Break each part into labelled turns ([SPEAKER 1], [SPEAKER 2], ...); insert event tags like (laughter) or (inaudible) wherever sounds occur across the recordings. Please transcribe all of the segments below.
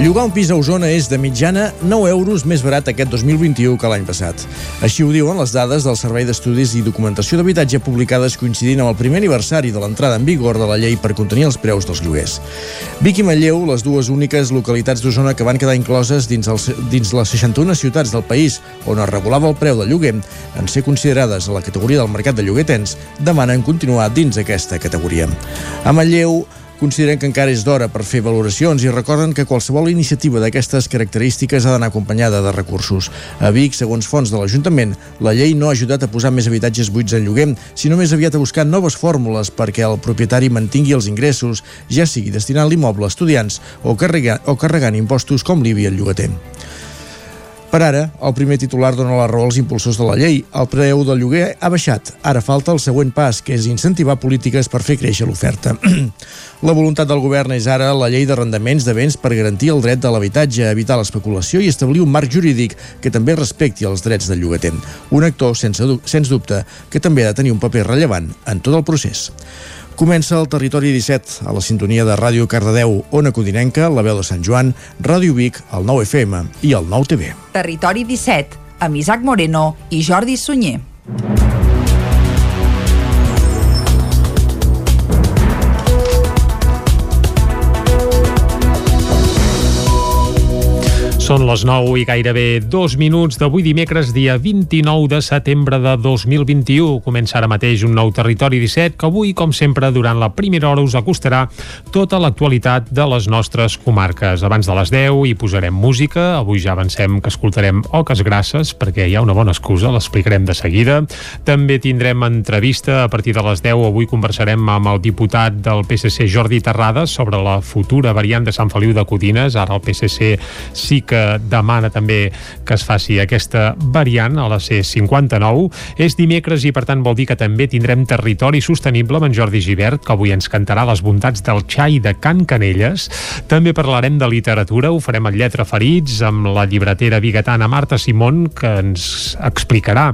[SPEAKER 1] Llogar un pis a Osona és de mitjana 9 euros més barat aquest 2021 que l'any passat. Així ho diuen les dades del Servei d'Estudis i Documentació d'Habitatge publicades coincidint amb el primer aniversari de l'entrada en vigor de la llei per contenir els preus dels lloguers. Vic i Manlleu, les dues úniques localitats d'Osona que van quedar incloses dins, els, dins les 61 ciutats del país on es regulava el preu del lloguer, en ser considerades a la categoria del mercat de lloguer tens, demanen continuar dins aquesta categoria. A Manlleu, consideren que encara és d'hora per fer valoracions i recorden que qualsevol iniciativa d'aquestes característiques ha d'anar acompanyada de recursos. A Vic, segons fons de l'Ajuntament, la llei no ha ajudat a posar més habitatges buits en lloguer, sinó més aviat a buscar noves fórmules perquè el propietari mantingui els ingressos, ja sigui destinant l'immoble a estudiants o, carregant, o carregant impostos com l'IBI al llogater. Per ara, el primer titular dona la raó als impulsors de la llei. El preu del lloguer ha baixat. Ara falta el següent pas, que és incentivar polítiques per fer créixer l'oferta. (clears throat) la voluntat del govern és ara la llei d'arrendaments de béns per garantir el dret de l'habitatge, evitar l'especulació i establir un marc jurídic que també respecti els drets del llogater. Un actor, sense, sens dubte, que també ha de tenir un paper rellevant en tot el procés. Comença el Territori 17, a la sintonia de Ràdio Cardedeu, Ona Codinenca, la veu de Sant Joan, Ràdio Vic, el 9 FM i el 9 TV.
[SPEAKER 2] Territori 17, amb Isaac Moreno i Jordi Sunyer.
[SPEAKER 3] Són les 9 i gairebé dos minuts d'avui dimecres, dia 29 de setembre de 2021. Comença ara mateix un nou Territori 17 que avui, com sempre, durant la primera hora us acostarà tota l'actualitat de les nostres comarques. Abans de les 10 hi posarem música. Avui ja avancem que escoltarem Oques Grasses perquè hi ha una bona excusa, l'explicarem de seguida. També tindrem entrevista a partir de les 10. Avui conversarem amb el diputat del PSC, Jordi Terrades, sobre la futura variant de Sant Feliu de Codines. Ara el PSC sí que demana també que es faci aquesta variant a la C59. És dimecres i per tant vol dir que també tindrem territori sostenible amb en Jordi Givert, que avui ens cantarà les bondats del xai de Can Canelles. També parlarem de literatura, ho farem en Lletra Ferits amb la llibretera bigatana Marta Simón, que ens explicarà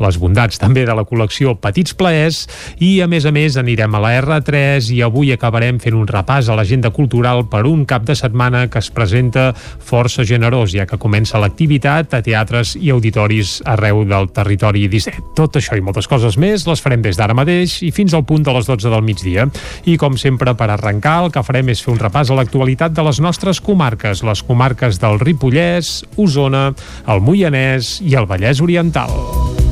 [SPEAKER 3] les bondats també de la col·lecció Petits Plaers i a més a més anirem a la R3 i avui acabarem fent un repàs a l'agenda cultural per un cap de setmana que es presenta força generós generós, ja que comença l'activitat a teatres i auditoris arreu del territori 17. Tot això i moltes coses més les farem des d'ara mateix i fins al punt de les 12 del migdia. I com sempre, per arrencar, el que farem és fer un repàs a l'actualitat de les nostres comarques, les comarques del Ripollès, Osona, el Moianès i el Vallès Oriental.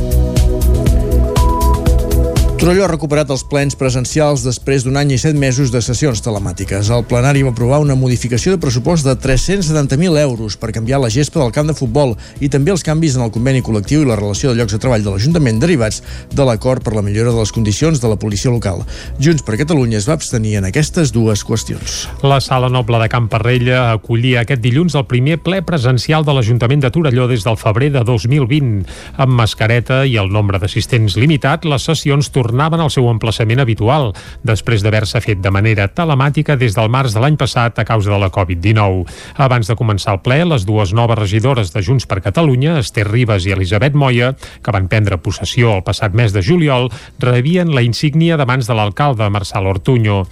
[SPEAKER 1] Torelló ha recuperat els plens presencials després d'un any i set mesos de sessions telemàtiques. El plenari va aprovar una modificació de pressupost de 370.000 euros per canviar la gespa del camp de futbol i també els canvis en el conveni col·lectiu i la relació de llocs de treball de l'Ajuntament derivats de l'acord per la millora de les condicions de la policia local. Junts per Catalunya es va abstenir en aquestes dues qüestions.
[SPEAKER 3] La Sala Noble de Camp Parrella acollia aquest dilluns el primer ple presencial de l'Ajuntament de Torelló des del febrer de 2020. Amb mascareta i el nombre d'assistents limitat, les sessions tornaven tornaven al seu emplaçament habitual, després d'haver-se fet de manera telemàtica des del març de l'any passat a causa de la Covid-19. Abans de començar el ple, les dues noves regidores de Junts per Catalunya, Esther Ribas i Elisabet Moya, que van prendre possessió el passat mes de juliol, rebien la insígnia de mans de l'alcalde, Marçal Ortuño.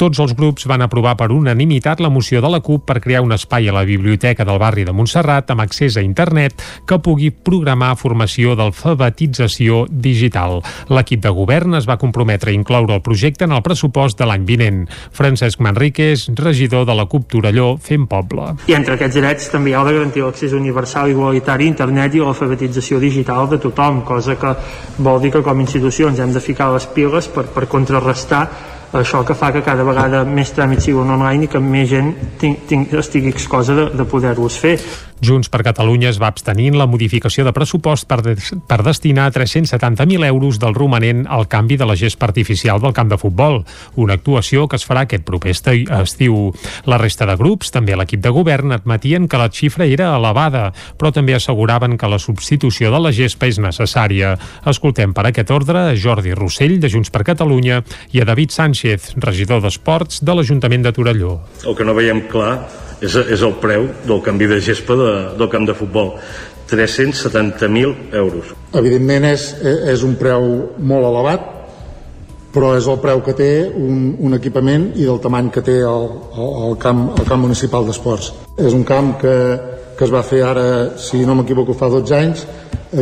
[SPEAKER 3] Tots els grups van aprovar per unanimitat la moció de la CUP per crear un espai a la biblioteca del barri de Montserrat amb accés a internet que pugui programar formació d'alfabetització digital. L'equip de govern govern es va comprometre a incloure el projecte en el pressupost de l'any vinent. Francesc Manríquez, regidor de la CUP Torelló, fent poble.
[SPEAKER 4] I entre aquests drets també hi ha de garantir l'accés universal i igualitari a internet i l'alfabetització digital de tothom, cosa que vol dir que com a institucions hem de ficar les piles per, per contrarrestar això que fa que cada vegada més tràmits siguin online i que més gent ting, ting, estigui excosa de, de poder-los fer.
[SPEAKER 3] Junts per Catalunya es va abstenir en la modificació de pressupost per, de, per destinar 370.000 euros del romanent al canvi de la gespa artificial del camp de futbol, una actuació que es farà aquest proper estiu. La resta de grups, també l'equip de govern, admetien que la xifra era elevada, però també asseguraven que la substitució de la gespa és necessària. Escoltem per aquest ordre a Jordi Rossell, de Junts per Catalunya, i a David Sánchez, regidor d'Esports de l'Ajuntament de Torelló.
[SPEAKER 5] El que no veiem clar és, és el preu del canvi de gespa de, del camp de futbol. 370.000 euros.
[SPEAKER 6] Evidentment és, és un preu molt elevat però és el preu que té un, un equipament i del tamany que té el, el, el, camp, el camp municipal d'esports. És un camp que, que es va fer ara si no m'equivoco fa 12 anys.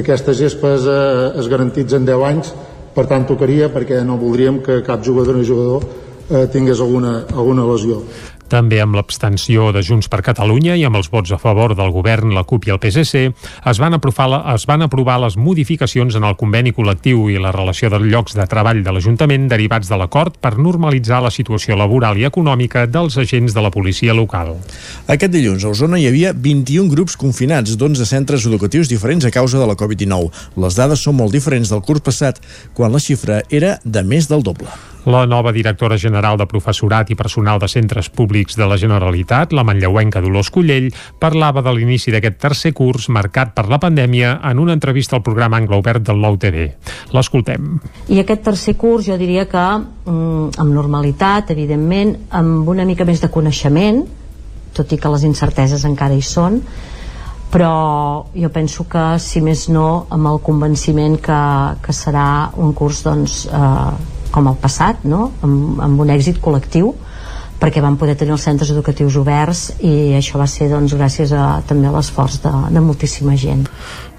[SPEAKER 6] Aquestes gespes eh, es garantitzen 10 anys per tant tocaria perquè no voldríem que cap jugador o jugador eh, tingués alguna, alguna lesió
[SPEAKER 3] també amb l'abstenció de Junts per Catalunya i amb els vots a favor del govern, la CUP i el PSC, es van, aprovar, es van aprovar les modificacions en el conveni col·lectiu i la relació de llocs de treball de l'Ajuntament derivats de l'acord per normalitzar la situació laboral i econòmica dels agents de la policia local.
[SPEAKER 1] Aquest dilluns a Osona hi havia 21 grups confinats d'11 centres educatius diferents a causa de la Covid-19. Les dades són molt diferents del curs passat, quan la xifra era de més del doble.
[SPEAKER 3] La nova directora general de Professorat i Personal de Centres Públics de la Generalitat, la manlleuenca Dolors Collell, parlava de l'inici d'aquest tercer curs marcat per la pandèmia en una entrevista al programa Anglo Obert del Nou TV. L'escoltem.
[SPEAKER 7] I aquest tercer curs jo diria que mm, amb normalitat, evidentment, amb una mica més de coneixement, tot i que les incerteses encara hi són, però jo penso que si més no amb el convenciment que, que serà un curs doncs, eh, com el passat, no? amb, amb un èxit col·lectiu perquè van poder tenir els centres educatius oberts i això va ser doncs, gràcies a, també a l'esforç de, de moltíssima gent.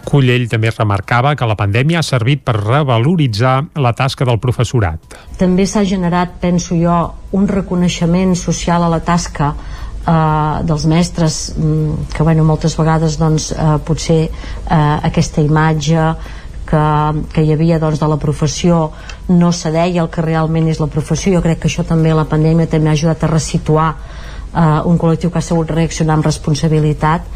[SPEAKER 3] Cullell també remarcava que la pandèmia ha servit per revaloritzar la tasca del professorat.
[SPEAKER 7] També s'ha generat, penso jo, un reconeixement social a la tasca eh, dels mestres mm, que bueno, moltes vegades doncs, eh, potser eh, aquesta imatge que, que hi havia doncs, de la professió no se deia el que realment és la professió jo crec que això també la pandèmia també ha ajudat a resituar eh, un col·lectiu que ha sabut reaccionar amb responsabilitat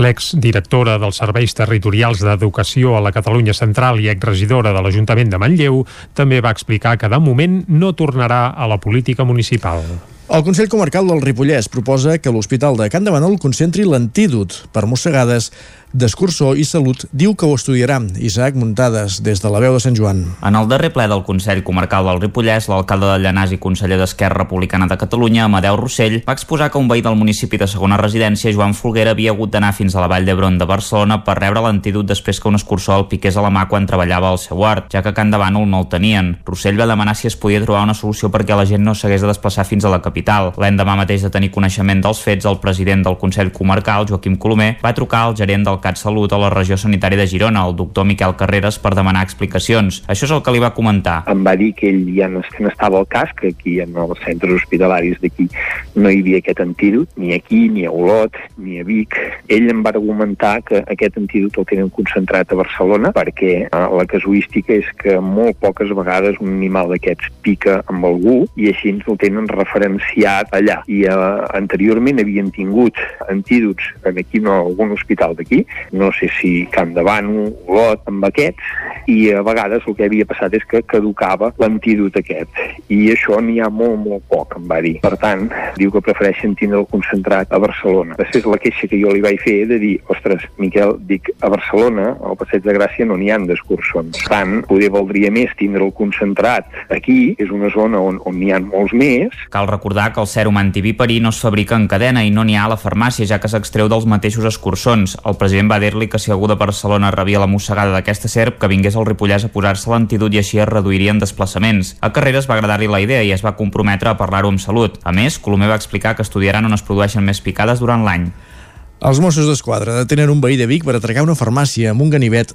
[SPEAKER 3] L'exdirectora dels Serveis Territorials d'Educació a la Catalunya Central i exregidora de l'Ajuntament de Manlleu també va explicar que de moment no tornarà a la política municipal.
[SPEAKER 1] El Consell Comarcal del Ripollès proposa que l'Hospital de Can de Manol concentri l'antídot per mossegades d'Escurçó i Salut diu que ho estudiarà. Isaac Muntades, des de la veu de Sant Joan.
[SPEAKER 8] En el darrer ple del Consell Comarcal del Ripollès, l'alcalde de Llanàs i conseller d'Esquerra Republicana de Catalunya, Amadeu Rossell, va exposar que un veí del municipi de segona residència, Joan Folguera, havia hagut d'anar fins a la Vall d'Hebron de Barcelona per rebre l'antídot després que un escurçó el piqués a la mà quan treballava al seu art, ja que a Can de Bànol no el tenien. Rossell va demanar si es podia trobar una solució perquè la gent no s'hagués de desplaçar fins a la capital. L'endemà mateix de tenir coneixement dels fets, el president del Consell Comarcal, Joaquim Colomer, va trucar al gerent del CatSalut a la regió sanitària de Girona, el doctor Miquel Carreras, per demanar explicacions. Això és el que li va comentar.
[SPEAKER 9] Em va dir que ell ja no, que no estava al cas, que aquí en els centres hospitalaris d'aquí no hi havia aquest antídot, ni aquí, ni a Olot, ni a Vic. Ell em va argumentar que aquest antídot el tenen concentrat a Barcelona perquè eh, la casuística és que molt poques vegades un animal d'aquests pica amb algú i així ens el tenen referenciat allà. I eh, anteriorment havien tingut antídots en aquí no algun hospital d'aquí, no sé si Camp de Bano, Olot, amb aquests, i a vegades el que havia passat és que caducava l'antídot aquest. I això n'hi ha molt, molt poc, em va dir. Per tant, diu que prefereixen tindre el concentrat a Barcelona. Després la queixa que jo li vaig fer de dir, ostres, Miquel, dic, a Barcelona, al Passeig de Gràcia, no n'hi han. Per tant, poder valdria més tindre el concentrat aquí, és una zona on, on n'hi ha molts més.
[SPEAKER 8] Cal recordar que el sèrum antiviperí no es fabrica en cadena i no n'hi ha a la farmàcia, ja que s'extreu dels mateixos escurçons. El president va dir-li que si algú de Barcelona rebia la mossegada d'aquesta serp, que vingués al Ripollès a posar-se l'antidut i així es reduirien desplaçaments. A Carreras va agradar-li la idea i es va comprometre a parlar-ho amb salut. A més, Colomer va explicar que estudiaran on es produeixen més picades durant l'any.
[SPEAKER 1] Els Mossos d'Esquadra detenen un veí de Vic per atracar una farmàcia amb un ganivet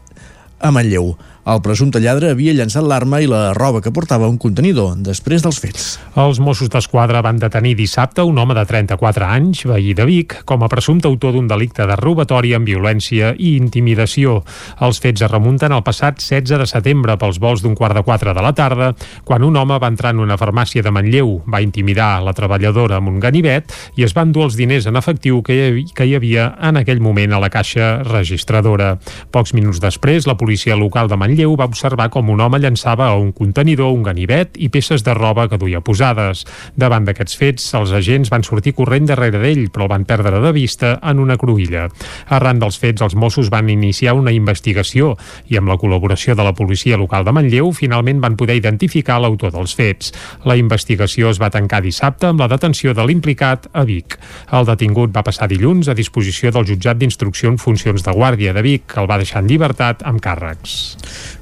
[SPEAKER 1] a Manlleu. El presumpte lladre havia llançat l'arma i la roba que portava un contenidor després dels fets.
[SPEAKER 3] Els Mossos d'Esquadra van detenir dissabte un home de 34 anys, veí de Vic, com a presumpte autor d'un delicte de robatori amb violència i intimidació. Els fets es remunten al passat 16 de setembre pels vols d'un quart de 4 de la tarda, quan un home va entrar en una farmàcia de Manlleu, va intimidar la treballadora amb un ganivet i es van dur els diners en efectiu que hi, que hi havia en aquell moment a la caixa registradora. Pocs minuts després, la policia local de Manlleu va observar com un home llançava a un contenidor un ganivet i peces de roba que duia posades. Davant d'aquests fets, els agents van sortir corrent darrere d'ell, però el van perdre de vista en una cruïlla. Arran dels fets, els Mossos van iniciar una investigació i amb la col·laboració de la policia local de Manlleu finalment van poder identificar l'autor dels fets. La investigació es va tancar dissabte amb la detenció de l'implicat a Vic. El detingut va passar dilluns a disposició del jutjat d'instrucció en funcions de guàrdia de Vic, que el va deixar en llibertat amb càrrecs.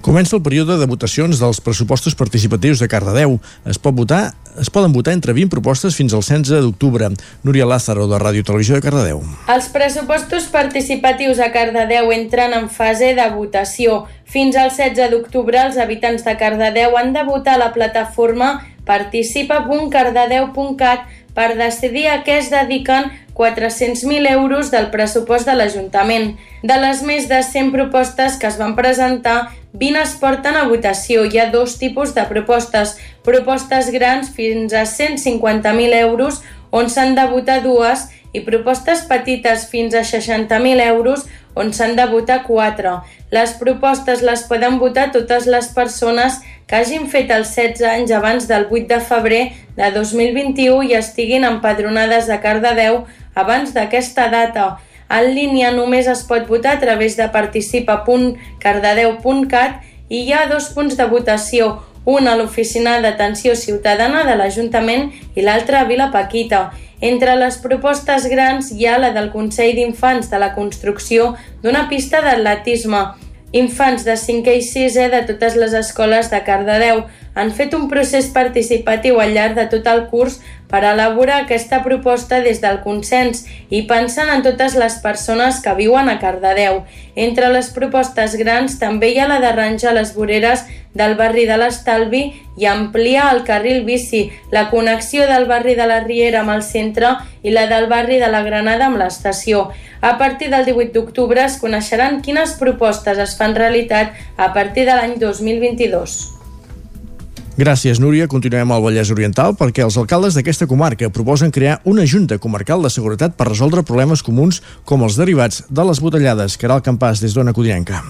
[SPEAKER 1] Comença el període de votacions dels pressupostos participatius de Cardedeu. Es pot votar es poden votar entre 20 propostes fins al 16 d'octubre. Núria Lázaro, de Ràdio Televisió de Cardedeu.
[SPEAKER 10] Els pressupostos participatius a Cardedeu entren en fase de votació. Fins al 16 d'octubre, els habitants de Cardedeu han de votar a la plataforma participa.cardedeu.cat per decidir a què es dediquen 400.000 euros del pressupost de l'Ajuntament. De les més de 100 propostes que es van presentar, 20 es porten a votació. Hi ha dos tipus de propostes. Propostes grans fins a 150.000 euros, on s'han de votar dues, i propostes petites fins a 60.000 euros, on s'han de votar 4. Les propostes les poden votar totes les persones que hagin fet els 16 anys abans del 8 de febrer de 2021 i estiguin empadronades a Cardedeu abans d'aquesta data. En línia només es pot votar a través de participa.cardedeu.cat i hi ha dos punts de votació, un a l'Oficina d'Atenció Ciutadana de l'Ajuntament i l'altre a Vila Paquita. Entre les propostes grans hi ha la del Consell d'Infants de la construcció d'una pista d'atletisme. Infants de 5è i 6è de totes les escoles de Cardedeu han fet un procés participatiu al llarg de tot el curs per elaborar aquesta proposta des del consens i pensant en totes les persones que viuen a Cardedeu. Entre les propostes grans també hi ha la d'arranjar les voreres del barri de l'Estalvi i ampliar el carril bici, la connexió del barri de la Riera amb el centre i la del barri de la Granada amb l'estació. A partir del 18 d'octubre es coneixeran quines propostes es fan realitat a partir de l'any 2022.
[SPEAKER 1] Gràcies, Núria. Continuem al Vallès Oriental perquè els alcaldes d'aquesta comarca proposen crear una Junta Comarcal de Seguretat per resoldre problemes comuns com els derivats de les botellades. Caral Campàs, des d'Ona Codinenca.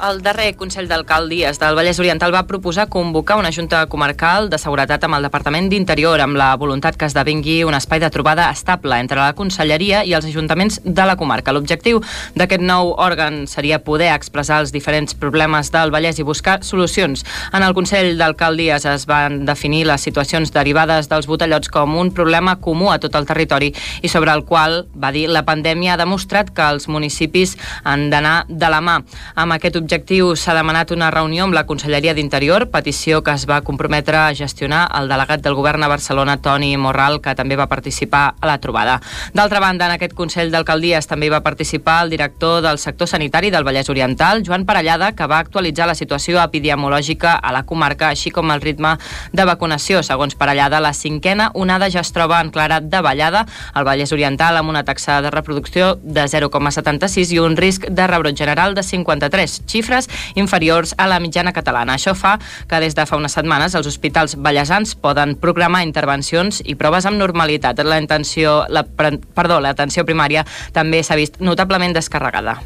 [SPEAKER 11] El darrer Consell d'Alcaldies del Vallès Oriental va proposar convocar una Junta Comarcal de Seguretat amb el Departament d'Interior amb la voluntat que esdevingui un espai de trobada estable entre la Conselleria i els ajuntaments de la comarca. L'objectiu d'aquest nou òrgan seria poder expressar els diferents problemes del Vallès i buscar solucions. En el Consell d'Alcaldies es van definir les situacions derivades dels botellots com un problema comú a tot el territori i sobre el qual, va dir, la pandèmia ha demostrat que els municipis han d'anar de la mà. Amb aquest objectiu objectiu s'ha demanat una reunió amb la Conselleria d'Interior, petició que es va comprometre a gestionar el delegat del govern a Barcelona, Toni Morral, que també va participar a la trobada. D'altra banda, en aquest Consell d'Alcaldies també va participar el director del sector sanitari del Vallès Oriental, Joan Parellada, que va actualitzar la situació epidemiològica a la comarca, així com el ritme de vacunació. Segons Parellada, la cinquena onada ja es troba en clara davallada al Vallès Oriental amb una taxa de reproducció de 0,76 i un risc de rebrot general de 53 xifres inferiors a la mitjana catalana. Això fa que des de fa unes setmanes els hospitals ballesans poden programar intervencions i proves amb normalitat. La intenció, la, perdó, l'atenció primària també s'ha vist notablement descarregada.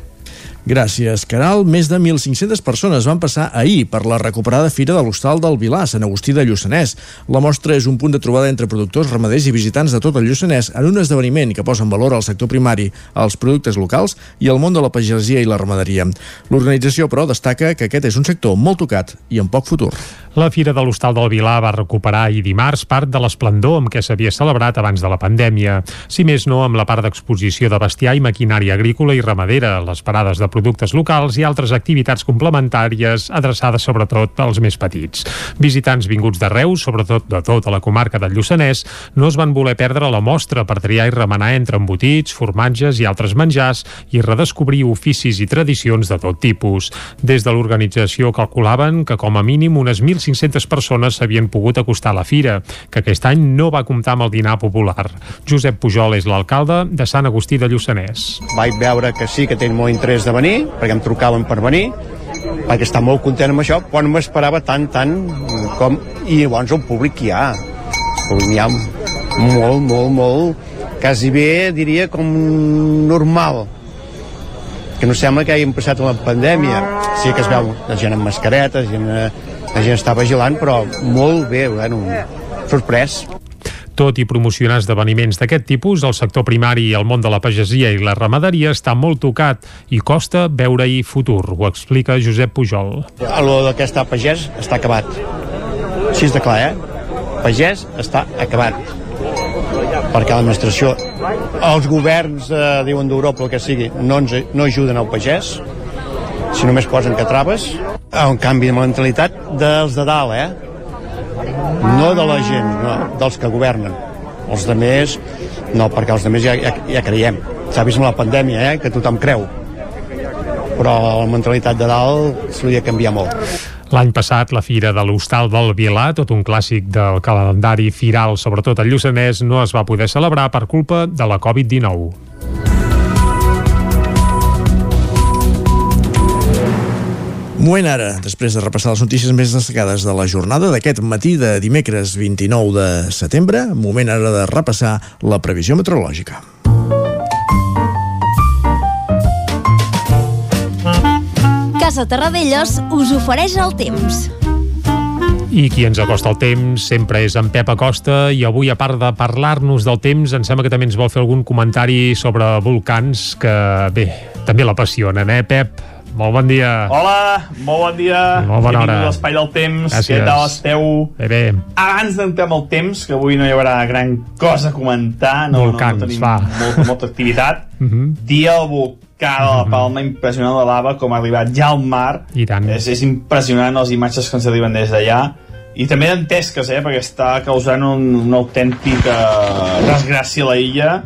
[SPEAKER 1] Gràcies, Caral. Més de 1.500 persones van passar ahir per la recuperada Fira de l'Hostal del Vilà, Sant Agustí de Lluçanès. La mostra és un punt de trobada entre productors, ramaders i visitants de tot el Lluçanès en un esdeveniment que posa en valor el sector primari, els productes locals i el món de la pagesia i la ramaderia. L'organització, però, destaca que aquest és un sector molt tocat i amb poc futur.
[SPEAKER 3] La Fira de l'Hostal del Vilà va recuperar ahir dimarts part de l'esplendor amb què s'havia celebrat abans de la pandèmia. Si més no, amb la part d'exposició de bestiar i maquinària agrícola i ramadera, les parades de productes locals i altres activitats complementàries adreçades sobretot als més petits. Visitants vinguts de Reus, sobretot de tota la comarca del Lluçanès, no es van voler perdre la mostra per triar i remenar entre embotits, formatges i altres menjars i redescobrir oficis i tradicions de tot tipus. Des de l'organització calculaven que com a mínim unes 1.500 persones s'havien pogut acostar a la fira, que aquest any no va comptar amb el dinar popular. Josep Pujol és l'alcalde de Sant Agustí de Lluçanès.
[SPEAKER 12] Vaig veure que sí que tenen molt interès de venir, perquè em trucaven per venir, perquè està molt content amb això, però no m'esperava tant, tant com... I llavors el públic hi ha. El públic hi ha molt, molt, molt, quasi bé, diria, com normal que no sembla que hàgim passat una pandèmia. Sí que es veu la gent amb mascaretes, gent, la gent està vigilant, però molt bé, bueno, sorprès.
[SPEAKER 3] Tot i promocionar esdeveniments d'aquest tipus, el sector primari i el món de la pagesia i la ramaderia està molt tocat i costa veure-hi futur, ho explica Josep Pujol.
[SPEAKER 12] Lo d'aquesta pagès està acabat. Així és de clar, eh? Pagès està acabat. Perquè l'administració, els governs, eh, diuen d'Europa, el que sigui, no, ens, no ajuden al pagès, si només posen que traves, un canvi de mentalitat dels de dalt, eh? No de la gent, no, dels que governen. Els de més, no, perquè els de més ja, ja, ja creiem. S'ha vist amb la pandèmia, eh, que tothom creu. Però la mentalitat de dalt s'hauria de canviar molt.
[SPEAKER 3] L'any passat, la Fira de l'Hostal del Vilà, tot un clàssic del calendari firal, sobretot al Lluçanès, no es va poder celebrar per culpa de la Covid-19.
[SPEAKER 1] Moment ara, després de repassar les notícies més destacades de la jornada d'aquest matí de dimecres 29 de setembre, moment ara de repassar la previsió meteorològica.
[SPEAKER 13] Casa Terradellos us ofereix el temps.
[SPEAKER 3] I qui ens acosta el temps sempre és en Pep Acosta i avui, a part de parlar-nos del temps, em sembla que també ens vol fer algun comentari sobre volcans que, bé, també l'apassionen, eh, Pep? Molt bon dia.
[SPEAKER 14] Hola, molt bon dia.
[SPEAKER 3] Molt bona hora.
[SPEAKER 14] l'Espai del Temps.
[SPEAKER 3] Gràcies.
[SPEAKER 14] Què tal esteu?
[SPEAKER 3] Bé, bé.
[SPEAKER 14] Abans d'entrar amb el temps, que avui no hi haurà gran cosa a comentar, no,
[SPEAKER 3] Volcans,
[SPEAKER 14] no, no tenim
[SPEAKER 3] va.
[SPEAKER 14] molta, molta activitat.
[SPEAKER 3] Uh (laughs) -huh.
[SPEAKER 14] Dia el volcà de la Palma, impressionant la lava, com ha arribat ja al mar.
[SPEAKER 3] I tant.
[SPEAKER 14] És, és impressionant les imatges que ens arriben des d'allà. I també d'entesques, eh, perquè està causant un, una autèntica desgràcia a la illa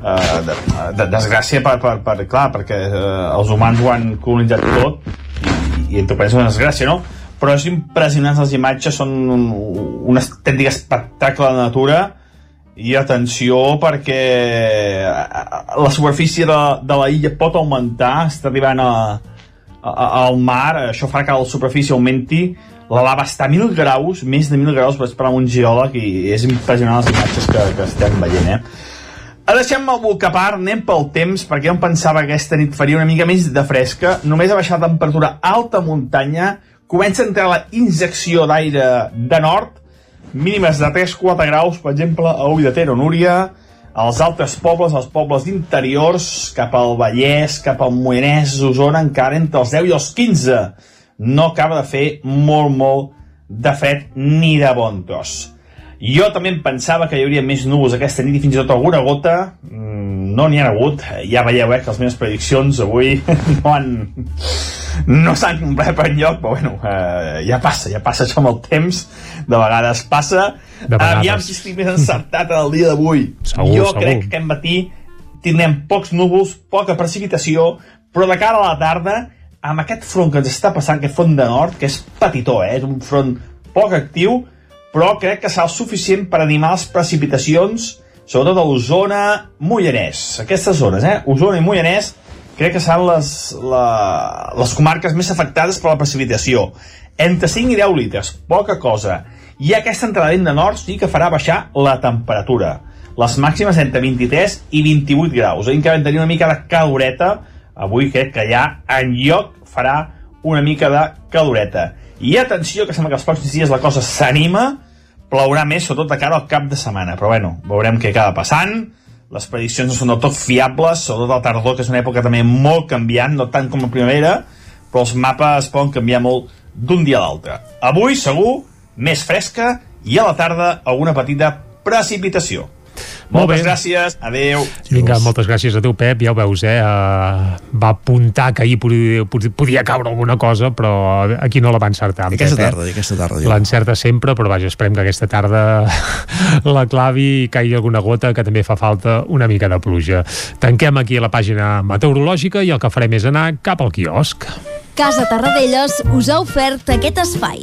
[SPEAKER 14] eh, de, de, desgràcia per, per, per, clar, perquè eh, els humans ho han colonitzat tot i, i en tot cas és una desgràcia, no? Però és impressionant les imatges, són un, un estètic espectacle de natura i atenció perquè eh, la superfície de, de la illa pot augmentar, està arribant a, a, al mar, això fa que la superfície augmenti, la lava està a 1.000 graus, més de 1.000 graus, parlar amb un geòleg i és impressionant les imatges que, que estem veient, eh? Deixem el boca a part, anem pel temps, perquè jo em pensava que aquesta nit faria una mica més de fresca, només ha baixat la temperatura alta muntanya, comença a entrar la injecció d'aire de nord, mínimes de 3-4 graus, per exemple, a Ull de Ter o Núria, als altres pobles, als pobles interiors, cap al Vallès, cap al Moianès, Osona, encara entre els 10 i els 15. No acaba de fer molt, molt de fred ni de bon tros. Jo també em pensava que hi hauria més núvols aquesta nit i fins i tot alguna gota. Mm, no n'hi ha hagut. Ja veieu eh, que les meves prediccions avui (laughs) no han no s'han complert per enlloc, però bueno, eh, ja passa, ja passa això amb el temps, de vegades passa.
[SPEAKER 3] De vegades.
[SPEAKER 14] Aviam si estic més encertat en el dia d'avui. Jo
[SPEAKER 3] segur.
[SPEAKER 14] crec que aquest matí tindrem pocs núvols, poca precipitació, però de cara a la tarda, amb aquest front que ens està passant, aquest front de nord, que és petitó, eh? és un front poc actiu, però crec que serà suficient per animar les precipitacions, sobretot a Osona, Mollanès. Aquestes zones, eh? Osona i Mollanès, crec que seran les, la, les comarques més afectades per la precipitació. Entre 5 i 10 litres, poca cosa. I aquesta entrada de nord sí que farà baixar la temperatura. Les màximes entre 23 i 28 graus. Ahir que vam tenir una mica de caloreta, avui crec que ja en lloc farà una mica de caloreta. I atenció, que sembla que els pròxims dies la cosa s'anima, plourà més, sobretot de cara al cap de setmana. Però bueno, veurem què acaba passant. Les prediccions no són del tot fiables, sobretot al tardor, que és una època també molt canviant, no tant com la primavera, però els mapes poden canviar molt d'un dia a l'altre. Avui, segur, més fresca i a la tarda alguna petita precipitació.
[SPEAKER 3] Molt
[SPEAKER 14] Moltes
[SPEAKER 3] bé.
[SPEAKER 14] gràcies, adeu.
[SPEAKER 3] Vinga, moltes gràcies a tu, Pep. Ja ho veus, eh? Uh, va apuntar que ahir podia, podia caure alguna cosa, però aquí no la va encertar. en
[SPEAKER 1] Aquesta
[SPEAKER 3] Pep, eh?
[SPEAKER 1] tarda, aquesta tarda. diu.
[SPEAKER 3] L'encerta sempre, però vaja, esperem que aquesta tarda (laughs) la clavi i caigui alguna gota, que també fa falta una mica de pluja. Tanquem aquí la pàgina meteorològica i el que farem és anar cap al quiosc.
[SPEAKER 13] Casa Tarradellas us ha ofert aquest espai.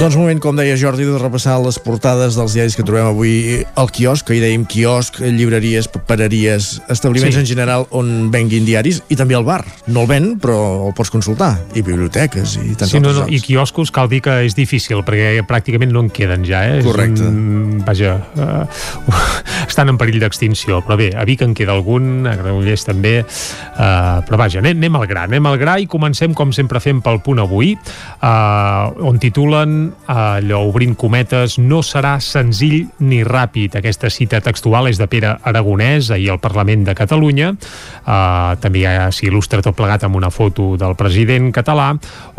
[SPEAKER 1] Doncs moment, com deia Jordi, de repassar les portades dels diaris que trobem avui al quiosc, que hi dèiem quiosc, llibreries, papereries, establiments
[SPEAKER 3] Sí.
[SPEAKER 1] en general on venguin diaris, i també el bar. No el ven, però el pots consultar. I biblioteques i tants
[SPEAKER 3] Sí, no, no, I quioscos cal dir que és difícil, perquè pràcticament no en queden ja, eh? És
[SPEAKER 1] Correcte.
[SPEAKER 3] Un, vaja, uh, (laughs) estan en perill d'extinció, però bé, a Vic en queda algun, a Granollers també, uh, però vaja, anem, anem al gra, anem al gra i comencem, com sempre fem pel punt avui, uh, on titulen, allò, obrint cometes, no serà senzill ni ràpid. Aquesta cita textual és de Pere Aragonès, ahir al Parlament de Catalunya, uh, també ja s'hi il·lustra tot plegat amb una foto del president català,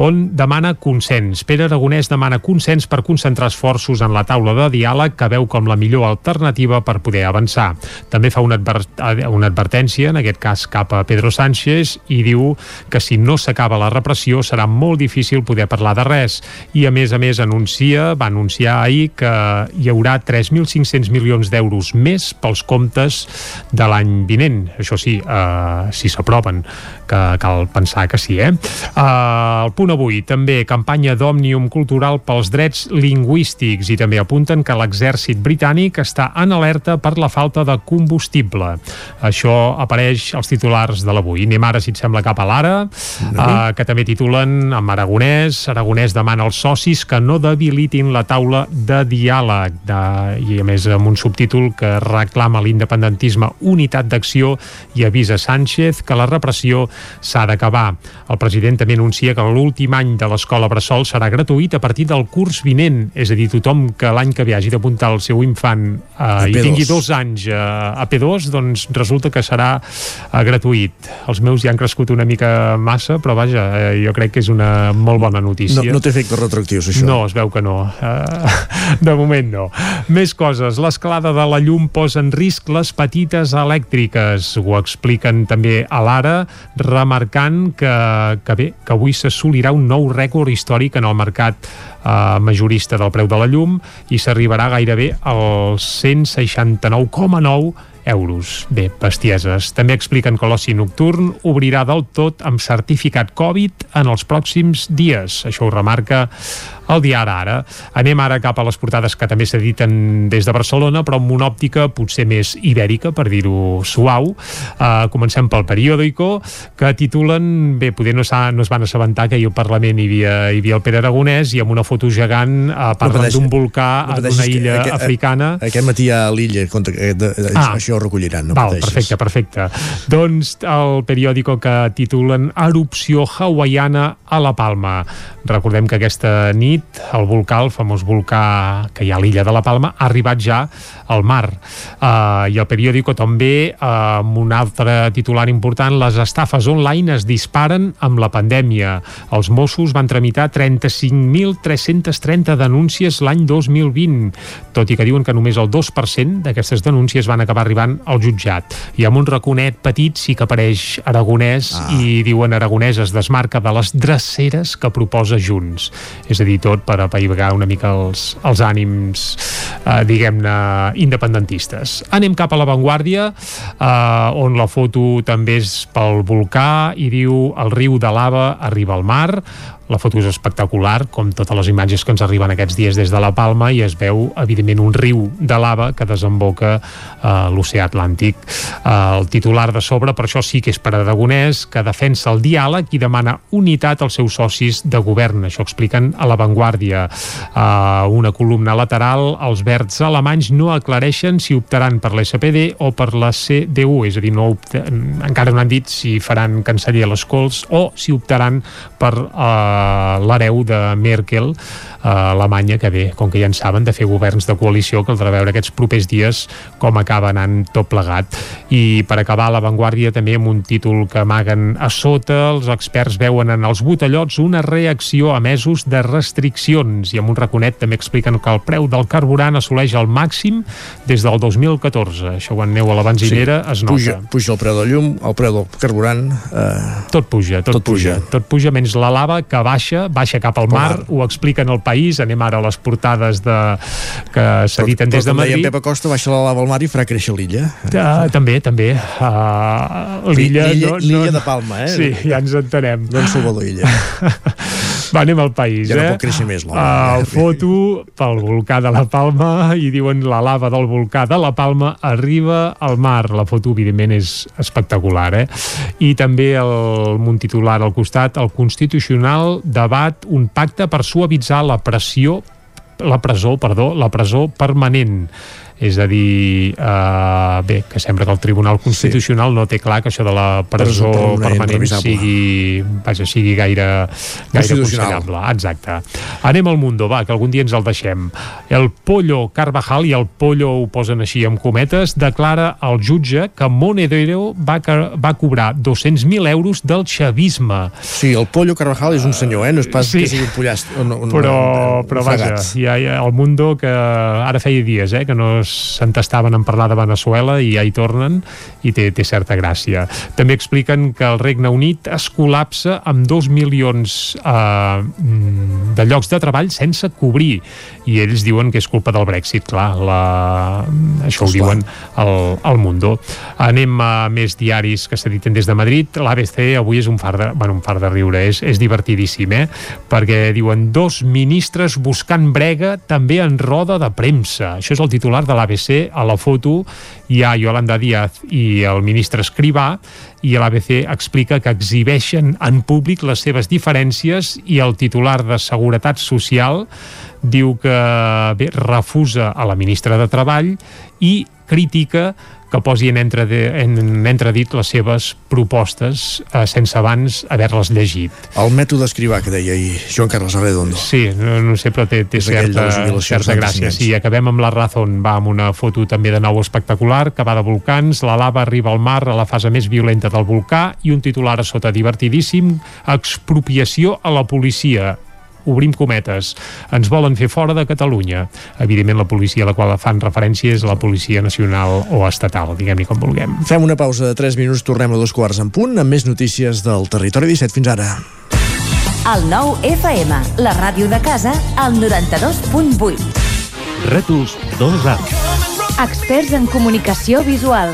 [SPEAKER 3] on demana consens. Pere Aragonès demana consens per concentrar esforços en la taula de diàleg que veu com la millor alternativa per poder avançar. També fa una, adver una advertència, en aquest cas cap a Pedro Sánchez, i diu que si no s'acaba la repressió serà molt difícil poder parlar de res. I a més a més anuncia, va anunciar ahir que hi haurà 3.500 milions d'euros més pels comptes de l'any vinent. Això sí, eh, si s'aproven, que cal pensar que sí, eh? eh el punt avui, també campanya d'Òmnium Cultural pels drets lingüístics i també apunten que l'exèrcit britànic està en alerta per la falta de combustible. Això apareix als titulars de l'avui. Anem ara, si et sembla, cap a l'ara, eh, que també titulen amb Aragonès. Aragonès demana als socis que no debilitin la taula de diàleg de, i a més amb un subtítol que reclama l'independentisme unitat d'acció i avisa Sánchez que la repressió s'ha d'acabar. El president també anuncia que l'últim any de l'escola Bressol serà gratuït a partir del curs vinent, és a dir, tothom que l'any que ve hagi d'apuntar el seu infant eh, i
[SPEAKER 1] P2.
[SPEAKER 3] tingui dos anys eh, a P2, doncs resulta que serà eh, gratuït. Els meus ja han crescut una mica massa, però vaja, eh, jo crec que és una molt bona notícia.
[SPEAKER 1] No, no té efectes retroactius, això.
[SPEAKER 3] No, es veu que no. Uh, de moment no. Més coses. L'escalada de la llum posa en risc les petites elèctriques. Ho expliquen també a l'Ara, remarcant que, que bé, que avui s'assolirà un nou rècord històric en el mercat uh, majorista del preu de la llum i s'arribarà gairebé als 169,9 euros. Bé, bestieses. També expliquen que l'oci nocturn obrirà del tot amb certificat Covid en els pròxims dies. Això ho remarca el diari Ara. Anem ara cap a les portades que també s'editen des de Barcelona, però amb una òptica potser més ibèrica, per dir-ho suau. Uh, comencem pel periòdico, que titulen, bé, poder no, no es van assabentar que ahir al Parlament hi havia, hi havia el Pere Aragonès i amb una foto gegant uh, parlen d'un volcà
[SPEAKER 1] no
[SPEAKER 3] en
[SPEAKER 1] pateixis
[SPEAKER 3] una
[SPEAKER 1] que
[SPEAKER 3] illa
[SPEAKER 1] aquest-
[SPEAKER 3] africana.
[SPEAKER 1] Aquest matí a l'illa, contra, eh, de,
[SPEAKER 3] Ah.
[SPEAKER 1] això ho recolliran, no
[SPEAKER 3] Val,
[SPEAKER 1] pateixis.
[SPEAKER 3] perfecte, perfecte. Doncs el periòdico que titulen Erupció hawaiana a la Palma. Recordem que aquesta nit el volcà, el famós volcà que hi ha a l'illa de la Palma, ha arribat ja al mar. Uh, I el periòdico també, uh, amb un altre titular important, les estafes online es disparen amb la pandèmia. Els Mossos van tramitar 35.330 denúncies l'any 2020, tot i que diuen que només el 2% d'aquestes denúncies van acabar arribant al jutjat. I amb un raconet petit sí que apareix Aragonès ah. i diuen Aragonès es desmarca de les dreceres que proposa Junts. És a dir, tot tot per apaivagar una mica els, els ànims eh, diguem-ne independentistes. Anem cap a l'avantguàrdia eh, on la foto també és pel volcà i diu el riu de lava arriba al mar la foto és espectacular, com totes les imatges que ens arriben aquests dies des de la Palma i es veu, evidentment, un riu de lava que desemboca a eh, l'oceà Atlàntic. Eh, el titular de sobre, per això sí que és per Aragonès, que defensa el diàleg i demana unitat als seus socis de govern. Això expliquen a l'avantguàrdia. Eh, una columna lateral, els verds alemanys no aclareixen si optaran per l'SPD o per la CDU, és a dir, no encara no han dit si faran canceller les Cols o si optaran per eh, l'hereu de Merkel a Alemanya, que bé, com que ja en saben, de fer governs de coalició, caldrà veure aquests propers dies com acaba anant tot plegat. I per acabar, l'avantguàrdia també amb un títol que amaguen a sota, els experts veuen en els botellots una reacció a mesos de restriccions i amb un raconet també expliquen que el preu del carburant assoleix el màxim des del 2014. Això quan aneu a la benzinera sí, es nota.
[SPEAKER 1] Puja, puja el preu del llum, el preu del carburant...
[SPEAKER 3] Eh... Tot puja, tot, tot puja. puja. Tot puja, menys la lava que baixa, baixa cap al mar, mar. ho expliquen el país, anem ara a les portades de, que s'editen des de Madrid.
[SPEAKER 1] Però Pepa Costa baixa la lava al mar i farà créixer l'illa.
[SPEAKER 3] Uh, també, també. Uh, l'illa
[SPEAKER 1] no, no, de Palma, eh?
[SPEAKER 3] Sí, ja ens entenem.
[SPEAKER 1] No en Salvador Illa. (laughs)
[SPEAKER 3] Va, anem al país,
[SPEAKER 1] ja
[SPEAKER 3] eh?
[SPEAKER 1] no pot créixer més l'home. (laughs)
[SPEAKER 3] Uh, foto pel volcà de la Palma i diuen la lava del volcà de la Palma arriba al mar. La foto, evidentment, és espectacular, eh? I també el munt titular al costat, el Constitucional debat un pacte per suavitzar la pressió la presó, perdó, la presó permanent és a dir, eh, bé, que sembla que el Tribunal Constitucional sí. no té clar que això de la presó, presó permanent sigui, vaja, sigui gaire, gaire aconsellable. Exacte. Anem al Mundo, va, que algun dia ens el deixem. El Pollo Carvajal, i el Pollo ho posen així amb cometes, declara al jutge que Monedero va, va cobrar 200.000 euros del xavisme.
[SPEAKER 1] Sí, el Pollo Carvajal és un senyor, eh? No és pas sí. que sigui un pollast. Un, un,
[SPEAKER 3] però, un, un però vaja, hi ha, hi ha el Mundo que ara feia dies, eh, que no es s'entestaven en parlar de Venezuela i ja hi tornen i té, té certa gràcia. També expliquen que el Regne Unit es col·lapsa amb dos milions eh, de llocs de treball sense cobrir i ells diuen que és culpa del Brexit, clar, la... això ho diuen al, al Mundo. Anem a més diaris que s'editen des de Madrid. L'ABC avui és un far de, bueno, un far de riure, és, és divertidíssim, eh? perquè diuen dos ministres buscant brega també en roda de premsa. Això és el titular de l'ABC. A la foto hi ha Yolanda Díaz i el ministre Escrivà i l'ABC explica que exhibeixen en públic les seves diferències i el titular de Seguretat Social diu que bé, refusa a la ministra de Treball i critica que posi en, entrede, en entredit les seves propostes eh, sense abans haver-les llegit.
[SPEAKER 1] El mètode escrivà que deia ahir Joan Carles Arredondo.
[SPEAKER 3] Sí, no, no sé, però té, té certa, certa gràcia. Sí, acabem amb la Razón, va amb una foto també de nou espectacular, que va de volcans, la lava arriba al mar a la fase més violenta del volcà i un titular a sota divertidíssim, expropiació a la policia obrim cometes, ens volen fer fora de Catalunya. Evidentment, la policia a la qual fan referència és la policia nacional o estatal, diguem-hi com vulguem.
[SPEAKER 1] Fem una pausa de 3 minuts, tornem a dos quarts en punt, amb més notícies del Territori 17. Fins ara.
[SPEAKER 13] El nou FM, la ràdio de casa, al 92.8.
[SPEAKER 15] Rètols 2 Arts.
[SPEAKER 13] Experts en comunicació visual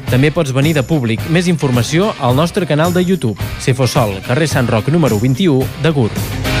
[SPEAKER 16] També pots venir de públic. Més informació al nostre canal de YouTube. Cefosol, carrer Sant Roc número 21 de Gurb.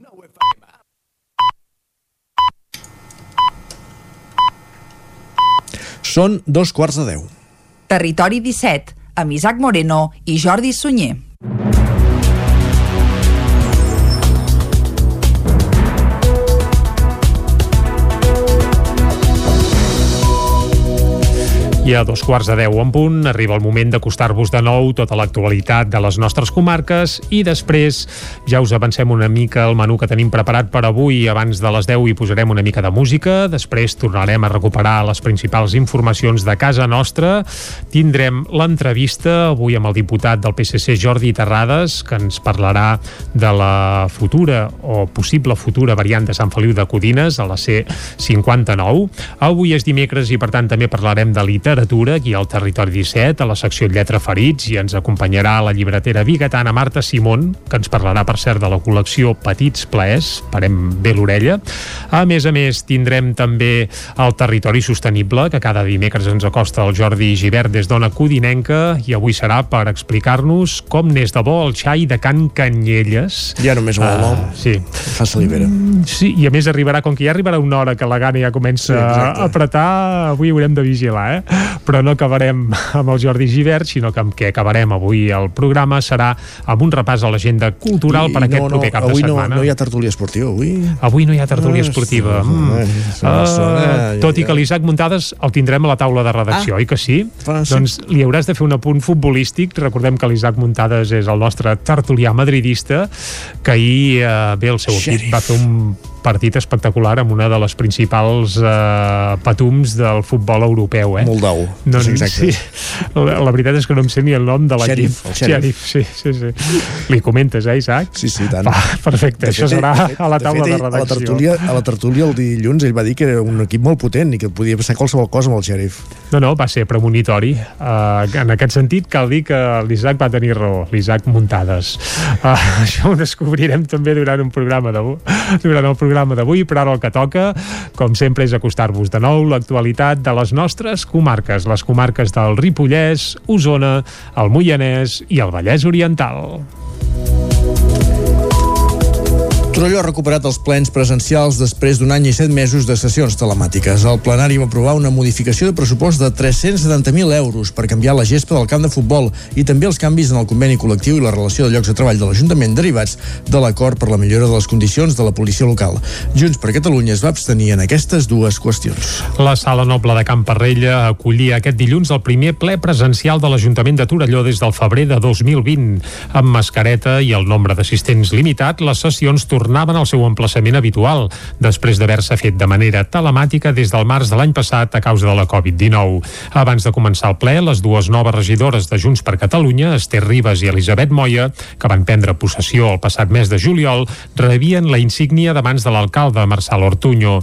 [SPEAKER 17] FM.
[SPEAKER 1] Són dos quarts de deu.
[SPEAKER 2] Territori 17, amb Isaac Moreno i Jordi Sunyer.
[SPEAKER 3] I a dos quarts de deu en punt arriba el moment d'acostar-vos de nou tota l'actualitat de les nostres comarques i després ja us avancem una mica el menú que tenim preparat per avui. Abans de les 10 hi posarem una mica de música, després tornarem a recuperar les principals informacions de casa nostra. Tindrem l'entrevista avui amb el diputat del PSC Jordi Terrades, que ens parlarà de la futura o possible futura variant de Sant Feliu de Codines a la C59. Avui és dimecres i per tant també parlarem de literatura aquí al Territori 17, a la secció Lletra Ferits, i ens acompanyarà la llibretera bigatana Marta Simón, que ens parlarà, per cert, de la col·lecció Petits Plaers, parem bé l'orella. A més a més, tindrem també el Territori Sostenible, que cada dimecres ens acosta el Jordi Givert des d'Ona Codinenca, i avui serà per explicar-nos com n'és de bo el xai de Can Canyelles.
[SPEAKER 1] Ja només amb el nom.
[SPEAKER 3] Sí.
[SPEAKER 1] Fa salivera.
[SPEAKER 3] Mm, Sí, i a més arribarà, com que ja arribarà una hora que la gana ja comença
[SPEAKER 1] Sí, exacte.
[SPEAKER 3] a apretar, avui haurem de vigilar, eh? Però no acabarem amb el Jordi Givert, sinó que amb què acabarem avui el programa serà amb un repàs a l'agenda cultural per aquest
[SPEAKER 1] no,
[SPEAKER 3] proper cap
[SPEAKER 1] avui
[SPEAKER 3] de
[SPEAKER 1] no,
[SPEAKER 3] setmana.
[SPEAKER 1] no hi ha tertúlia esportiva, avui.
[SPEAKER 3] Avui no hi ha tertúlia
[SPEAKER 1] Ah,
[SPEAKER 3] esportiva.
[SPEAKER 1] sí,
[SPEAKER 3] Mm.
[SPEAKER 1] joder, se m'ha
[SPEAKER 3] Ah, tot i
[SPEAKER 1] ja,
[SPEAKER 3] que l'Isaac Muntades el tindrem a la taula de redacció,
[SPEAKER 1] Ah,
[SPEAKER 3] oi que sí?
[SPEAKER 1] fa- sí.
[SPEAKER 3] Doncs li hauràs de fer un apunt futbolístic. Recordem que l'Isaac Muntades és el nostre tertulià madridista, que ahir eh, bé el seu equip va fer un partit espectacular amb una de les principals eh, patums del futbol europeu. Eh?
[SPEAKER 1] Moldau.
[SPEAKER 3] Doncs,
[SPEAKER 1] Sí, exacte.
[SPEAKER 3] sí, la, la veritat és que no em sé ni el nom de l'equip.
[SPEAKER 1] Sheriff, el Sheriff.
[SPEAKER 3] sí, sí, sí. Li comentes, eh, Isaac?
[SPEAKER 1] Sí, sí, tant.
[SPEAKER 3] Va, perfecte,
[SPEAKER 1] De
[SPEAKER 3] això
[SPEAKER 1] fet,
[SPEAKER 3] serà
[SPEAKER 1] de fet,
[SPEAKER 3] a la taula de,
[SPEAKER 1] fet, ell,
[SPEAKER 3] redacció.
[SPEAKER 1] A la, tertúlia, a la tertúlia el dilluns ell va dir que era un equip molt potent i que podia passar qualsevol cosa amb el xèrif.
[SPEAKER 3] No, no, va ser premonitori. Uh, en aquest sentit, cal dir que l'Isaac va tenir raó, l'Isaac Muntades. Uh, això ho descobrirem també durant un programa d'avui, durant el programa d'avui, però ara el que toca, com sempre, és acostar-vos de nou l'actualitat de les nostres comarques, les comarques del Ripollès, Osona, el Moianès i el Vallès Oriental.
[SPEAKER 1] Torelló ha recuperat els plens presencials després d'un any i set mesos de sessions telemàtiques. El plenari va aprovar una modificació de pressupost de 370.000 euros per canviar la gespa del camp de futbol i també els canvis en el conveni col·lectiu i la relació de llocs de treball de l'Ajuntament derivats de l'acord per la millora de les condicions de la policia local. Junts per Catalunya es va abstenir en aquestes dues qüestions.
[SPEAKER 3] La Sala Noble de Camp Parrella acollia aquest dilluns el primer ple presencial de l'Ajuntament de Torelló des del febrer de 2020. Amb mascareta i el nombre d'assistents limitat, les sessions tornaven tornaven al seu emplaçament habitual, després d'haver-se fet de manera telemàtica des del març de l'any passat a causa de la Covid-19. Abans de començar el ple, les dues noves regidores de Junts per Catalunya, Esther Ribas i Elisabet Moya, que van prendre possessió el passat mes de juliol, rebien la insígnia de mans de l'alcalde Marçal Ortuño.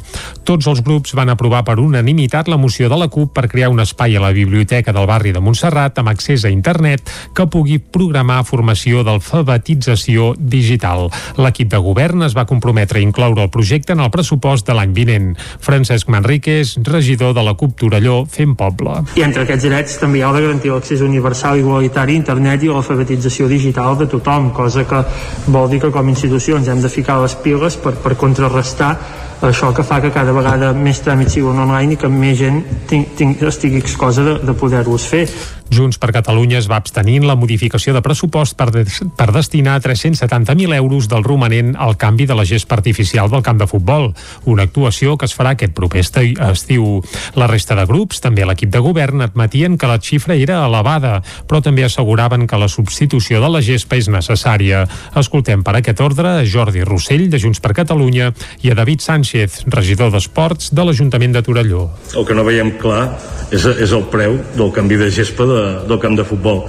[SPEAKER 3] Tots els grups van aprovar per unanimitat la moció de la CUP per crear un espai a la biblioteca del barri de Montserrat amb accés a internet que pugui programar formació d'alfabetització digital. L'equip de govern es va comprometre a incloure el projecte en el pressupost de l'any vinent. Francesc Manríquez, regidor de la CUP Torelló, fent poble.
[SPEAKER 18] I entre aquests drets també hi ha de garantir l'accés universal, igualitari, internet i l'alfabetització digital de tothom, cosa que vol dir que com a institucions hem de ficar les piles per, per contrarrestar això que fa que cada vegada més tràmits siguin online i que més gent ting, ting, estigui excosa de, de poder-los fer.
[SPEAKER 3] Junts per Catalunya es va abstenir en la modificació de pressupost per, de, per destinar 370.000 euros del romanent al canvi de la gespa artificial del camp de futbol, una actuació que es farà aquest proper estiu. La resta de grups, també l'equip de govern, admetien que la xifra era elevada, però també asseguraven que la substitució de la gespa és necessària. Escoltem per aquest ordre a Jordi Rossell, de Junts per Catalunya, i a David Sánchez, regidor d'Esports de l'Ajuntament de Torelló.
[SPEAKER 19] El que no veiem clar és, és el preu del canvi de gespa de, del camp de futbol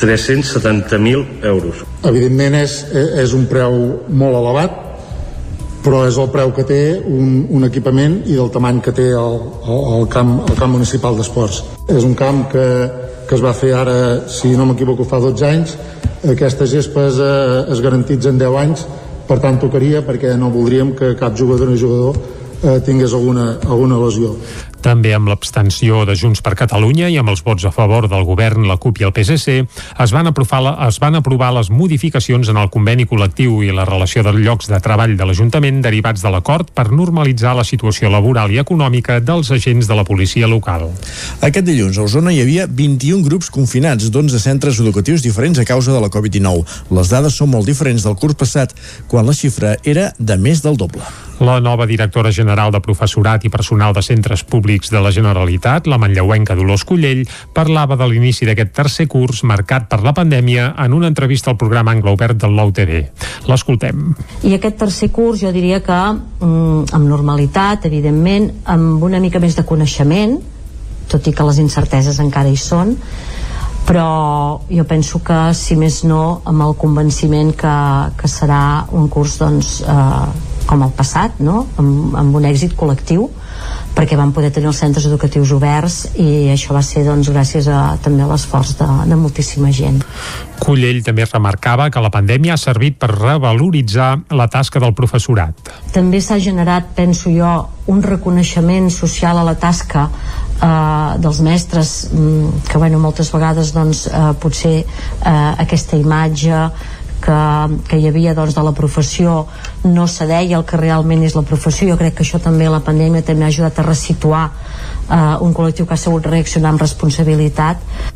[SPEAKER 19] 370.000 euros
[SPEAKER 6] evidentment és, és un preu molt elevat però és el preu que té un, un equipament i del tamany que té el, el, el, camp, el camp municipal d'esports. És un camp que, que es va fer ara, si no m'equivoco, fa 12 anys. Aquestes gespes eh, es garantitzen 10 anys, per tant tocaria perquè no voldríem que cap jugador o jugador eh, tingués alguna, alguna lesió.
[SPEAKER 3] També amb l'abstenció de Junts per Catalunya i amb els vots a favor del govern, la CUP i el PSC, es van, aprovar, es van aprovar les modificacions en el conveni col·lectiu i la relació de llocs de treball de l'Ajuntament derivats de l'acord per normalitzar la situació laboral i econòmica dels agents de la policia local.
[SPEAKER 1] Aquest dilluns a Osona hi havia 21 grups confinats d'11 centres educatius diferents a causa de la Covid-19. Les dades són molt diferents del curs passat, quan la xifra era de més del doble.
[SPEAKER 3] La nova directora general de professorat i personal de centres públics de la Generalitat, la manlleuenca Dolors Collell, parlava de l'inici d'aquest tercer curs marcat per la pandèmia en una entrevista al programa Anglo Obert del Nou TV. L'escoltem.
[SPEAKER 7] I aquest tercer curs jo diria que mm, amb normalitat, evidentment, amb una mica més de coneixement, tot i que les incerteses encara hi són, però jo penso que si més no amb el convenciment que, que serà un curs doncs, eh, com el passat, no? amb, amb un èxit col·lectiu perquè van poder tenir els centres educatius oberts i això va ser doncs, gràcies a, també a l'esforç de, de moltíssima gent.
[SPEAKER 3] Cullell també remarcava que la pandèmia ha servit per revaloritzar la tasca del professorat.
[SPEAKER 7] També s'ha generat, penso jo, un reconeixement social a la tasca eh, dels mestres mm, que bueno, moltes vegades doncs, eh, potser eh, aquesta imatge que, que hi havia doncs, de la professió no se deia el que realment és la professió jo crec que això també la pandèmia també ha ajudat a resituar eh, un col·lectiu que ha sabut reaccionar amb responsabilitat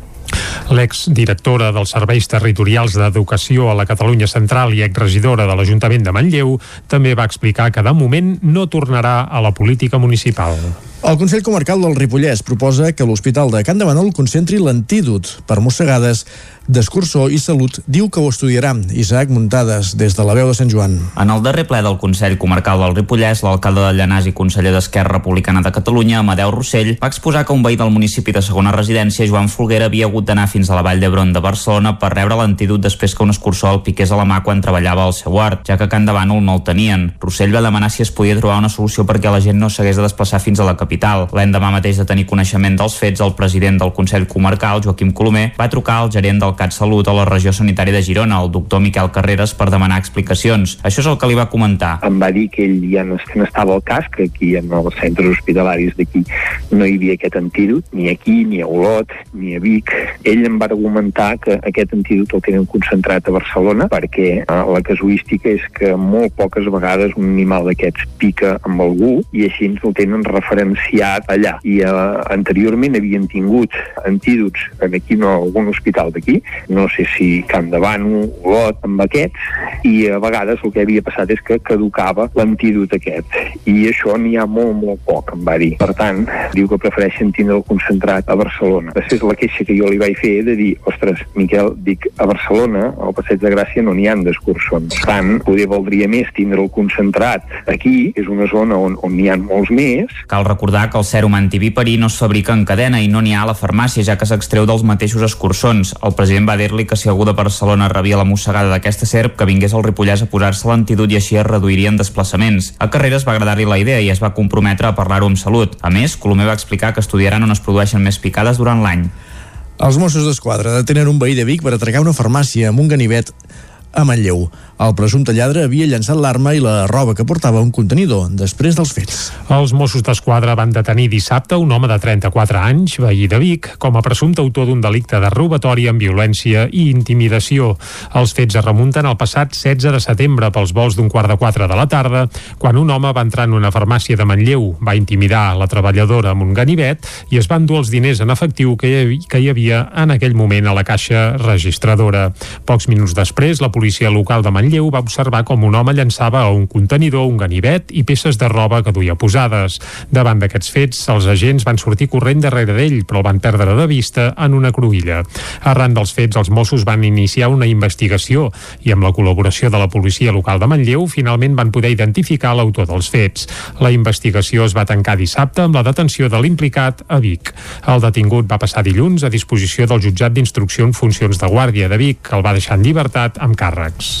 [SPEAKER 3] L'exdirectora dels Serveis Territorials d'Educació a la Catalunya Central i exregidora de l'Ajuntament de Manlleu també va explicar que de moment no tornarà a la política municipal.
[SPEAKER 1] El Consell Comarcal del Ripollès proposa que l'Hospital de Can de Manol concentri l'antídot per mossegades d'Escurçó i Salut diu que ho estudiarà. Isaac Muntades, des de la veu de Sant Joan.
[SPEAKER 8] En el darrer ple del Consell Comarcal del Ripollès, l'alcalde de Llanàs i conseller d'Esquerra Republicana de Catalunya, Amadeu Rossell, va exposar que un veí del municipi de segona residència, Joan Folguera, havia hagut d'anar fins a la Vall d'Hebron de Barcelona per rebre l'antídot després que un escurçó el piqués a la mà quan treballava al seu art, ja que a Can de Bànol no el tenien. Rossell va demanar si es podia trobar una solució perquè la gent no s'hagués de desplaçar fins a la capital. L'endemà mateix de tenir coneixement dels fets, el president del Consell Comarcal, Joaquim Colomer, va trucar al gerent del CatSalut a la regió sanitària de Girona, el doctor Miquel Carreras, per demanar explicacions. Això és el que li va comentar.
[SPEAKER 9] Em va dir que ell ja no, estava al cas, que aquí en els centres hospitalaris d'aquí no hi havia aquest antídot, ni aquí, ni a Olot, ni a Vic. Ell em va argumentar que aquest antídot el tenen concentrat a Barcelona perquè eh, la casuística és que molt poques vegades un animal d'aquests pica amb algú i així el tenen referenciat iniciat allà i eh, anteriorment havien tingut antídots en aquí no, algun hospital d'aquí, no sé si Camp de Banu, Olot, amb aquests i a vegades el que havia passat és que caducava l'antídot aquest i això n'hi ha molt, molt poc, em va dir. Per tant, diu que prefereixen tindre el concentrat a Barcelona. Després la queixa que jo li vaig fer de dir, ostres, Miquel, dic, a Barcelona, al Passeig de Gràcia, no n'hi han d'escurçons. Per tant, poder valdria més tindre el concentrat aquí, és una zona on, on n'hi ha molts més.
[SPEAKER 20] Cal recordar que el sèrum antiviperí no es fabrica en cadena i no n'hi ha a la farmàcia, ja que s'extreu dels mateixos escurçons. El president va dir-li que si algú de Barcelona rebia la mossegada d'aquesta serp, que vingués al Ripollès a posar-se l'antidut i així es reduirien desplaçaments. A Carreras va agradar-li la idea i es va comprometre a parlar-ho amb Salut. A més, Colomer va explicar que estudiaran on es produeixen més picades durant l'any.
[SPEAKER 1] Els Mossos d'Esquadra detenen un veí de Vic per atracar una farmàcia amb un ganivet a Manlleu. El presumpte lladre havia llançat l'arma i la roba que portava un contenidor després dels fets.
[SPEAKER 3] Els Mossos d'Esquadra van detenir dissabte un home de 34 anys, veí de Vic, com a presumpte autor d'un delicte de robatori amb violència i intimidació. Els fets es remunten al passat 16 de setembre pels vols d'un quart de quatre de la tarda, quan un home va entrar en una farmàcia de Manlleu, va intimidar la treballadora amb un ganivet i es van dur els diners en efectiu que hi que hi havia en aquell moment a la caixa registradora. Pocs minuts després, la policia local de Manlleu Manlleu va observar com un home llançava a un contenidor un ganivet i peces de roba que duia posades. Davant d'aquests fets, els agents van sortir corrent darrere d'ell, però el van perdre de vista en una cruïlla. Arran dels fets, els Mossos van iniciar una investigació i amb la col·laboració de la policia local de Manlleu finalment van poder identificar l'autor dels fets. La investigació es va tancar dissabte amb la detenció de l'implicat a Vic. El detingut va passar dilluns a disposició del jutjat d'instrucció en funcions de guàrdia de Vic, que el va deixar en llibertat amb càrrecs.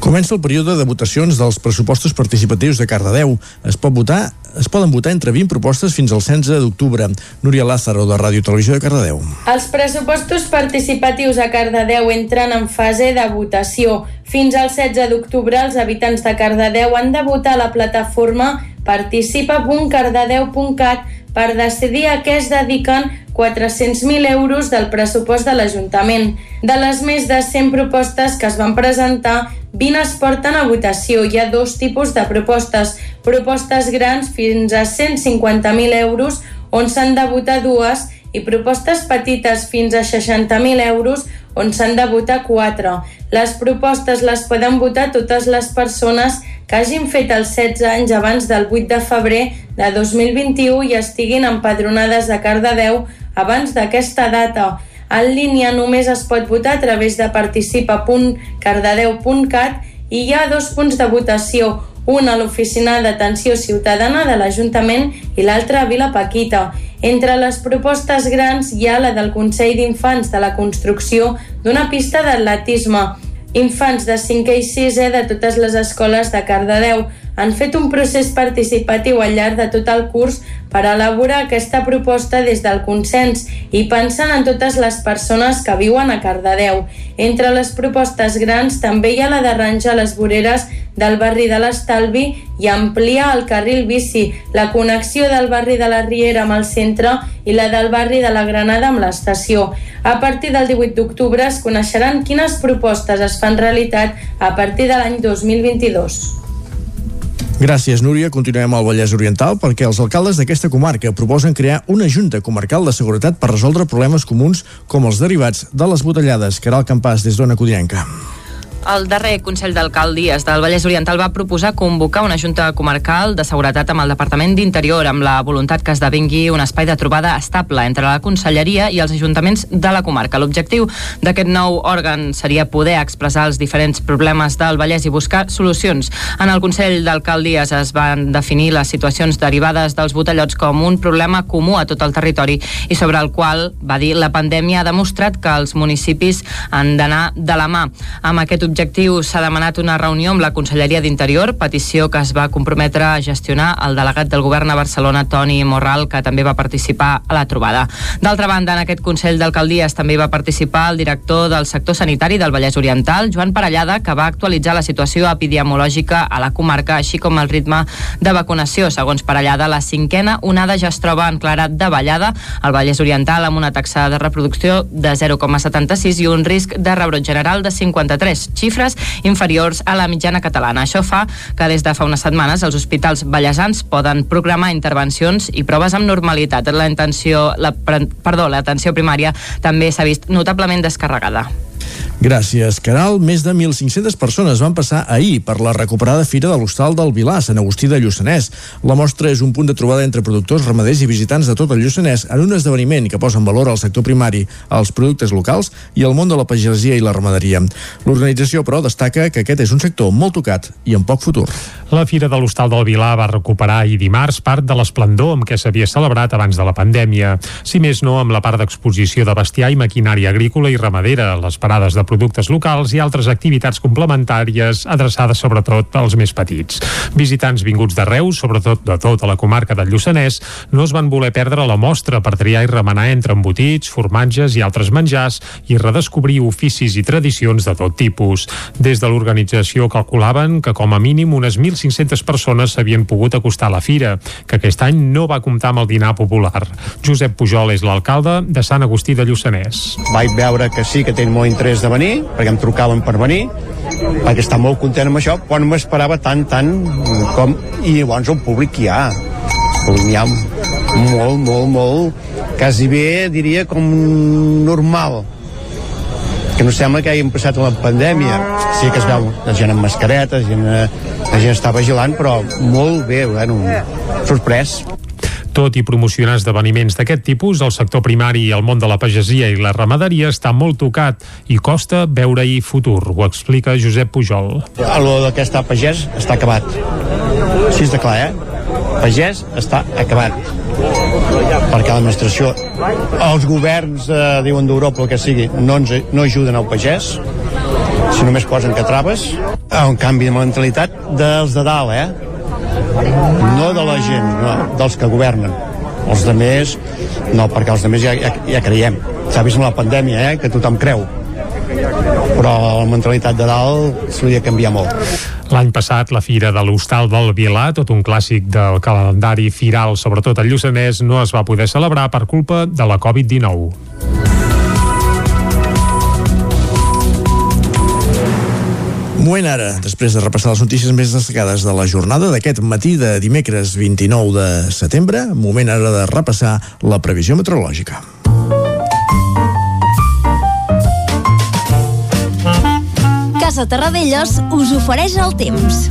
[SPEAKER 1] Comença el període de votacions dels pressupostos participatius de Cardedeu. Es pot votar es poden votar entre 20 propostes fins al 16 d'octubre. Núria Lázaro, de Ràdio Televisió de Cardedeu.
[SPEAKER 10] Els pressupostos participatius a Cardedeu entren en fase de votació. Fins al 16 d'octubre, els habitants de Cardedeu han de votar a la plataforma participa.cardedeu.cat per decidir a què es dediquen 400.000 euros del pressupost de l'Ajuntament. De les més de 100 propostes que es van presentar, 20 es porten a votació. Hi ha dos tipus de propostes. Propostes grans fins a 150.000 euros, on s'han de votar dues, i propostes petites fins a 60.000 euros, on s'han de votar 4. Les propostes les poden votar totes les persones que hagin fet els 16 anys abans del 8 de febrer de 2021 i estiguin empadronades de Cardedeu abans d'aquesta data. En línia només es pot votar a través de participa.cardedeu.cat i hi ha dos punts de votació, un a l'Oficina d'Atenció Ciutadana de l'Ajuntament i l'altre a Vila Paquita. Entre les propostes grans hi ha la del Consell d'Infants de la construcció d'una pista d'atletisme. Infants de 5è i 6è de totes les escoles de Cardedeu han fet un procés participatiu al llarg de tot el curs per elaborar aquesta proposta des del consens i pensant en totes les persones que viuen a Cardedeu. Entre les propostes grans també hi ha la d'arranjar les voreres del barri de l'Estalvi i ampliar el carril bici, la connexió del barri de la Riera amb el centre i la del barri de la Granada amb l'estació. A partir del 18 d'octubre es coneixeran quines propostes es fan realitat a partir de l'any 2022.
[SPEAKER 1] Gràcies, Núria. Continuem al Vallès Oriental perquè els alcaldes d'aquesta comarca proposen crear una Junta Comarcal de Seguretat per resoldre problemes comuns com els derivats de les botellades. Caral Campàs, des d'Ona Codinenca.
[SPEAKER 11] El darrer Consell d'Alcaldies del Vallès Oriental va proposar convocar una Junta Comarcal de Seguretat amb el Departament d'Interior amb la voluntat que esdevingui un espai de trobada estable entre la Conselleria i els ajuntaments de la comarca. L'objectiu d'aquest nou òrgan seria poder expressar els diferents problemes del Vallès i buscar solucions. En el Consell d'Alcaldies es van definir les situacions derivades dels botellots com un problema comú a tot el territori i sobre el qual, va dir, la pandèmia ha demostrat que els municipis han d'anar de la mà. Amb aquest objectiu objectiu s'ha demanat una reunió amb la Conselleria d'Interior, petició que es va comprometre a gestionar el delegat del govern a Barcelona, Toni Morral, que també va participar a la trobada. D'altra banda, en aquest Consell d'Alcaldies també va participar el director del sector sanitari del Vallès Oriental, Joan Parellada, que va actualitzar la situació epidemiològica a la comarca, així com el ritme de vacunació. Segons Parellada, la cinquena onada ja es troba en clara davallada al Vallès Oriental amb una taxa de reproducció de 0,76 i un risc de rebrot general de 53 xifres inferiors a la mitjana catalana. Això fa que des de fa unes setmanes els hospitals ballesans poden programar intervencions i proves amb normalitat. La intenció, la, perdó, l'atenció primària també s'ha vist notablement descarregada.
[SPEAKER 1] Gràcies, Caral. Més de 1.500 persones van passar ahir per la recuperada fira de l'Hostal del Vilà, Sant Agustí de Lluçanès. La mostra és un punt de trobada entre productors, ramaders i visitants de tot el Lluçanès en un esdeveniment que posa en valor el sector primari, els productes locals i el món de la pagesia i la ramaderia. L'organització, però, destaca que aquest és un sector molt tocat i amb poc futur.
[SPEAKER 3] La Fira de l'Hostal del Vilà va recuperar ahir dimarts part de l'esplendor amb què s'havia celebrat abans de la pandèmia. Si més no, amb la part d'exposició de bestiar i maquinària agrícola i ramadera, les parades de productes locals i altres activitats complementàries adreçades sobretot als més petits. Visitants vinguts d'arreu, sobretot de tota la comarca del Lluçanès, no es van voler perdre la mostra per triar i remenar entre embotits, formatges i altres menjars i redescobrir oficis i tradicions de tot tipus. Des de l'organització calculaven que com a mínim unes 1.500 persones s'havien pogut acostar a la fira, que aquest any no va comptar amb el dinar popular. Josep Pujol és l'alcalde de Sant Agustí de Lluçanès.
[SPEAKER 12] Vaig veure que sí que tenen molt interès de venir perquè em trucaven per venir, perquè està molt content amb això, quan m'esperava tant, tant com... I llavors el públic hi ha. N'hi ha molt, molt, molt, quasi bé, diria, com normal que no sembla que hagin passat la pandèmia. Sí que es veu la gent amb mascaretes, gent, eh, la gent està vigilant, però molt bé, bueno, sorprès.
[SPEAKER 3] Tot i promocionar esdeveniments d'aquest tipus, el sector primari i el món de la pagesia i la ramaderia està molt tocat i costa veure-hi futur, ho explica Josep Pujol.
[SPEAKER 12] El d'aquesta pagès està acabat. Així de clar, eh? Pagès està acabat perquè l'administració, els governs, eh, diuen d'Europa el que sigui, no, ens, no ajuden al pagès, si només posen que traves, un canvi de mentalitat dels de dalt, eh? No de la gent, no, dels que governen. Els de més, no, perquè els de més ja, ja, ja creiem. S'ha vist amb la pandèmia, eh, que tothom creu. Però la mentalitat de dalt s'hauria canviar molt.
[SPEAKER 3] L'any passat, la Fira de l'Hostal del Vilà, tot un clàssic del calendari firal, sobretot al Lluçanès, no es va poder celebrar per culpa de la Covid-19.
[SPEAKER 1] Moment ara, després de repassar les notícies més destacades de la jornada d'aquest matí de dimecres 29 de setembre, moment ara de repassar la previsió meteorològica.
[SPEAKER 13] Casa Terradellos us ofereix el temps.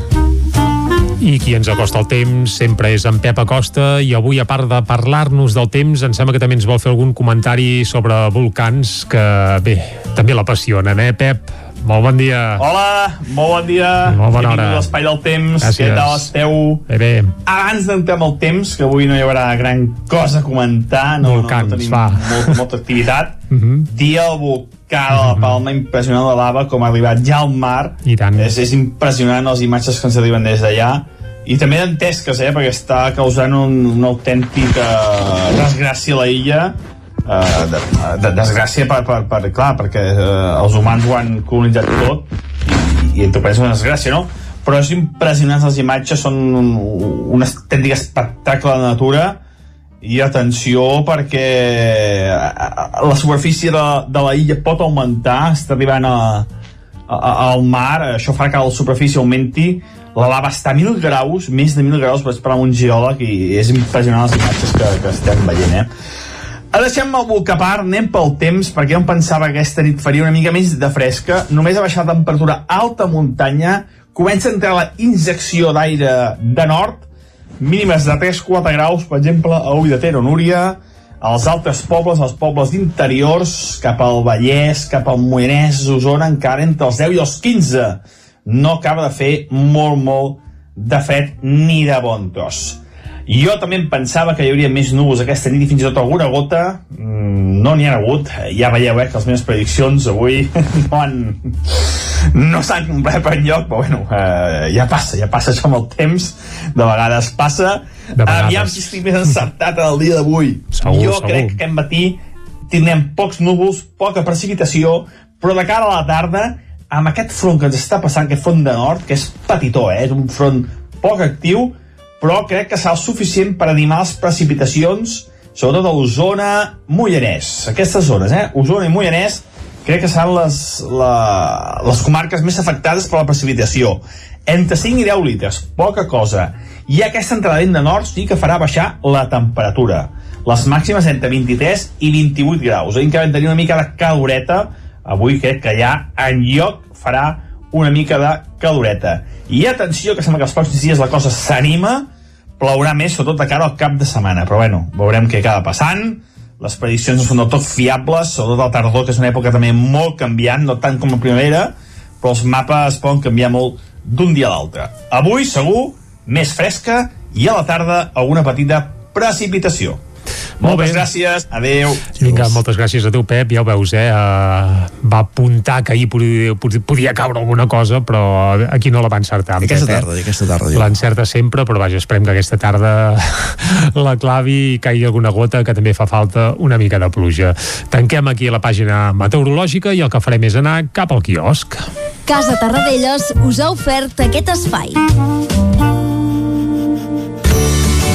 [SPEAKER 3] I qui ens acosta el temps sempre és en Pep Acosta i avui, a part de parlar-nos del temps, em sembla que també ens vol fer algun comentari sobre volcans que, bé, també l'apassionen, eh, Pep? Molt bon dia.
[SPEAKER 14] Hola, molt bon dia.
[SPEAKER 3] Molt bona hora.
[SPEAKER 14] l'espai del temps.
[SPEAKER 3] Gràcies.
[SPEAKER 14] Què tal esteu?
[SPEAKER 3] Bé, bé.
[SPEAKER 14] Abans d'entrar amb el temps, que avui no hi haurà gran cosa a comentar, no,
[SPEAKER 3] Volcans,
[SPEAKER 14] no, no tenim
[SPEAKER 3] va.
[SPEAKER 14] molta, molta activitat.
[SPEAKER 3] Uh -huh.
[SPEAKER 14] Dia el volcà de la Palma, impressionant de lava, com ha arribat ja al mar.
[SPEAKER 3] I tant.
[SPEAKER 14] És, és impressionant les imatges que ens arriben des d'allà. I també d'entesques, eh, perquè està causant un, una autèntica desgràcia a la illa eh, de, de, desgràcia per, per, per, clar, perquè eh, els humans ho han colonitzat tot i, i entre una desgràcia, no? Però és impressionant les imatges, són un, un autèntic espectacle de natura i atenció perquè eh, la superfície de, de la illa pot augmentar, està arribant a, a, al mar, això fa que la superfície augmenti, la lava està a 1.000 graus, més de 1.000 graus, vaig parlar un geòleg i és impressionant les imatges que, que estem veient, eh? Ara deixem el a part, anem pel temps, perquè jo em pensava que aquesta nit faria una mica més de fresca. Només ha baixat la temperatura alta muntanya, comença a entrar la injecció d'aire de nord, mínimes de 3-4 graus, per exemple, a Ull de Ter o Núria, als altres pobles, als pobles d'interiors, cap al Vallès, cap al Moianès, Osona, encara entre els 10 i els 15. No acaba de fer molt, molt de fred ni de bon tros. Jo també em pensava que hi hauria més núvols aquesta nit i fins i tot alguna gota. Mm, no n'hi ha hagut. Ja veieu eh, que les meves prediccions avui (laughs) no han no s'han complert per enlloc, però bueno, eh, ja passa, ja passa això amb el temps, de vegades passa.
[SPEAKER 3] De vegades.
[SPEAKER 14] Aviam si estic més encertat el dia d'avui. Jo
[SPEAKER 3] segur.
[SPEAKER 14] crec que aquest matí tindrem pocs núvols, poca precipitació, però de cara a la tarda, amb aquest front que ens està passant, aquest front de nord, que és petitó, eh? és un front poc actiu, però crec que serà suficient per animar les precipitacions, sobretot a Osona, Mollanès. Aquestes zones, eh? Osona i Mollanès, crec que seran les, la, les comarques més afectades per la precipitació. Entre 5 i 10 litres, poca cosa. I aquesta entrada de nord sí que farà baixar la temperatura. Les màximes entre 23 i 28 graus. Ahir encara vam tenir una mica de caloreta, avui crec que ja en lloc farà una mica de caloreta. I atenció, que sembla que els pròxims dies la cosa s'anima, plourà més, sobretot de cara al cap de setmana. Però bueno, veurem què acaba passant. Les prediccions no són del tot fiables, sobretot al tardor, que és una època també molt canviant, no tant com la primavera, però els mapes poden canviar molt d'un dia a l'altre. Avui, segur, més fresca i a la tarda alguna petita precipitació.
[SPEAKER 3] Molt
[SPEAKER 14] Moltes
[SPEAKER 3] bé.
[SPEAKER 14] gràcies, adeu.
[SPEAKER 3] Vinga, moltes gràcies a teu, Pep. Ja ho veus, eh? Uh, va apuntar que ahir podia, podia caure alguna cosa, però aquí no la va encertar. en
[SPEAKER 1] Aquesta
[SPEAKER 3] Pep, eh?
[SPEAKER 1] tarda, aquesta tarda.
[SPEAKER 3] L'encerta sempre, però vaja, esperem que aquesta tarda (laughs) la clavi i caigui alguna gota, que també fa falta una mica de pluja. Tanquem aquí la pàgina meteorològica i el que farem és anar cap al quiosc.
[SPEAKER 21] Casa Tarradellas us ha ofert aquest espai.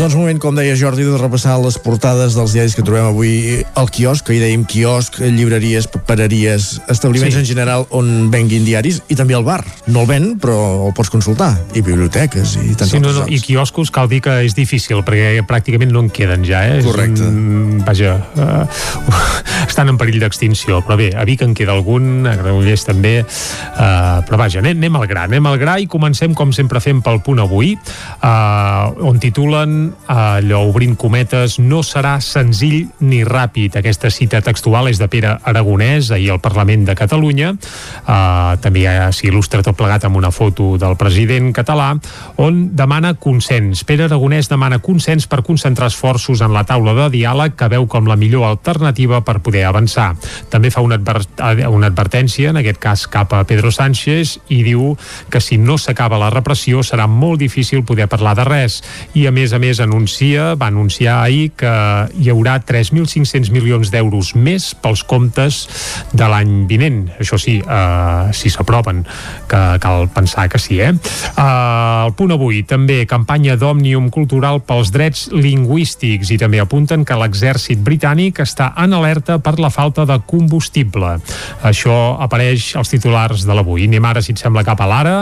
[SPEAKER 1] Doncs moment, com deia Jordi, de repassar les portades dels diaris que trobem avui al quiosc, que hi dèiem quiosc, llibreries, papereries, establiments
[SPEAKER 3] Sí.
[SPEAKER 1] en general on venguin diaris, i també el bar. No el ven, però el pots consultar. I biblioteques i tants
[SPEAKER 3] Sí, no, no, I quioscos cal dir que és difícil, perquè pràcticament no en queden ja, eh?
[SPEAKER 1] Correcte.
[SPEAKER 3] Un, vaja, uh, (laughs) estan en perill d'extinció, però bé, a Vic en queda algun, a Granollers també, uh, però vaja, anem, anem al gra, anem al gra i comencem, com sempre fem, pel punt avui, uh, on titulen, allò obrint cometes, no serà senzill ni ràpid. Aquesta cita textual és de Pere Aragonès, ahir al Parlament de Catalunya, uh, també ja s'hi il·lustra tot plegat amb una foto del president català, on demana consens. Pere Aragonès demana consens per concentrar esforços en la taula de diàleg que veu com la millor alternativa per poder avançar. També fa una, adver una advertència, en aquest cas cap a Pedro Sánchez, i diu que si no s'acaba la repressió serà molt difícil poder parlar de res. I a més a més anuncia, va anunciar ahir que hi haurà 3.500 milions d'euros més pels comptes de l'any vinent. Això sí, eh, si s'aproven, que cal pensar que sí, eh? eh el punt avui, també campanya d'Òmnium Cultural pels drets lingüístics i també apunten que l'exèrcit britànic està en alerta per la falta de combustible. Això apareix als titulars de l'avui. Anem ara, si et sembla, cap a l'ara,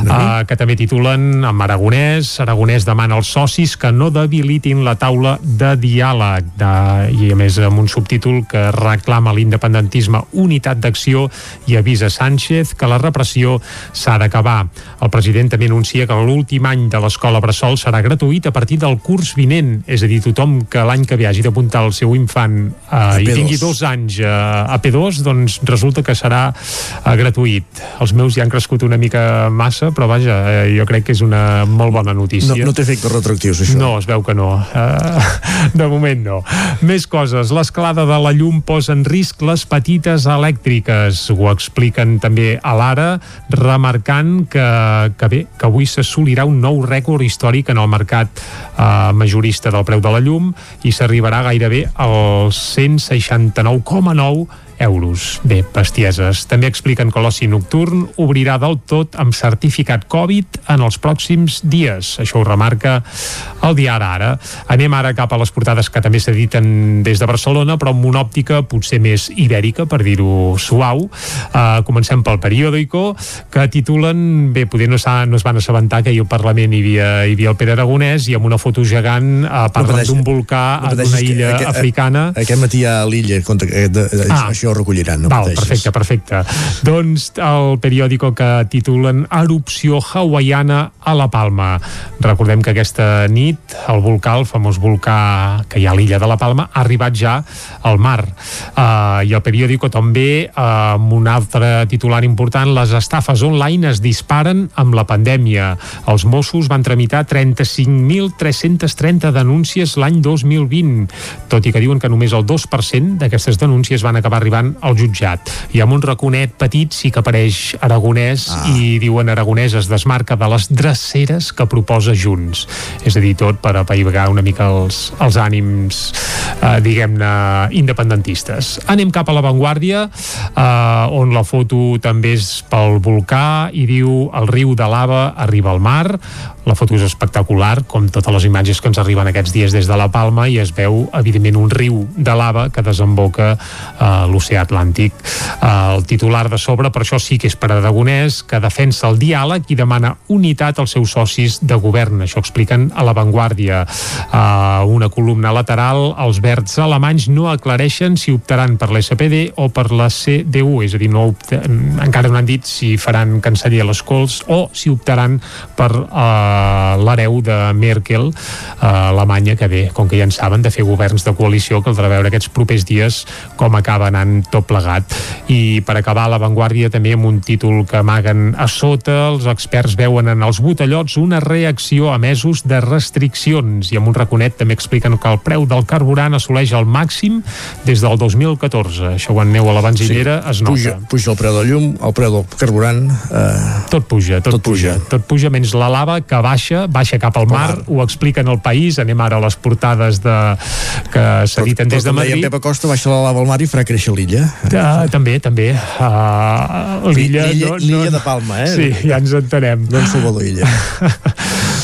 [SPEAKER 3] eh, que també titulen amb Aragonès. Aragonès demana als socis que no debilitin la taula de diàleg de, i a més amb un subtítol que reclama l'independentisme unitat d'acció i avisa Sánchez que la repressió s'ha d'acabar. El president també anuncia que l'últim any de l'escola Bressol serà gratuït a partir del curs vinent, és a dir, tothom que l'any que ve hagi d'apuntar el seu infant eh, i
[SPEAKER 1] P2.
[SPEAKER 3] tingui dos anys eh, a P2, doncs resulta que serà eh, gratuït. Els meus ja han crescut una mica massa, però vaja, eh, jo crec que és una molt bona notícia.
[SPEAKER 1] No, no té efectes retroactius, això.
[SPEAKER 3] No, es veu que no. Uh, de moment no. Més coses. L'escalada de la llum posa en risc les petites elèctriques. Ho expliquen també a l'Ara, remarcant que, que bé, que avui s'assolirà un nou rècord històric en el mercat uh, majorista del preu de la llum i s'arribarà gairebé als 169,9 euros. Bé, bestieses. També expliquen que l'oci nocturn obrirà del tot amb certificat Covid en els pròxims dies. Això ho remarca el diari Ara. Anem ara cap a les portades que també s'editen des de Barcelona, però amb una òptica potser més ibèrica, per dir-ho suau. Uh, comencem pel periòdico, que titulen, bé, poder no, no es van assabentar que ahir al Parlament hi havia, hi havia el Pere Aragonès i amb una foto gegant uh, parlen
[SPEAKER 1] pateixis.
[SPEAKER 3] d'un volcà
[SPEAKER 1] No
[SPEAKER 3] d'una
[SPEAKER 1] que
[SPEAKER 3] illa
[SPEAKER 1] aquest-
[SPEAKER 3] africana.
[SPEAKER 1] Aquest matí a l'illa, contra, eh,
[SPEAKER 3] Ah.
[SPEAKER 1] això ho recolliran, no
[SPEAKER 3] Val,
[SPEAKER 1] pateixis.
[SPEAKER 3] perfecte, perfecte. Doncs el periòdico que titulen Erupció hawaiana a la Palma. Recordem que aquesta nit el volcà, el famós volcà que hi ha a l'illa de la Palma, ha arribat ja al mar. Uh, I el periòdico també, uh, amb un altre titular important, les estafes online es disparen amb la pandèmia. Els Mossos van tramitar 35.330 denúncies l'any 2020, tot i que diuen que només el 2% d'aquestes denúncies van acabar arribant al jutjat. I amb un raconet petit sí que apareix Aragonès ah. i diuen Aragonès es desmarca de les dreceres que proposa Junts. És a dir, tot per apaivagar una mica els, els ànims, eh, diguem-ne, independentistes. Anem cap a l'avantguàrdia, eh, on la foto també és pel volcà i diu el riu de lava arriba al mar, la foto és espectacular, com totes les imatges que ens arriben aquests dies des de la Palma i es veu, evidentment, un riu de lava que desemboca a l'oceà Atlàntic. Eh, el titular de sobre, per això sí que és per Aragonès, que defensa el diàleg i demana unitat als seus socis de govern. Això expliquen a l'avantguàrdia. Eh, una columna lateral, els verds alemanys no aclareixen si optaran per l'SPD o per la CDU, és a dir, no opta, encara no han dit si faran canceller les Cols o si optaran per eh, l'hereu de Merkel a Alemanya, que bé, com que ja en saben, de fer governs de coalició, caldrà veure aquests propers dies com acaba anant tot plegat. I per acabar, l'avantguàrdia també amb un títol que amaguen a sota, els experts veuen en els botellots una reacció a mesos de restriccions i amb un raconet també expliquen que el preu del carburant assoleix el màxim des del 2014. Això quan aneu a la benzinera sí, es nota.
[SPEAKER 1] Puja, puja el preu del llum, el preu del carburant... Eh,
[SPEAKER 3] tot puja, tot, tot puja. puja. Tot puja, menys la lava que baixa, baixa cap al mar, mar, ho expliquen al país, anem ara a les portades de, que s'editen des de Madrid.
[SPEAKER 1] Però Pepa Costa baixa la lava al mar i farà créixer l'illa.
[SPEAKER 3] Uh, també, també. Uh, l'illa...
[SPEAKER 1] L'illa
[SPEAKER 3] no, no,
[SPEAKER 1] de Palma, eh?
[SPEAKER 3] Sí, ja ens entenem.
[SPEAKER 1] No en Salvador Illa.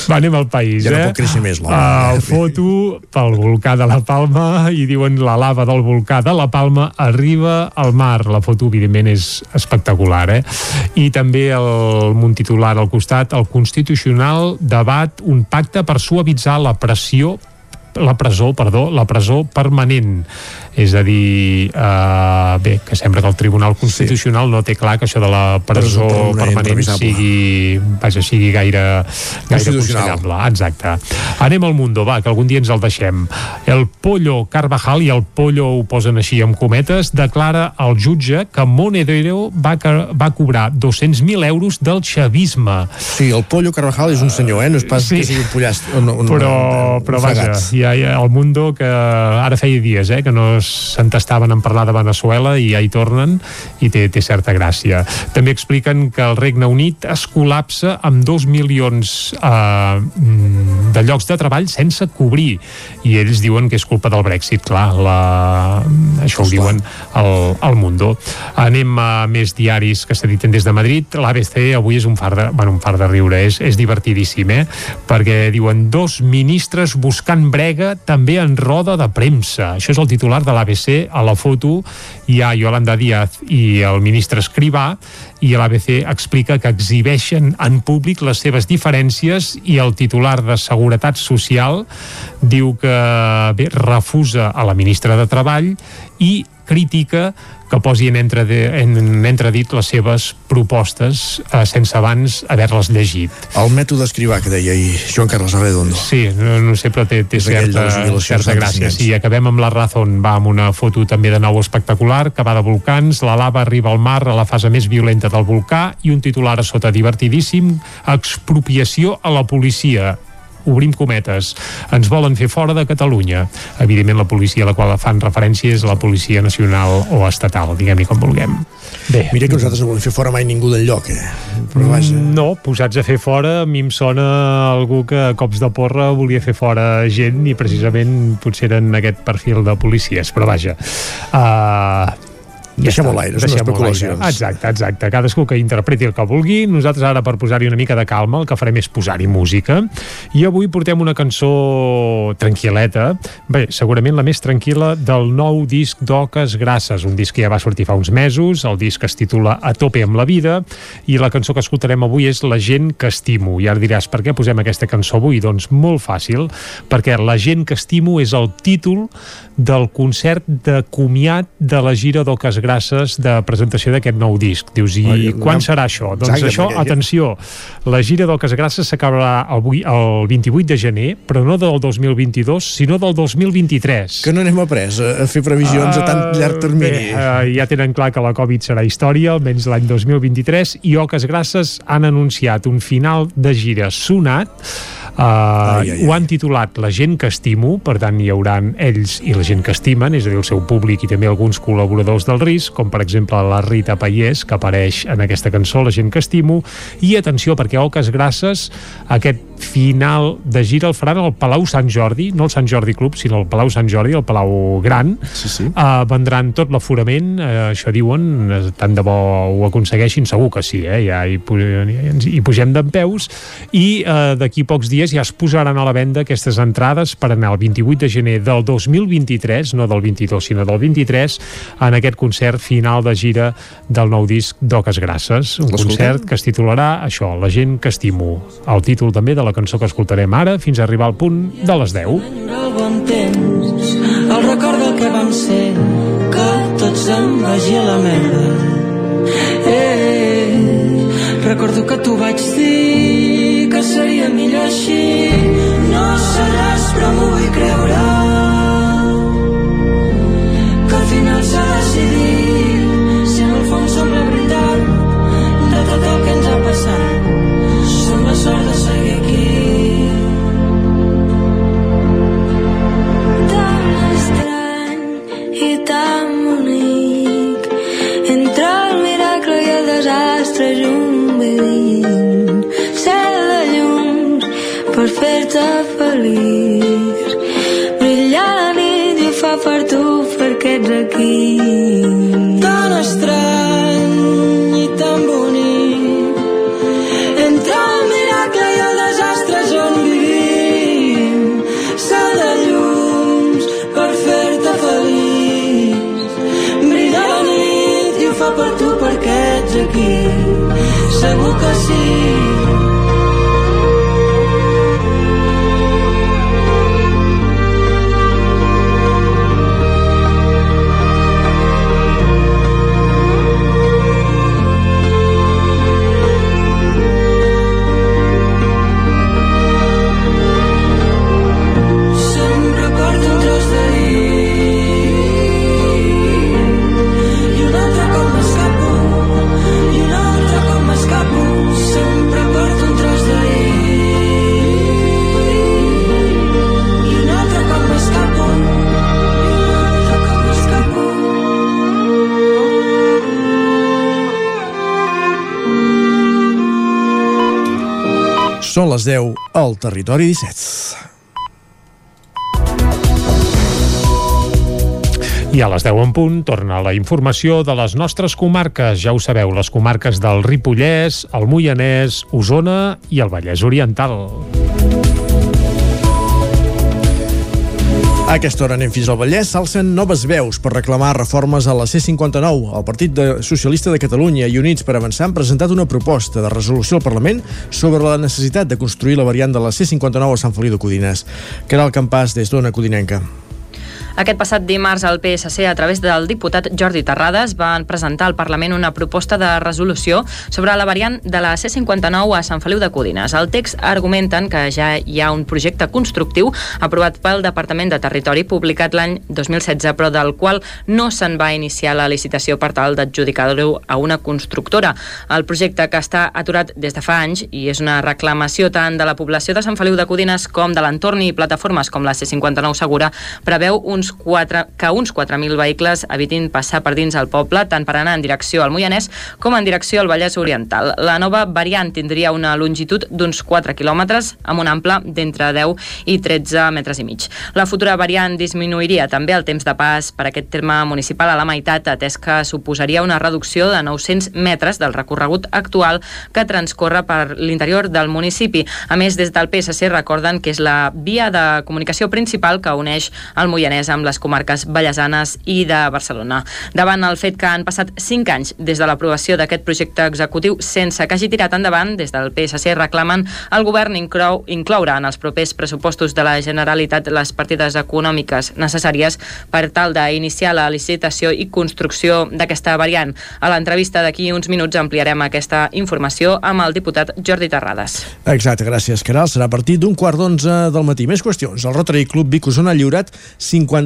[SPEAKER 3] Va, anem al país,
[SPEAKER 1] ja
[SPEAKER 3] eh?
[SPEAKER 1] no pot créixer més l'home.
[SPEAKER 3] Uh, foto pel volcà de la Palma i diuen la lava del volcà de la Palma arriba al mar. La foto, evidentment, és espectacular, eh? I també el munt titular al costat, el Constitucional debat un pacte per suavitzar la pressió la presó, perdó, la presó permanent és a dir eh, bé, que sembla que el Tribunal Constitucional sí. no té clar que això de la presó, presó permanent, sigui vaja, sigui gaire, gaire aconsellable exacte. Anem al Mundo, va, que algun dia ens el deixem. El Pollo Carvajal, i el Pollo ho posen així amb cometes, declara al jutge que Monedero va, va cobrar 200.000 euros del xavisme.
[SPEAKER 1] Sí, el Pollo Carvajal és un senyor, eh? No és pas sí. que sigui un pollast. No, no,
[SPEAKER 3] però, però vaja, hi ha, hi ha el Mundo que ara feia dies, eh, que no s'entestaven en parlar de Venezuela i ja hi tornen i té, té certa gràcia. També expliquen que el Regne Unit es col·lapsa amb dos milions eh, de llocs de treball sense cobrir i ells diuen que és culpa del Brexit, clar, la... això ho diuen al, al Mundo. Anem a més diaris que s'editen des de Madrid. L'ABC avui és un far de, bueno, un far de riure, és, és divertidíssim, eh? perquè diuen dos ministres buscant brega també en roda de premsa. Això és el titular de l'ABC, a la foto hi ha Yolanda Díaz i el ministre Escrivà i l'ABC explica que exhibeixen en públic les seves diferències i el titular de Seguretat Social diu que bé, refusa a la ministra de Treball i critica que posi en, entrede, en entredit les seves propostes eh, sense abans haver-les llegit.
[SPEAKER 1] El mètode escrivà que deia ahir Joan Carles Arredondo.
[SPEAKER 3] Sí, no, no sé, però té, té certa, certa gràcia. Sí, acabem amb la Razón, va amb una foto també de nou espectacular, que va de volcans, la lava arriba al mar a la fase més violenta del volcà i un titular a sota divertidíssim, expropiació a la policia obrim cometes, ens volen fer fora de Catalunya. Evidentment la policia a la qual fan referència és la policia nacional o estatal, diguem-hi com vulguem.
[SPEAKER 1] Bé. Mira que nosaltres no volem fer fora mai ningú del lloc, eh? Però vaja.
[SPEAKER 3] No, posats a fer fora, a mi em sona algú que a cops de porra volia fer fora gent i precisament potser eren aquest perfil de policies, però vaja. Uh,
[SPEAKER 1] ja Deixem-ho l'aire, són especulacions.
[SPEAKER 3] Exacte, exacte. Cadascú que interpreti el que vulgui. Nosaltres ara, per posar-hi una mica de calma, el que farem és posar-hi música. I avui portem una cançó tranquil·leta. Bé, segurament la més tranquil·la del nou disc d'Oques Grasses, un disc que ja va sortir fa uns mesos. El disc es titula A tope amb la vida i la cançó que escoltarem avui és La gent que estimo. I ara diràs, per què posem aquesta cançó avui? Doncs molt fàcil, perquè La gent que estimo és el títol del concert de comiat de la gira d'Oques Grasses de presentació d'aquest nou disc. Dius, i
[SPEAKER 1] Oi,
[SPEAKER 3] quan
[SPEAKER 1] no-
[SPEAKER 3] serà això? Doncs
[SPEAKER 1] Exacte,
[SPEAKER 3] això, atenció, la gira d'Oques Grasses s'acabarà el, vui- el 28 de gener, però no del 2022, sinó del 2023.
[SPEAKER 1] Que no n'hem après a, a fer previsions a tan llarg termini.
[SPEAKER 3] Bé, uh, ja tenen clar que la Covid serà història, almenys l'any 2023, i Oques Grasses han anunciat un final de gira sonat Uh, ai, ai, ai. ho han titulat La gent que estimo, per tant hi hauran ells i la gent que estimen, és a dir, el seu públic i també alguns col·laboradors del RIS, com per exemple la Rita Paiés, que apareix en aquesta cançó, La gent que estimo, i atenció, perquè Oques Grasses, aquest final de gira el faran al Palau Sant Jordi, no el Sant Jordi Club, sinó el Palau Sant Jordi, el Palau Gran.
[SPEAKER 1] Sí, sí.
[SPEAKER 3] Uh, vendran tot l'aforament, uh, això diuen, eh, tant de bo ho aconsegueixin, segur que sí, eh? ja hi, pu hi pugem d'en peus, i uh, d'aquí pocs dies ja es posaran a la venda aquestes entrades per anar el 28 de gener del 2023, no del 22, sinó del 23, en aquest concert final de gira del nou disc d'Oques Grasses, un concert que es titularà això, La gent que estimo, el títol també de la cançó que escoltarem ara, fins a arribar al punt de les 10.
[SPEAKER 22] el bon temps, el record del que vam ser, que tot se'n vagi a la merda. Eh, recordo que t'ho vaig dir, que seria millor així, no seràs però m'ho vull creure, que al final s'ha decidit, si en el fons som la veritat de tot el que ens ha passat, som la sort de seguir fer-te feliç brilla la nit i fa per tu perquè ets aquí tan estrany i tan bonic. Entre el miracle i el desastre on vivim. Cel de llums per fer-te feliç. Brilla la nit i ho fa per tu perquè ets aquí segur que sí
[SPEAKER 1] Són les 10 al Territori 17.
[SPEAKER 3] I a les 10 en punt torna la informació de les nostres comarques. Ja ho sabeu, les comarques del Ripollès, el Moianès, Osona i el Vallès Oriental.
[SPEAKER 1] A aquesta hora anem fins al Vallès, s'alcen noves veus per reclamar reformes a la C-59. El Partit Socialista de Catalunya i Units per Avançar han presentat una proposta de resolució al Parlament sobre la necessitat de construir la variant de la C-59 a Sant Feliu de Codines. Caral Campàs, des d'Ona Codinenca.
[SPEAKER 11] Aquest passat dimarts el PSC, a través del diputat Jordi Terrades, van presentar al Parlament una proposta de resolució sobre la variant de la C-59 a Sant Feliu de Codines. El text argumenten que ja hi ha un projecte constructiu aprovat pel Departament de Territori publicat l'any 2016, però del qual no se'n va iniciar la licitació per tal d'adjudicar-lo a una constructora. El projecte que està aturat des de fa anys i és una reclamació tant de la població de Sant Feliu de Codines com de l'entorn i plataformes com la C-59 Segura preveu uns 4, que uns 4.000 vehicles evitin passar per dins el poble, tant per anar en direcció al Moianès com en direcció al Vallès Oriental. La nova variant tindria una longitud d'uns 4 quilòmetres amb un ample d'entre 10 i 13 metres i mig. La futura variant disminuiria també el temps de pas per aquest terme municipal a la meitat, atès que suposaria una reducció de 900 metres del recorregut actual que transcorre per l'interior del municipi. A més, des del PSC recorden que és la via de comunicació principal que uneix el Moianès amb les comarques vallesanes i de Barcelona. Davant el fet que han passat 5 anys des de l'aprovació d'aquest projecte executiu sense que hagi tirat endavant, des del PSC reclamen el govern inclou, incloure en els propers pressupostos de la Generalitat les partides econòmiques necessàries per tal d'iniciar la licitació i construcció d'aquesta variant. A l'entrevista d'aquí uns minuts ampliarem aquesta informació amb el diputat Jordi Terrades.
[SPEAKER 1] Exacte, gràcies, Caral. Serà a partir d'un quart d'onze del matí. Més qüestions. El Rotary Club Vic ha lliurat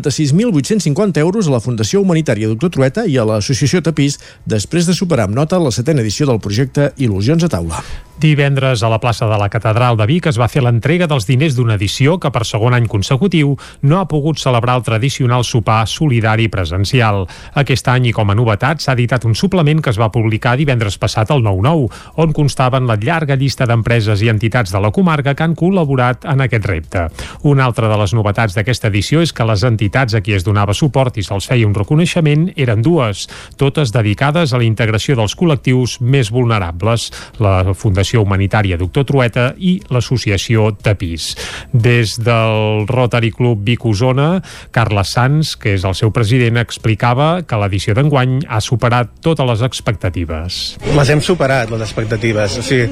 [SPEAKER 1] 56.850 euros a la Fundació Humanitària Doctor Trueta i a l'Associació Tapís després de superar amb nota la setena edició del projecte Il·lusions a taula.
[SPEAKER 3] Divendres a la plaça de la Catedral de Vic es va fer l'entrega dels diners d'una edició que per segon any consecutiu no ha pogut celebrar el tradicional sopar solidari presencial. Aquest any i com a novetat s'ha editat un suplement que es va publicar divendres passat al 9-9, on constaven la llarga llista d'empreses i entitats de la comarca que han col·laborat en aquest repte. Una altra de les novetats d'aquesta edició és que les entitats a qui es donava suport i se'ls feia un reconeixement eren dues, totes dedicades a la integració dels col·lectius més vulnerables, la Fundació Humanitària Doctor Trueta i l'Associació Tapís. Des del Rotary Club Vic Osona, Carles Sans, que és el seu president, explicava que l'edició d'enguany ha superat totes les expectatives.
[SPEAKER 23] Les hem superat, les expectatives. O sigui,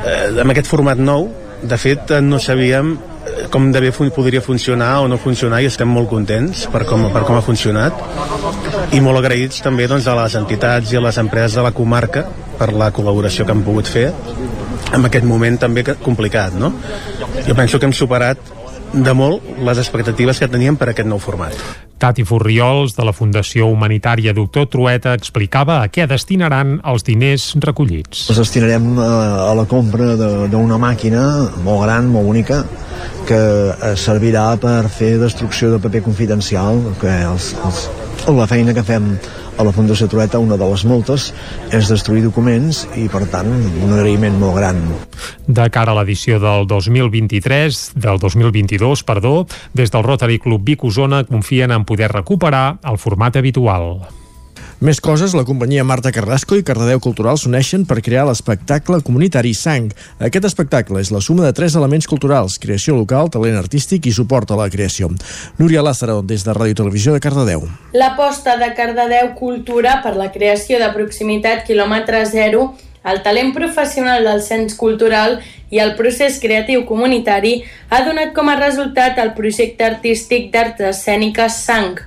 [SPEAKER 23] eh, amb aquest format nou, de fet, eh, no sabíem com de bé podria funcionar o no funcionar i estem molt contents per com, per com ha funcionat i molt agraïts també doncs, a les entitats i a les empreses de la comarca per la col·laboració que han pogut fer en aquest moment també complicat no? jo penso que hem superat de molt les expectatives que teníem per aquest nou format.
[SPEAKER 3] Tati Furriols, de la Fundació Humanitària Doctor Trueta, explicava a què destinaran els diners recollits.
[SPEAKER 24] Els destinarem a, a la compra d'una màquina molt gran, molt única, que eh, servirà per fer destrucció de paper confidencial, que els, els, la feina que fem a la Fundació Trueta, una de les moltes, és destruir documents i, per tant, un agraïment molt gran.
[SPEAKER 3] De cara a l'edició del 2023, del 2022, perdó, des del Rotary Club Vic Osona confien en poder recuperar el format habitual.
[SPEAKER 1] Més coses, la companyia Marta Carrasco i Cardedeu Cultural s'uneixen per crear l'espectacle comunitari Sang. Aquest espectacle és la suma de tres elements culturals, creació local, talent artístic i suport a la creació. Núria Lázaro, des de Ràdio Televisió de Cardedeu.
[SPEAKER 10] L'aposta de Cardedeu Cultura per la creació de proximitat quilòmetre zero el talent professional del cens cultural i el procés creatiu comunitari ha donat com a resultat el projecte artístic d'arts escèniques Sang,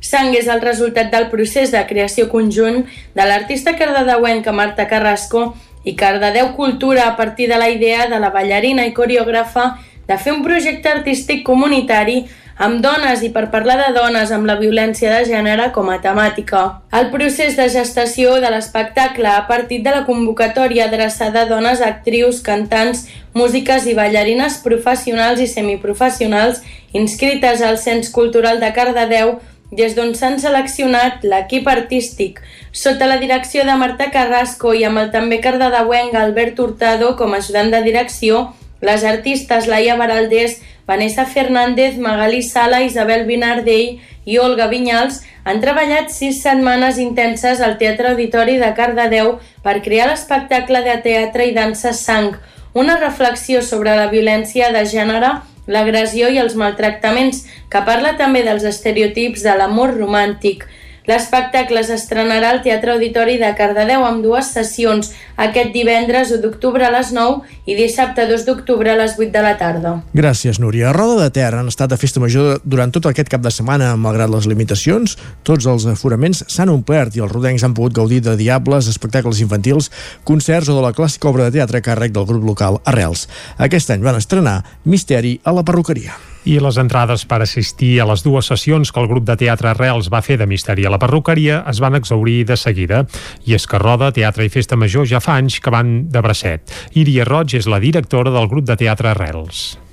[SPEAKER 10] Sang és el resultat del procés de creació conjunt de l'artista cardedeuenca Marta Carrasco i Cardedeu Cultura a partir de la idea de la ballarina i coreògrafa de fer un projecte artístic comunitari amb dones i per parlar de dones amb la violència de gènere com a temàtica. El procés de gestació de l'espectacle ha partit de la convocatòria adreçada a dones actrius, cantants, músiques i ballarines professionals i semiprofessionals inscrites al Cens Cultural de Cardedeu des d'on s'han seleccionat l'equip artístic, sota la direcció de Marta Carrasco i amb el també cardedeuenc Albert Hurtado com a ajudant de direcció, les artistes Laia Baraldés, Vanessa Fernández, Magali Sala, Isabel Binardell i Olga Vinyals han treballat sis setmanes intenses al Teatre Auditori de Cardedeu per crear l'espectacle de teatre i dansa Sang, una reflexió sobre la violència de gènere l'agressió i els maltractaments, que parla també dels estereotips de l'amor romàntic. L'espectacle s'estrenarà al Teatre Auditori de Cardedeu amb dues sessions, aquest divendres 1 d'octubre a les 9 i dissabte 2 d'octubre a les 8 de la tarda.
[SPEAKER 1] Gràcies, Núria. A Roda de Ter han estat a Festa Major durant tot aquest cap de setmana, malgrat les limitacions. Tots els aforaments s'han omplert i els rodencs han pogut gaudir de diables, espectacles infantils, concerts o de la clàssica obra de teatre càrrec del grup local Arrels. Aquest any van estrenar Misteri a la perruqueria.
[SPEAKER 3] I les entrades per assistir a les dues sessions que el grup de teatre Arrels va fer de Misteri a la perruqueria es van exaurir de seguida. I és que Roda, Teatre i Festa Major ja fa anys que van de bracet. Iria Roig és la directora del grup de teatre Arrels.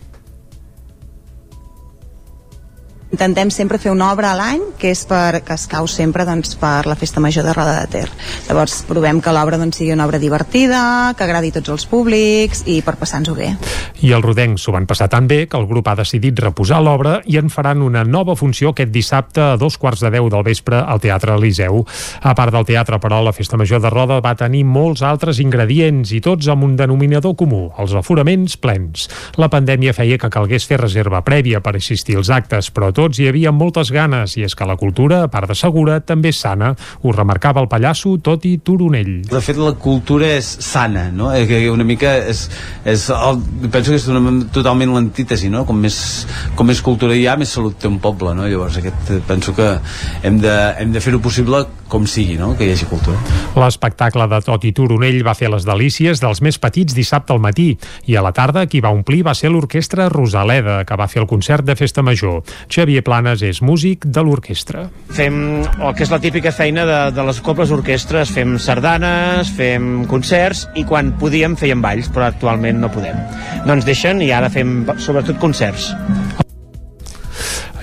[SPEAKER 25] Intentem sempre fer una obra a l'any que és per, que es cau sempre doncs, per la Festa Major de Roda de Ter. Llavors provem que l'obra doncs, sigui una obra divertida, que agradi a tots els públics i per passar-nos-ho bé.
[SPEAKER 3] I els rodencs s'ho van passar tan bé que el grup ha decidit reposar l'obra i en faran una nova funció aquest dissabte a dos quarts de deu del vespre al Teatre Eliseu. A part del teatre, però, la Festa Major de Roda va tenir molts altres ingredients i tots amb un denominador comú, els aforaments plens. La pandèmia feia que calgués fer reserva prèvia per assistir als actes, però tots hi havia moltes ganes i és que la cultura, a part de segura, també és sana. Ho remarcava el pallasso Toti Turonell.
[SPEAKER 26] De fet, la cultura és sana, no? Eh, que una mica és, és el, penso que és una, totalment l'antítesi, no? Com més, com més cultura hi ha, més salut té un poble, no? Llavors, aquest, penso que hem de, hem de fer-ho possible com sigui, no? que hi hagi cultura.
[SPEAKER 3] L'espectacle de Toti Turonell va fer les delícies dels més petits dissabte al matí i a la tarda qui va omplir va ser l'orquestra Rosaleda, que va fer el concert de Festa Major. Xavier Planes és músic de l'orquestra.
[SPEAKER 27] Fem el que és la típica feina de, de les cobles orquestres, fem sardanes, fem concerts i quan podíem fèiem balls, però actualment no podem. No ens deixen i ara fem sobretot concerts.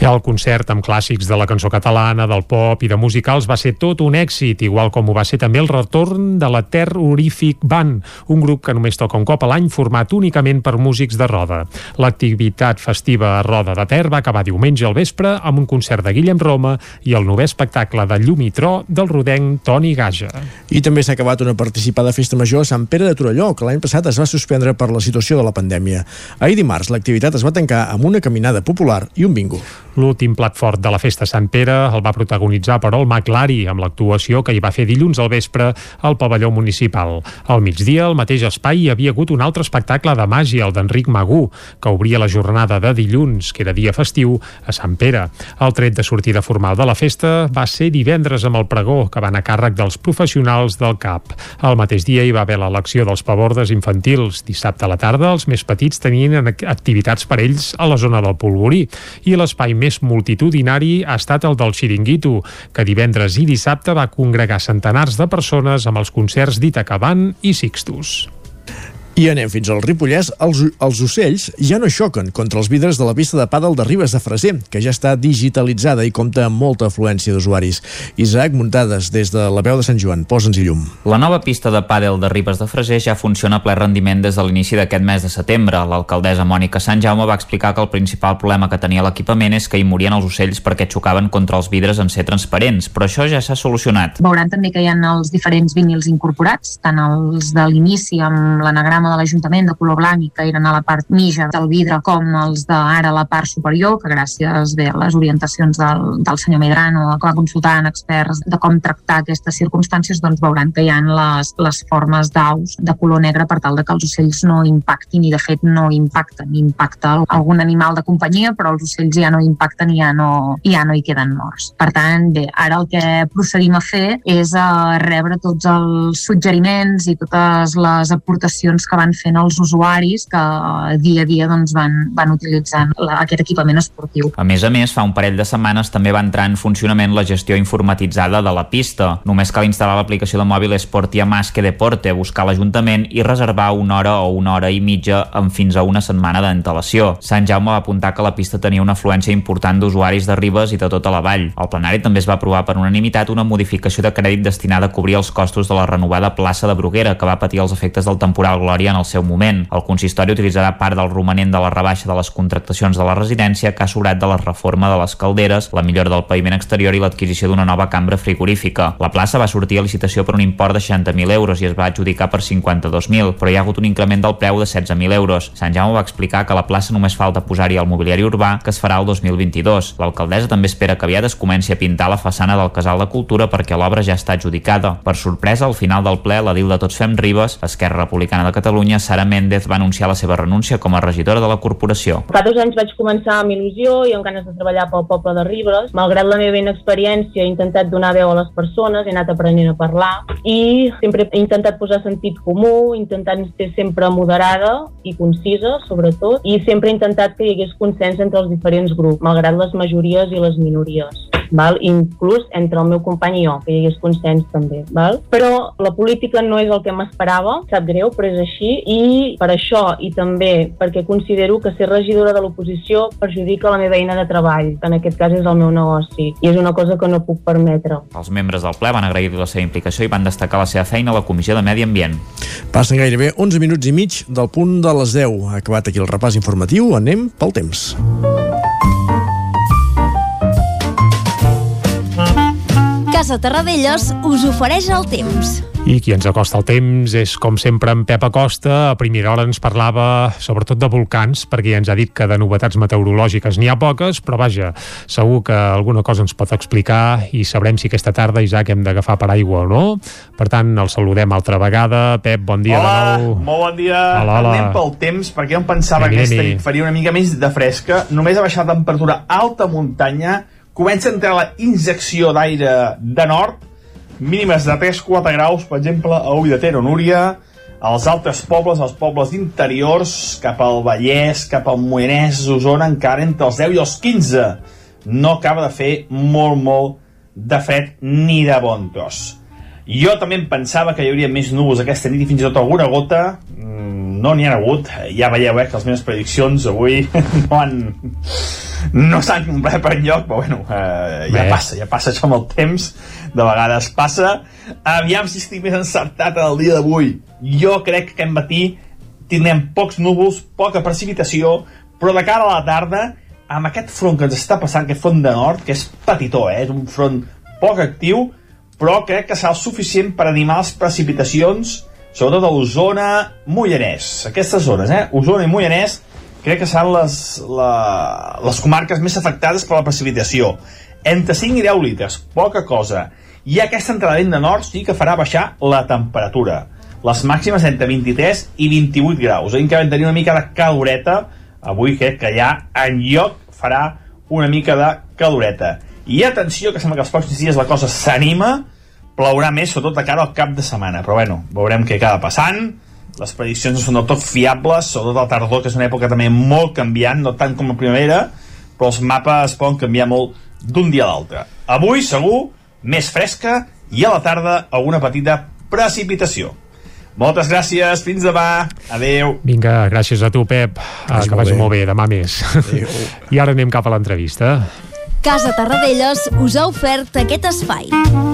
[SPEAKER 3] El concert amb clàssics de la cançó catalana, del pop i de musicals va ser tot un èxit, igual com ho va ser també el retorn de la Terrorífic Band, un grup que només toca un cop a l'any format únicament per músics de roda. L'activitat festiva a Roda de Ter va acabar diumenge al vespre amb un concert de Guillem Roma i el novè espectacle de llum i tro del rodenc Toni Gaja.
[SPEAKER 1] I també s'ha acabat una participada festa major a Sant Pere de Torelló, que l'any passat es va suspendre per la situació de la pandèmia. Ahir dimarts l'activitat es va tancar amb una caminada popular i un bingo.
[SPEAKER 3] L'últim plat fort de la festa Sant Pere el va protagonitzar però el Maclari amb l'actuació que hi va fer dilluns al vespre al pavelló municipal. Al migdia, al mateix espai, hi havia hagut un altre espectacle de màgia, el d'Enric Magú, que obria la jornada de dilluns, que era dia festiu, a Sant Pere. El tret de sortida formal de la festa va ser divendres amb el pregó, que van a càrrec dels professionals del CAP. Al mateix dia hi va haver l'elecció dels pavordes infantils. Dissabte a la tarda, els més petits tenien activitats per ells a la zona del Polvorí i l'espai més multitudinari ha estat el del Xiringuito, que divendres i dissabte va congregar centenars de persones amb els concerts d'Ita Caban i Sixtus.
[SPEAKER 1] I anem fins al Ripollès. Els, els ocells ja no xoquen contra els vidres de la pista de pàdel de Ribes de Freser, que ja està digitalitzada i compta amb molta afluència d'usuaris. Isaac Muntades, des de la veu de Sant Joan. Posa'ns llum.
[SPEAKER 8] La nova pista de pàdel de Ribes de Freser ja funciona a ple rendiment des de l'inici d'aquest mes de setembre. L'alcaldessa Mònica Sant Jaume va explicar que el principal problema que tenia l'equipament és que hi morien els ocells perquè xocaven contra els vidres en ser transparents, però això ja s'ha solucionat.
[SPEAKER 28] Veuran també que hi ha els diferents vinils incorporats, tant els de l'inici amb l'anagrama de l'Ajuntament de color blanc i que eren a la part mitja del vidre com els d'ara a la part superior, que gràcies bé, a les orientacions del, del senyor Medrano, que va consultar en experts de com tractar aquestes circumstàncies, doncs veuran que hi ha les, les formes d'aus de color negre per tal de que els ocells no impactin i de fet no impacten, impacta algun animal de companyia però els ocells ja no impacten i ja no, ja no hi queden morts. Per tant, bé, ara el que procedim a fer és a rebre tots els suggeriments i totes les aportacions que van fent els usuaris que dia a dia doncs, van, van utilitzant la, aquest equipament esportiu.
[SPEAKER 8] A més a més, fa un parell de setmanes també va entrar en funcionament la gestió informatitzada de la pista. Només cal instal·lar l'aplicació de mòbil Sportia Más que Deporte, buscar l'Ajuntament i reservar una hora o una hora i mitja en fins a una setmana d'antelació. Sant Jaume va apuntar que la pista tenia una afluència important d'usuaris de Ribes i de tota la vall. El plenari també es va aprovar per unanimitat una modificació de crèdit destinada a cobrir els costos de la renovada plaça de Bruguera, que va patir els efectes del temporal Glòria en el seu moment. El consistori utilitzarà part del romanent de la rebaixa de les contractacions de la residència que ha sobrat de la reforma de les calderes, la millora del paviment exterior i l'adquisició d'una nova cambra frigorífica. La plaça va sortir a licitació per un import de 60.000 euros i es va adjudicar per 52.000, però hi ha hagut un increment del preu de 16.000 euros. Sant Jaume va explicar que a la plaça només falta posar-hi el mobiliari urbà, que es farà el 2022. L'alcaldessa també espera que aviat es comenci a pintar la façana del Casal de Cultura perquè l'obra ja està adjudicada. Per sorpresa, al final del ple, la DIL de Tots Fem Ribes, Esquerra Republicana de Catalunya, Sara Méndez va anunciar la seva renúncia com a regidora de la corporació.
[SPEAKER 29] Fa dos anys vaig començar amb il·lusió i amb ganes de treballar pel poble de Ribes. Malgrat la meva inexperiència, he intentat donar veu a les persones, he anat aprenent a parlar i sempre he intentat posar sentit comú, intentant ser sempre moderada i concisa, sobretot, i sempre he intentat que hi hagués consens entre els diferents grups, malgrat les majories i les minories. Val? inclús entre el meu company i jo, que hi hagués consens també. Val? Però la política no és el que m'esperava, sap greu, però és així, i per això i també perquè considero que ser regidora de l'oposició perjudica la meva eina de treball, que en aquest cas és el meu negoci, i és una cosa que no puc permetre.
[SPEAKER 8] Els membres del ple van agrair la seva implicació i van destacar la seva feina a la Comissió de Medi Ambient.
[SPEAKER 1] Passen gairebé 11 minuts i mig del punt de les 10. Ha acabat aquí el repàs informatiu, anem pel temps.
[SPEAKER 21] Casa Terradellos us ofereix el temps.
[SPEAKER 3] I qui ens acosta el temps és, com sempre, en Pep Acosta. A primera hora ens parlava sobretot de volcans, perquè ja ens ha dit que de novetats meteorològiques n'hi ha poques, però vaja, segur que alguna cosa ens pot explicar i sabrem si aquesta tarda, Isaac, hem d'agafar per aigua o no. Per tant, el saludem altra vegada. Pep, bon dia
[SPEAKER 14] hola,
[SPEAKER 3] de nou.
[SPEAKER 14] molt bon dia.
[SPEAKER 3] Hola, hola.
[SPEAKER 14] Anem pel temps, perquè jo em pensava que aquesta nit faria una mica més de fresca. Només ha baixat la temperatura alta muntanya, comença a entrar la injecció d'aire de nord, mínimes de 3-4 graus, per exemple, a Ull de Ter o Núria, als altres pobles, als pobles interiors, cap al Vallès, cap al Moianès, Osona, encara entre els 10 i els 15. No acaba de fer molt, molt de fred ni de bon tros. Jo també em pensava que hi hauria més núvols aquesta nit i fins i tot alguna gota. Mm, No n'hi ha hagut. Ja veieu eh, que les meves prediccions avui (laughs) no han... no s'han complert per enlloc, però bueno, eh, ja
[SPEAKER 3] Bé.
[SPEAKER 14] passa, ja passa això amb el temps, de vegades passa. Aviam si estic més encertat el dia d'avui. Jo crec que aquest matí tindrem pocs núvols, poca precipitació, però de cara a la tarda, amb aquest front que ens està passant, aquest front de nord, que és petitó, eh? és un front poc actiu, però crec que serà suficient per animar les precipitacions, sobretot a Osona, Mollanès. Aquestes zones, eh? Osona i Mollanès, crec que seran les, la, les comarques més afectades per la precipitació. Entre 5 i 10 litres, poca cosa. I aquesta entrada de nord sí que farà baixar la temperatura. Les màximes entre 23 i 28 graus. Tenir una mica de caloreta, avui crec que ja en lloc farà una mica de caloreta. I atenció, que sembla que els pròxims dies la cosa s'anima, plourà més, sobretot de cara al cap de setmana. Però bueno, veurem què acaba passant. Les prediccions no són del tot fiables, sobretot al tardor, que és una època també molt canviant, no tant com la primavera, però els mapes poden canviar molt d'un dia a l'altre. Avui, segur, més fresca i a la tarda alguna petita precipitació. Moltes gràcies, fins demà, adeu.
[SPEAKER 3] Vinga, gràcies a tu, Pep. Ah, que vagi molt bé, demà més. (laughs) I ara anem cap a l'entrevista.
[SPEAKER 21] Casa Terradellos us ha ofert aquest espai.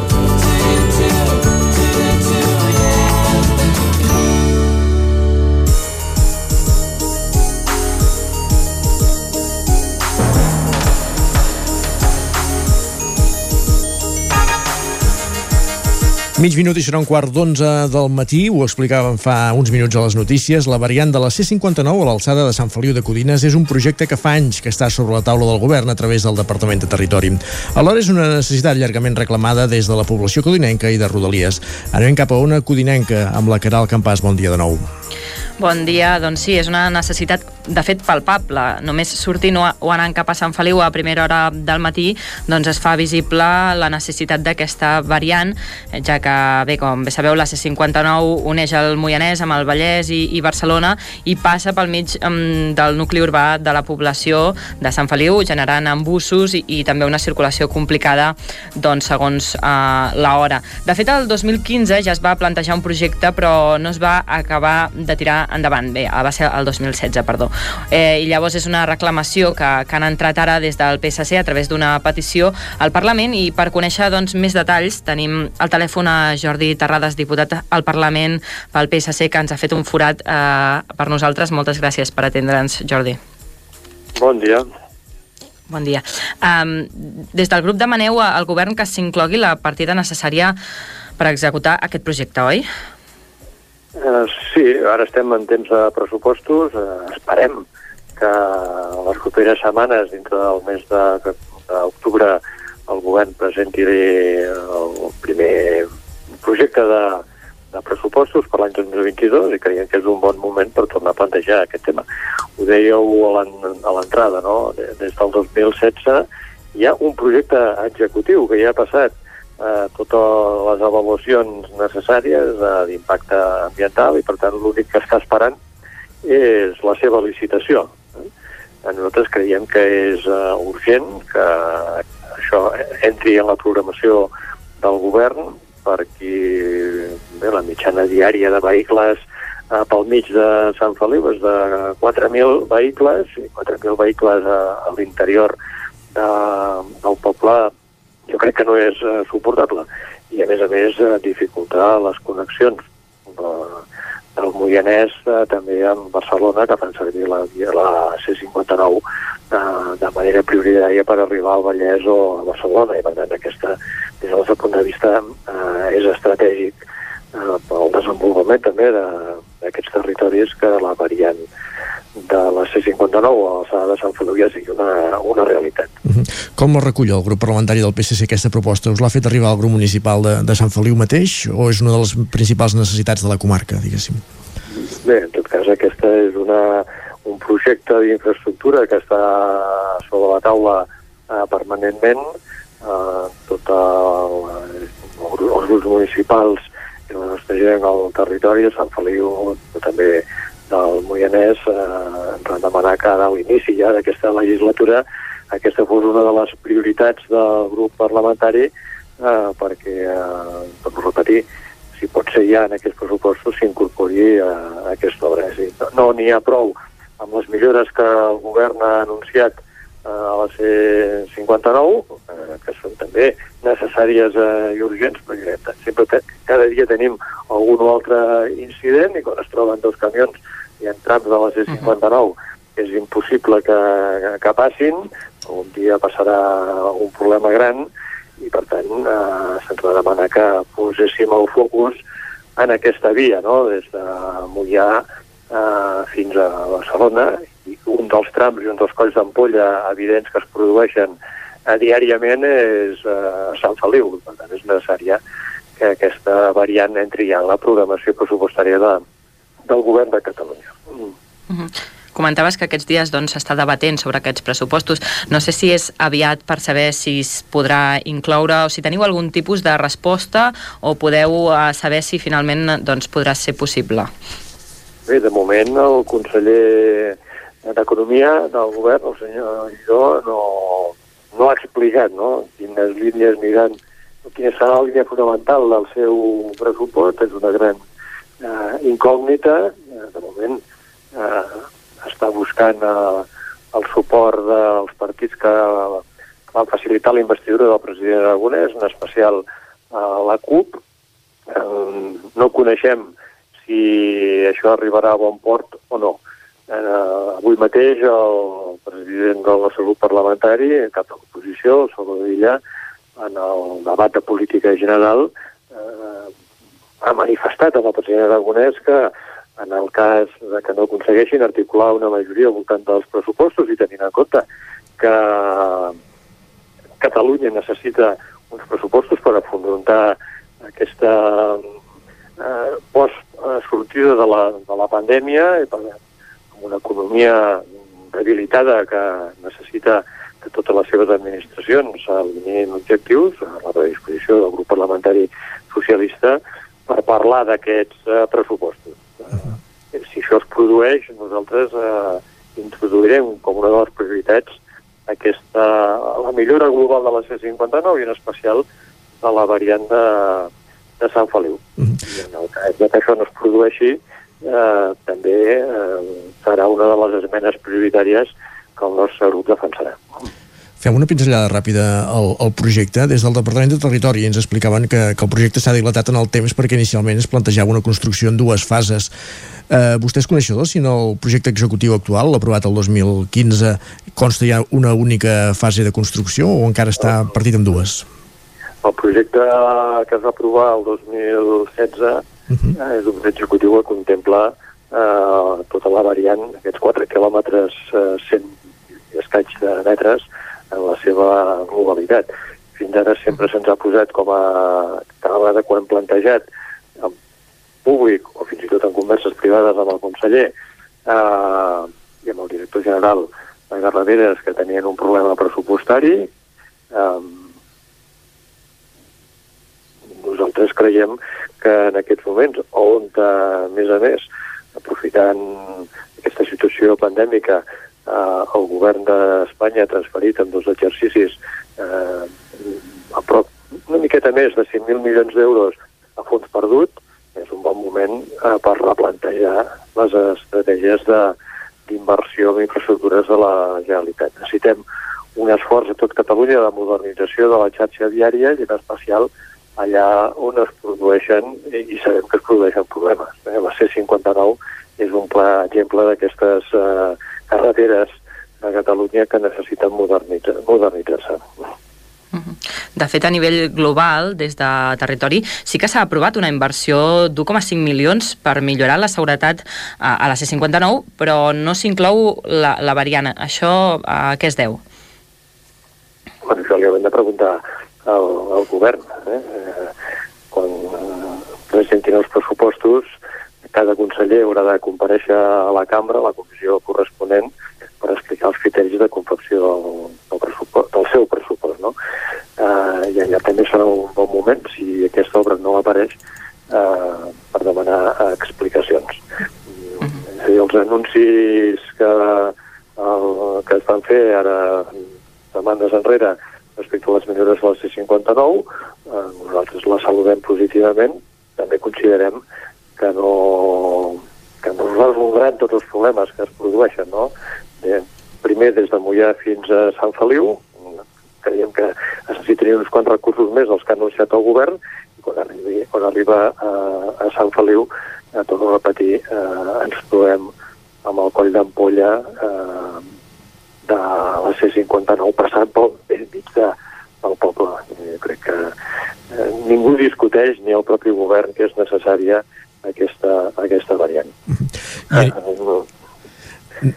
[SPEAKER 1] Mig minut i serà un quart d'onze del matí, ho explicàvem fa uns minuts a les notícies, la variant de la C-59 a l'alçada de Sant Feliu de Codines és un projecte que fa anys que està sobre la taula del govern a través del Departament de Territori. Alhora és una necessitat llargament reclamada des de la població codinenca i de Rodalies. Anem cap a una codinenca amb la Caral Campàs. Bon dia de nou.
[SPEAKER 11] Bon dia, doncs sí, és una necessitat de fet palpable. Només sortint o o anant cap a Sant Feliu a primera hora del matí doncs es fa visible la necessitat d'aquesta variant, ja que, bé, com bé sabeu, la C59 uneix el Moianès amb el Vallès i, i Barcelona i passa pel mig um, del nucli urbà de la població de Sant Feliu, generant embussos i, i també una circulació complicada doncs, segons uh, l'hora. De fet, el 2015 ja es va plantejar un projecte però no es va acabar de tirar endavant. Bé, va ser el 2016, perdó. Eh, I llavors és una reclamació que, que han entrat ara des del PSC a través d'una petició al Parlament i per conèixer doncs, més detalls tenim al telèfon a Jordi Terrades, diputat al Parlament pel PSC, que ens ha fet un forat eh, per nosaltres. Moltes gràcies per atendre'ns, Jordi.
[SPEAKER 30] Bon dia.
[SPEAKER 11] Bon dia. Um, des del grup demaneu al govern que s'inclogui la partida necessària per executar aquest projecte, oi?
[SPEAKER 30] Uh, sí, ara estem en temps de pressupostos. Uh, esperem que les properes setmanes, dintre del mes de- d'octubre, el govern presenti el primer projecte de, de pressupostos per l'any 2022 i creiem que és un bon moment per tornar a plantejar aquest tema. Ho dèieu a l'entrada, no? Des del 2016 hi ha un projecte executiu que ja ha passat eh, totes les avaluacions necessàries eh, d'impacte ambiental i per tant l'únic que està esperant és la seva licitació. Eh? Nosaltres creiem que és eh, urgent que això entri en la programació del govern perquè bé, la mitjana diària de vehicles eh, pel mig de Sant Feliu és de 4.000 vehicles i 4.000 vehicles a, a l'interior de, del poble jo crec que no és eh, suportable. I a més a més eh, dificultar les connexions. De, del Moianès eh, també amb Barcelona que fan servir la, la C59 eh, de manera prioritària per arribar al Vallès o a Barcelona. I per tant aquesta des del nostre punt de vista eh, és estratègic eh, pel desenvolupament també de- d'aquests territoris que la variant de la C59 a l'alçada de Sant Feliu ja sigui una, una realitat.
[SPEAKER 1] Com la recull el grup parlamentari del PSC aquesta proposta? Us l'ha fet arribar al grup municipal de, de Sant Feliu mateix o és una de les principals necessitats de la comarca, diguéssim?
[SPEAKER 30] Bé, en tot cas, aquesta és una, un projecte d'infraestructura que està sobre la taula eh, permanentment. Eh, tot el, el, els grups municipals la nostra gent al territori de Sant Feliu, també del Moianès, eh, van demanar que a l'inici ja d'aquesta legislatura aquesta fos una de les prioritats del grup parlamentari eh, perquè, eh, a repetir, si pot ser ja en aquests pressupostos s'incorpori a, a aquesta obra. És dir, no n'hi ha prou amb les millores que el govern ha anunciat eh, a la C59, eh, que són també necessàries eh, i urgents, perquè sempre cada dia tenim algun o altre incident i quan es troben dos camions i en trams de la C59 és impossible que, que passin, un dia passarà un problema gran i per tant eh, se'ns va demanar que poséssim el focus en aquesta via, no? des de Mollà eh, fins a Barcelona un dels trams i un dels colls d'ampolla evidents que es produeixen eh, diàriament és eh, Sant Feliu, per tant és necessària que aquesta variant entri ja en la programació pressupostària de, del govern de Catalunya. Mm.
[SPEAKER 11] Mhm. Comentaves que aquests dies doncs, s'està debatent sobre aquests pressupostos. No sé si és aviat per saber si es podrà incloure o si teniu algun tipus de resposta o podeu eh, saber si finalment doncs, podrà ser possible.
[SPEAKER 30] Bé, de moment el conseller d'Economia del govern, el senyor Guidó, no, no ha explicat no? quines línies aniran, quina serà la línia fonamental del seu pressupost. És una gran eh, incògnita. Eh, de moment eh, està buscant eh, el suport dels partits que van facilitar la investidura del president Aragonès, en especial eh, la CUP. Eh, no coneixem si això arribarà a bon port o no. Avui mateix el president del nostre grup parlamentari, cap de l'oposició, el Salvador Illa, en el debat de política general, eh, ha manifestat amb el president Aragonès que en el cas de que no aconsegueixin articular una majoria al voltant dels pressupostos i tenint en compte que Catalunya necessita uns pressupostos per afrontar aquesta eh, post-sortida de, la, de la pandèmia i per, una economia debilitada que necessita que totes les seves administracions alineïn objectius a la predisposició del grup parlamentari socialista per parlar d'aquests eh, pressupostos. Uh, si això es produeix, nosaltres eh, introduirem com una de les prioritats aquesta, la millora global de la C59 i en especial de la variant de, de Sant Feliu. I en el cas que això no es produeixi, eh, també eh, serà una de les esmenes prioritàries que el nostre grup defensarà.
[SPEAKER 1] Fem una pinzellada ràpida al, al projecte. Des del Departament de Territori ens explicaven que, que el projecte s'ha dilatat en el temps perquè inicialment es plantejava una construcció en dues fases. Eh, vostè és coneixedor si en el projecte executiu actual, l'aprovat el 2015, consta ja una única fase de construcció o encara està partit en dues?
[SPEAKER 30] El projecte que es va aprovar el 2016 uh -huh. eh, és un executiu que contempla eh, tota la variant, aquests 4 quilòmetres, eh, 100 i escaig de metres, en la seva globalitat. Fins ara sempre se'ns ha posat com a... Cada vegada quan hem plantejat en públic o fins i tot en converses privades amb el conseller eh, i amb el director general de Garraderes que tenien un problema pressupostari eh, nosaltres creiem que en aquests moments, on a més a més, aprofitant aquesta situació pandèmica, eh, el govern d'Espanya ha transferit en dos exercicis eh, a prop una miqueta més de 5.000 milions d'euros a fons perdut, és un bon moment eh, per replantejar les estratègies d'inversió en infraestructures de la Generalitat. Necessitem un esforç a tot Catalunya de modernització de la xarxa viària i en especial allà on es produeixen, i sabem que es produeixen problemes. Eh? La C-59 és un clar exemple d'aquestes eh, carreteres de Catalunya que necessiten modernitzar-se. Modernitzar
[SPEAKER 11] de fet, a nivell global, des de territori, sí que s'ha aprovat una inversió d'1,5 milions per millorar la seguretat a, a la C-59, però no s'inclou la, la variant. Això a què es deu?
[SPEAKER 30] Bueno, això li haurem de preguntar al, al govern. Eh? eh quan eh, presentin els pressupostos, cada conseller haurà de compareixer a la cambra, a la comissió corresponent, per explicar els criteris de confecció del, del, pressupost, del seu pressupost. No? eh, i allà també serà un bon moment, si aquesta obra no apareix, eh, per demanar eh, explicacions. Mm -hmm. Els anuncis que, el, que es van fer ara demandes enrere respecte a les millores de la C-59, eh, nosaltres la saludem positivament, també considerem que no, que no resoldran tots els problemes que es produeixen, no? Bé, primer des de Mollà fins a Sant Feliu, creiem que es necessitarien uns quants recursos més dels que ha anunciat el govern i quan, arribi, quan arriba a, a Sant Feliu, eh, a repetir, eh, ens trobem amb el coll d'ampolla eh, de la C-59 passant pel mig de, del poble. Jo crec que eh, ningú discuteix, ni el propi govern, que és necessària aquesta, aquesta variant.
[SPEAKER 1] I... Eh,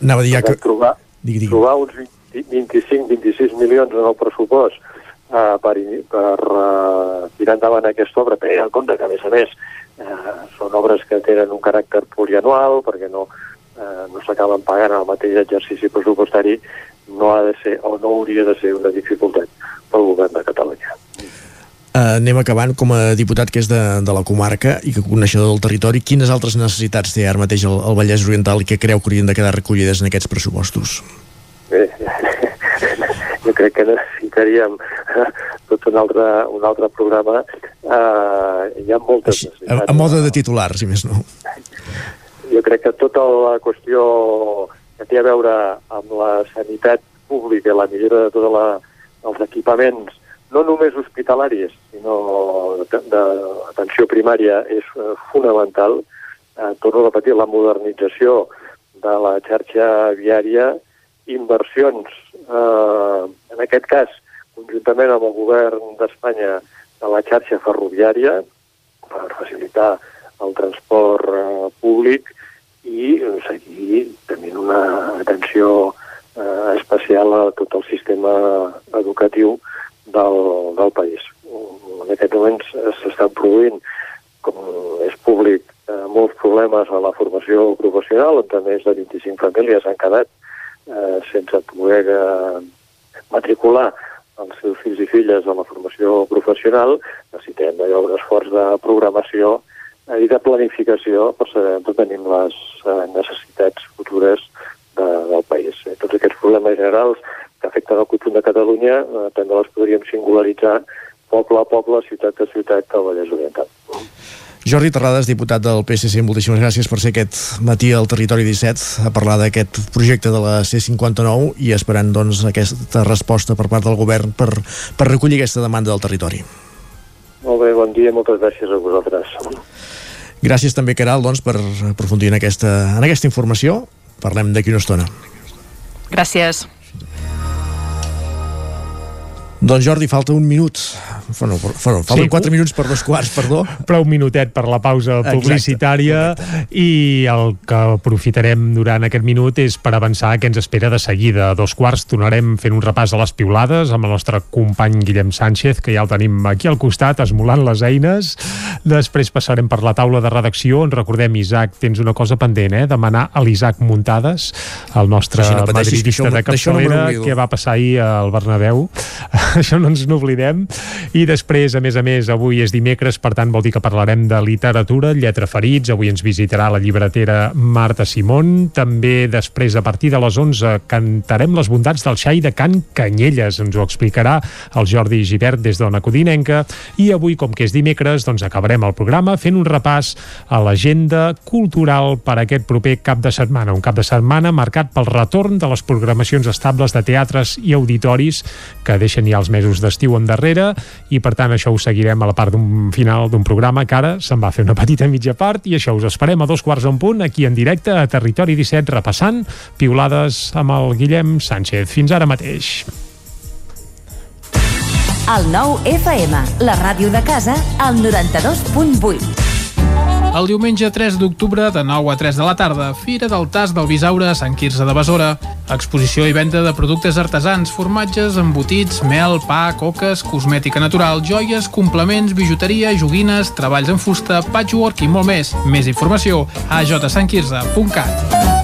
[SPEAKER 1] Anava a dir ja que...
[SPEAKER 30] Trobar, digui, digui. trobar uns 25-26 milions en el pressupost uh, per, per uh, tirar endavant aquesta obra, tenint en compte que, a més a més, uh, són obres que tenen un caràcter plurianual, perquè no, uh, no s'acaben pagant el mateix exercici pressupostari, no ha de ser o no hauria de ser una dificultat pel govern de Catalunya.
[SPEAKER 1] Uh, anem acabant com a diputat que és de, de la comarca i que coneixedor del territori. Quines altres necessitats té ara mateix el, el Vallès Oriental i que creu que haurien de quedar recollides en aquests pressupostos?
[SPEAKER 30] Bé, (laughs) jo crec que necessitaríem tot un altre, un altre programa. Uh, hi ha moltes Així,
[SPEAKER 1] necessitats. A, a moda de titular, si més no. (laughs)
[SPEAKER 30] Jo crec que tota la qüestió que té a veure amb la sanitat pública la millora de tots els equipaments, no només hospitalaris, sinó d'atenció primària, és uh, fonamental. Uh, torno a repetir, la modernització de la xarxa viària inversions, eh, en aquest cas, conjuntament amb el govern d'Espanya, de la xarxa ferroviària, per facilitar el transport eh, públic i seguir tenint una atenció eh, especial a tot el sistema educatiu del, del país. En aquest moment s'estan produint, com és públic, eh, molts problemes a la formació professional, on més de 25 famílies han quedat eh, sense poder eh, matricular els seus fills i filles a la formació professional, necessitem d'allò un esforç de programació i de planificació per saber on tenim les eh, necessitats futures de, del país. Eh, tots aquests problemes generals que afecten el conjunt de Catalunya eh, també els podríem singularitzar poble a poble, ciutat a ciutat del Vallès Oriental.
[SPEAKER 1] Jordi Terrades, diputat del PSC, moltíssimes gràcies per ser aquest matí al Territori 17 a parlar d'aquest projecte de la C-59 i esperant doncs, aquesta resposta per part del govern per, per recollir aquesta demanda del territori.
[SPEAKER 30] Molt bé, bon dia, moltes gràcies a vosaltres.
[SPEAKER 1] Gràcies també, Caral, doncs, per aprofundir en aquesta, en aquesta informació. Parlem d'aquí una estona.
[SPEAKER 11] Gràcies.
[SPEAKER 1] Doncs Jordi, falta un minut bueno, bueno, falten sí. 4 minuts per dos quarts, perdó.
[SPEAKER 3] Prou minutet per la pausa publicitària Exacte. i el que aprofitarem durant aquest minut és per avançar que ens espera de seguida. A dos quarts tornarem fent un repàs a les piulades amb el nostre company Guillem Sánchez, que ja el tenim aquí al costat, esmolant les eines. Després passarem per la taula de redacció. En recordem, Isaac, tens una cosa pendent, eh? Demanar a l'Isaac Muntades, el nostre no madridista de capçalera, no què va passar ahir al Bernabéu. (laughs) això no ens n'oblidem I després, a més a més, avui és dimecres, per tant vol dir que parlarem de literatura, lletra ferits, avui ens visitarà la llibretera Marta Simón, també després, a partir de les 11, cantarem les bondats del xai de Can Canyelles, ens ho explicarà el Jordi Givert des d'Ona Codinenca, i avui, com que és dimecres, doncs acabarem el programa fent un repàs a l'agenda cultural per aquest proper cap de setmana, un cap de setmana marcat pel retorn de les programacions estables de teatres i auditoris que deixen ja els mesos d'estiu endarrere i per tant això ho seguirem a la part d'un final d'un programa que ara se'n va fer una petita mitja part i això us esperem a dos quarts en punt aquí en directe a Territori 17 repassant piulades amb el Guillem Sánchez. Fins ara mateix.
[SPEAKER 31] El nou FM, la ràdio de casa, al 92.8.
[SPEAKER 32] El diumenge 3 d'octubre, de 9 a 3 de la tarda, Fira del Tas del Bisaure a Sant Quirze de Besora. Exposició i venda de productes artesans, formatges, embotits, mel, pa, coques, cosmètica natural, joies, complements, bijuteria, joguines, treballs en fusta, patchwork i molt més. Més informació a jsantquirze.cat.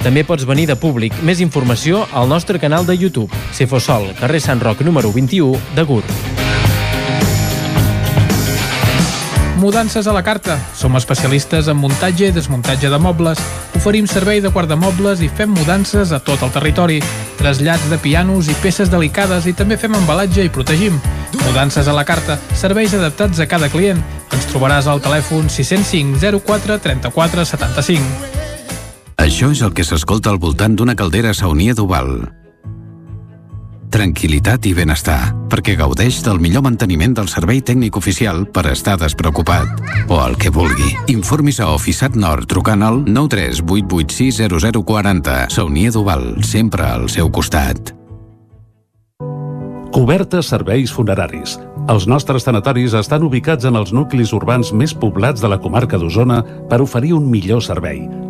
[SPEAKER 16] També pots venir de públic. Més informació al nostre canal de YouTube. Cefosol, carrer Sant Roc número 21 de Gurb.
[SPEAKER 32] Mudances a la carta. Som especialistes en muntatge i desmuntatge de mobles. Oferim servei de guardamobles i fem mudances a tot el territori. Trasllats de pianos i peces delicades i també fem embalatge i protegim. Mudances a la carta. Serveis adaptats a cada client. Ens trobaràs al telèfon 605 04 34 75.
[SPEAKER 33] Això és el que s'escolta al voltant d'una caldera saunia d'Oval. Tranquilitat i benestar, perquè gaudeix del millor manteniment del servei tècnic oficial per estar despreocupat. O el que vulgui. Informis a Oficiat Nord trucant al 938860040. Saunia d'Oval, sempre al seu costat.
[SPEAKER 15] Cobertes serveis funeraris. Els nostres tanatoris estan ubicats en els nuclis urbans més poblats de la comarca d'Osona per oferir un millor servei.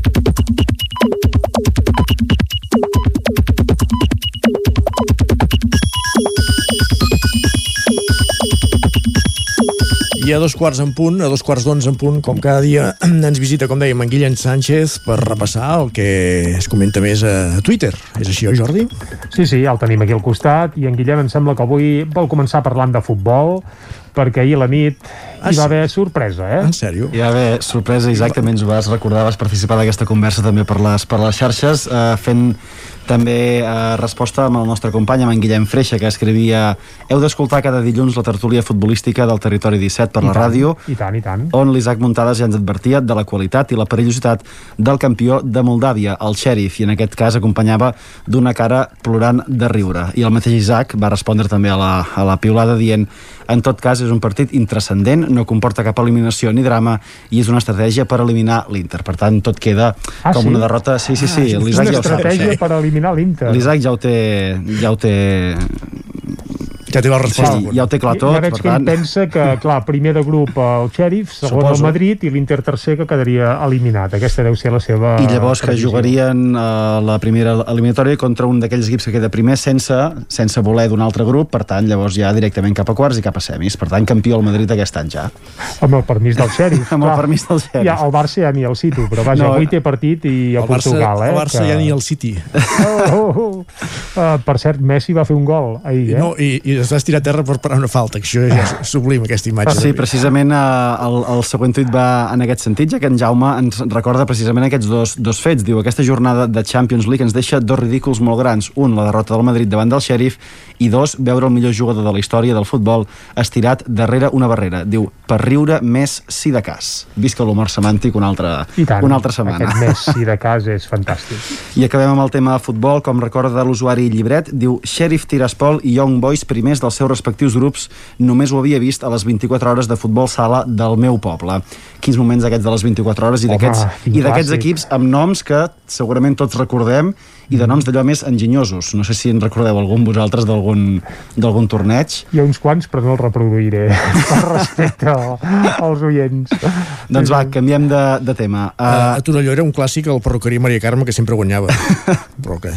[SPEAKER 1] I a dos quarts en punt, a dos quarts d'onze en punt, com cada dia, (clears throat) ens visita, com dèiem, en Guillem Sánchez per repassar el que es comenta més a Twitter. És així, oi, Jordi?
[SPEAKER 3] Sí, sí, el tenim aquí al costat i en Guillem em sembla que avui vol començar parlant de futbol perquè ahir a la nit hi va haver sorpresa, eh?
[SPEAKER 1] En sèrio?
[SPEAKER 34] Hi va haver sorpresa, Isaac, també ens ho vas recordar, vas participar d'aquesta conversa també per les, per les xarxes, eh, fent també eh, resposta amb el nostre company, amb en Guillem Freixa, que escrivia heu d'escoltar cada dilluns la tertúlia futbolística del Territori 17 per
[SPEAKER 3] I
[SPEAKER 34] la
[SPEAKER 3] tant,
[SPEAKER 34] ràdio,
[SPEAKER 3] I tant, i tant.
[SPEAKER 34] on l'Isaac Muntades ja ens advertia de la qualitat i la perillositat del campió de Moldàvia, el xèrif, i en aquest cas acompanyava d'una cara plorant de riure. I el mateix Isaac va respondre també a la, a la piulada dient en tot cas és un partit intrascendent, no comporta cap eliminació ni drama i és una estratègia per eliminar l'Inter. Per tant, tot queda
[SPEAKER 3] Ah,
[SPEAKER 34] com
[SPEAKER 3] sí?
[SPEAKER 34] una derrota... Sí, sí, sí,
[SPEAKER 3] Ah, és una
[SPEAKER 34] ja ho sap.
[SPEAKER 3] estratègia
[SPEAKER 34] Sí.
[SPEAKER 3] per eliminar l'Inter.
[SPEAKER 34] L'Isaac ja ho té, ja ho té
[SPEAKER 1] Ja té la resposta.
[SPEAKER 34] Sí, ja ho té clar tot,
[SPEAKER 3] ja veig
[SPEAKER 34] per
[SPEAKER 3] que ell
[SPEAKER 34] tant...
[SPEAKER 3] pensa que, (laughs) clar, primer de grup el Sheriff, segon
[SPEAKER 34] Suposo.
[SPEAKER 3] el Madrid i l'Inter tercer que quedaria eliminat. Aquesta deu ser la seva
[SPEAKER 34] I llavors que
[SPEAKER 3] previsió.
[SPEAKER 34] jugarien a la primera eliminatòria contra un d'aquells equips que queda primer sense, sense voler d'un altre grup, per tant, llavors ja directament cap a quarts i cap a semis. Per tant, campió el Madrid aquest any ja.
[SPEAKER 3] Amb el permís del Sheriff. (laughs)
[SPEAKER 34] Amb el
[SPEAKER 3] clar.
[SPEAKER 34] permís del Sheriff.
[SPEAKER 3] Ja, el Barça ja ni el cito, però vaja,
[SPEAKER 34] No,
[SPEAKER 3] avui té partit i a
[SPEAKER 1] El Barça,
[SPEAKER 3] Portugal, eh?
[SPEAKER 1] el Barça ja ni el City.
[SPEAKER 3] Oh, oh, oh. Uh, per cert, Messi va fer un gol ahir, eh?
[SPEAKER 1] No, i, i es va estirar a terra per parar una falta, que això ja és sublim, aquesta imatge.
[SPEAKER 34] Sí, precisament eh, el, el següent tuit va en aquest sentit, ja que en Jaume ens recorda precisament aquests dos, dos fets. Diu, aquesta jornada de Champions League ens deixa dos ridículs molt grans. Un, la derrota del Madrid davant del Sheriff, i dos, veure el millor jugador de la història del futbol estirat darrere una barrera. Diu, per riure més si de cas. Visca l'humor semàntic una altra,
[SPEAKER 3] tant,
[SPEAKER 34] una altra setmana.
[SPEAKER 3] Aquest Messi de casa és (laughs) fantàstic.
[SPEAKER 34] I acabem amb el tema de futbol, com recorda l'usuari Llibret, diu Sheriff Tiraspol i Young Boys primers dels seus respectius grups només ho havia vist a les 24 hores de futbol sala del meu poble. Quins moments aquests de les 24 hores i d'aquests equips amb noms que segurament tots recordem i de noms d'allò més enginyosos. No sé si en recordeu algun vosaltres d'algun d'algun torneig.
[SPEAKER 3] Hi ha uns quants, però no els reproduiré (laughs) per respecte als oients.
[SPEAKER 34] Doncs va, canviem de, de tema.
[SPEAKER 1] Uh, a Torelló era un clàssic el perruqueria Maria Carme que sempre guanyava (laughs) però que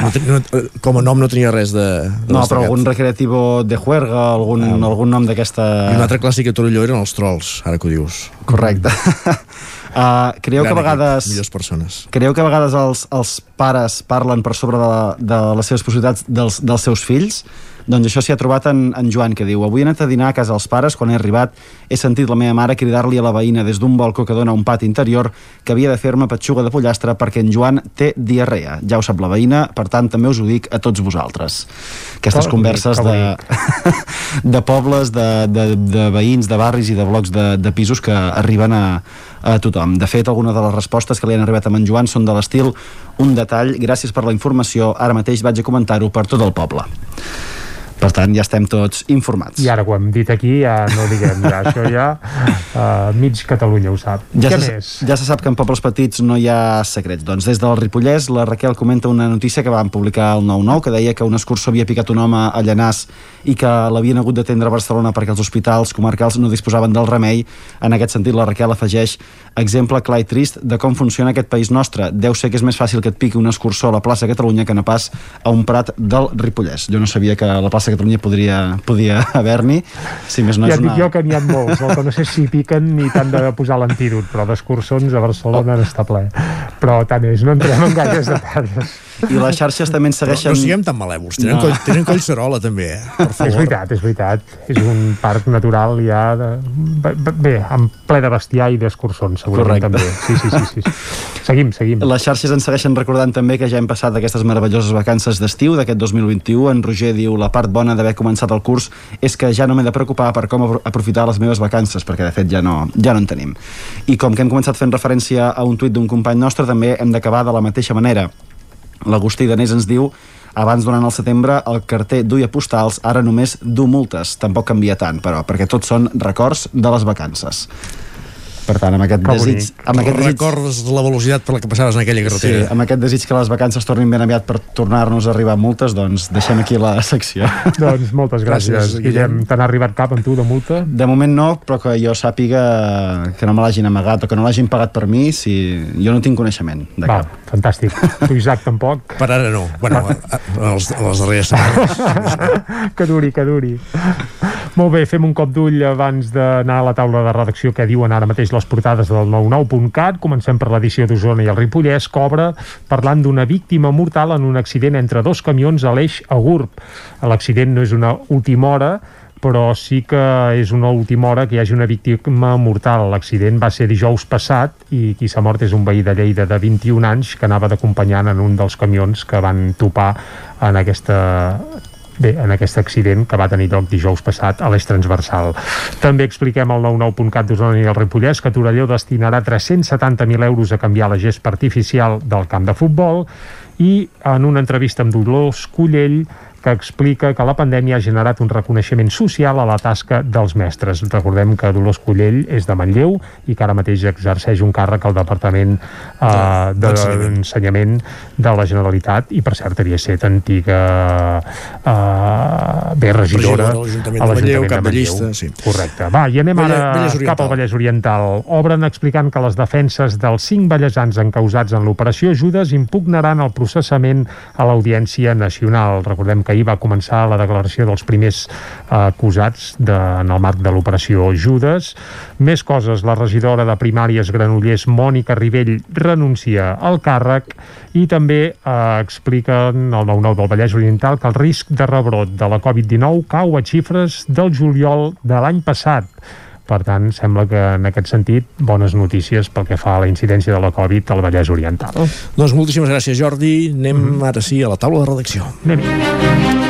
[SPEAKER 1] no, ten- no, com a nom no tenia res de, de
[SPEAKER 34] No, però algun recreativo de juerga, algun, algun nom d'aquesta...
[SPEAKER 1] i un altre clàssic a Torelló eren els trolls ara que ho dius
[SPEAKER 34] Correcte. (laughs) Uh, creieu
[SPEAKER 1] Gran
[SPEAKER 34] que a vegades...
[SPEAKER 1] equip, millors persones
[SPEAKER 34] Creieu que a vegades els, els pares parlen per sobre de, la, de les seves possibilitats dels, dels seus fills? Doncs això s'hi ha trobat en, en Joan, que diu Avui he anat a dinar a casa dels pares, quan he arribat he sentit la meva mare cridar-li a la veïna des d'un balcó que dona a un pati interior que havia de fer-me petxuga de pollastre perquè en Joan té diarrea. Ja ho sap la veïna, per tant també us ho dic a tots vosaltres. Aquestes
[SPEAKER 3] Que bonic,
[SPEAKER 34] converses
[SPEAKER 3] que
[SPEAKER 34] de, (laughs) de pobles, de, de, de veïns, de barris i de blocs de, de pisos que arriben a, a tothom. De fet, algunes de les respostes que li han arribat a en Joan són de l'estil un detall, gràcies per la informació, ara mateix vaig a comentar-ho per tot el poble. Per tant, ja estem tots informats.
[SPEAKER 3] I ara ho hem dit aquí, ja no diguem, ja, (laughs) això ja uh, mig Catalunya ho sap.
[SPEAKER 34] Ja
[SPEAKER 3] Què
[SPEAKER 34] se,
[SPEAKER 3] més?
[SPEAKER 34] ja se sap que en pobles petits no hi ha secrets. Doncs des del Ripollès, la Raquel comenta una notícia que van publicar al 9-9, que deia que un escurçó havia picat un home a Llanàs i que l'havien hagut d'atendre a Barcelona perquè els hospitals comarcals no disposaven del remei. En aquest sentit, la Raquel afegeix exemple clar i trist de com funciona aquest país nostre. Deu ser que és més fàcil que et piqui un escurçó a la plaça Catalunya que no pas a un prat del Ripollès. Jo no sabia que la plaça Catalunya podria, podia haver-n'hi. Si més no
[SPEAKER 3] ja
[SPEAKER 34] és
[SPEAKER 3] et dic
[SPEAKER 34] una...
[SPEAKER 3] jo que n'hi ha molts, el que no sé si piquen ni tant de posar l'antídot, però d'escurçons a Barcelona oh. n'està ple. Però tant és, no entrem en gaires detalls.
[SPEAKER 34] I les xarxes també ens
[SPEAKER 1] Però
[SPEAKER 34] segueixen...
[SPEAKER 1] no siguem tan malèvols, tenen,
[SPEAKER 34] No.
[SPEAKER 1] no. coll, tenen collserola també, eh? per
[SPEAKER 3] És
[SPEAKER 1] favor.
[SPEAKER 3] veritat, és veritat. És un parc natural ja de... bé, amb ple de bestiar i d'escurçons, segurament
[SPEAKER 34] Correcte.
[SPEAKER 3] també. Sí, sí, sí, sí. Seguim, seguim.
[SPEAKER 34] Les xarxes ens segueixen recordant també que ja hem passat aquestes meravelloses vacances d'estiu d'aquest 2021. En Roger diu la part bona d'haver començat el curs és que ja no m'he de preocupar per com apro- aprofitar les meves vacances, perquè de fet ja no, ja no en tenim. I com que hem començat fent referència a un tuit d'un company nostre, també hem d'acabar de la mateixa manera. L'Agustí Danés ens diu abans durant el setembre el carter duia postals, ara només du multes. Tampoc canvia tant, però, perquè tots són records de les vacances. Per tant, amb aquest
[SPEAKER 1] Que
[SPEAKER 34] desig...
[SPEAKER 1] bonic.
[SPEAKER 34] Amb aquest desig
[SPEAKER 1] Recordes la velocitat per la que passaves en aquella
[SPEAKER 34] Sí,
[SPEAKER 1] carretera.
[SPEAKER 34] amb aquest desig que les vacances tornin ben aviat per tornar-nos a arribar multes, doncs deixem aquí la secció.
[SPEAKER 3] Doncs moltes gràcies,
[SPEAKER 34] Gràcies,
[SPEAKER 3] Guillem. Te n'ha arribat cap amb tu de multa?
[SPEAKER 34] De moment no, però que jo sàpiga que no me l'hagin amagat o que no l'hagin pagat per mi, si jo no tinc coneixement de
[SPEAKER 3] Va,
[SPEAKER 34] cap.
[SPEAKER 3] Fantàstic. Tu, Isaac, tampoc?
[SPEAKER 1] Per ara no. Bueno, a, a, a, les, a les darreres setmanes.
[SPEAKER 3] que duri, que duri. Molt bé, fem un cop d'ull abans d'anar a la taula de redacció que diuen ara mateix les portades del 99.cat. Comencem per l'edició d'Osona i el Ripollès, obre parlant d'una víctima mortal en un accident entre dos camions a l'eix a Gurb. L'accident no és una última hora, però sí que és una última hora que hi hagi una víctima mortal. L'accident va ser dijous passat i qui s'ha mort és un veí de Lleida de 21 anys que anava d'acompanyant en un dels camions que van topar en aquesta Bé, en aquest accident que va tenir lloc dijous passat a l'eix transversal. També expliquem al 99.cat d'Osona i el Ripollès que Torelló destinarà 370.000 euros a canviar la gespa artificial del camp de futbol i en una entrevista amb Dolors Cullell que explica que la pandèmia ha generat un reconeixement social a la tasca dels mestres. Recordem que Dolors Collell és de Manlleu i que ara mateix exerceix un càrrec al Departament eh, d'Ensenyament de la Generalitat i per cert havia set antiga eh, bé, regidora,
[SPEAKER 1] a l'Ajuntament de Manlleu, de llista, sí.
[SPEAKER 3] Correcte. Va, i anem ara
[SPEAKER 1] Vallès
[SPEAKER 3] cap al Vallès Oriental. Obren explicant que les defenses dels cinc ballesans encausats en l'operació Judes impugnaran el processament a l'Audiència Nacional. Recordem que ahir va començar la declaració dels primers eh, acusats de, en el marc de l'operació Judes. Més coses, la regidora de primàries Granollers, Mònica Rivell, renuncia al càrrec i també eh, expliquen el 9-9 del Vallès Oriental que el risc de rebrot de la Covid-19 cau a xifres del juliol de l'any passat. Per tant, sembla que en aquest sentit bones notícies pel que fa a la incidència de la Covid al Vallès Oriental.
[SPEAKER 1] Doncs moltíssimes gràcies, Jordi. Anem mm -hmm. ara sí a la taula de redacció.
[SPEAKER 3] anem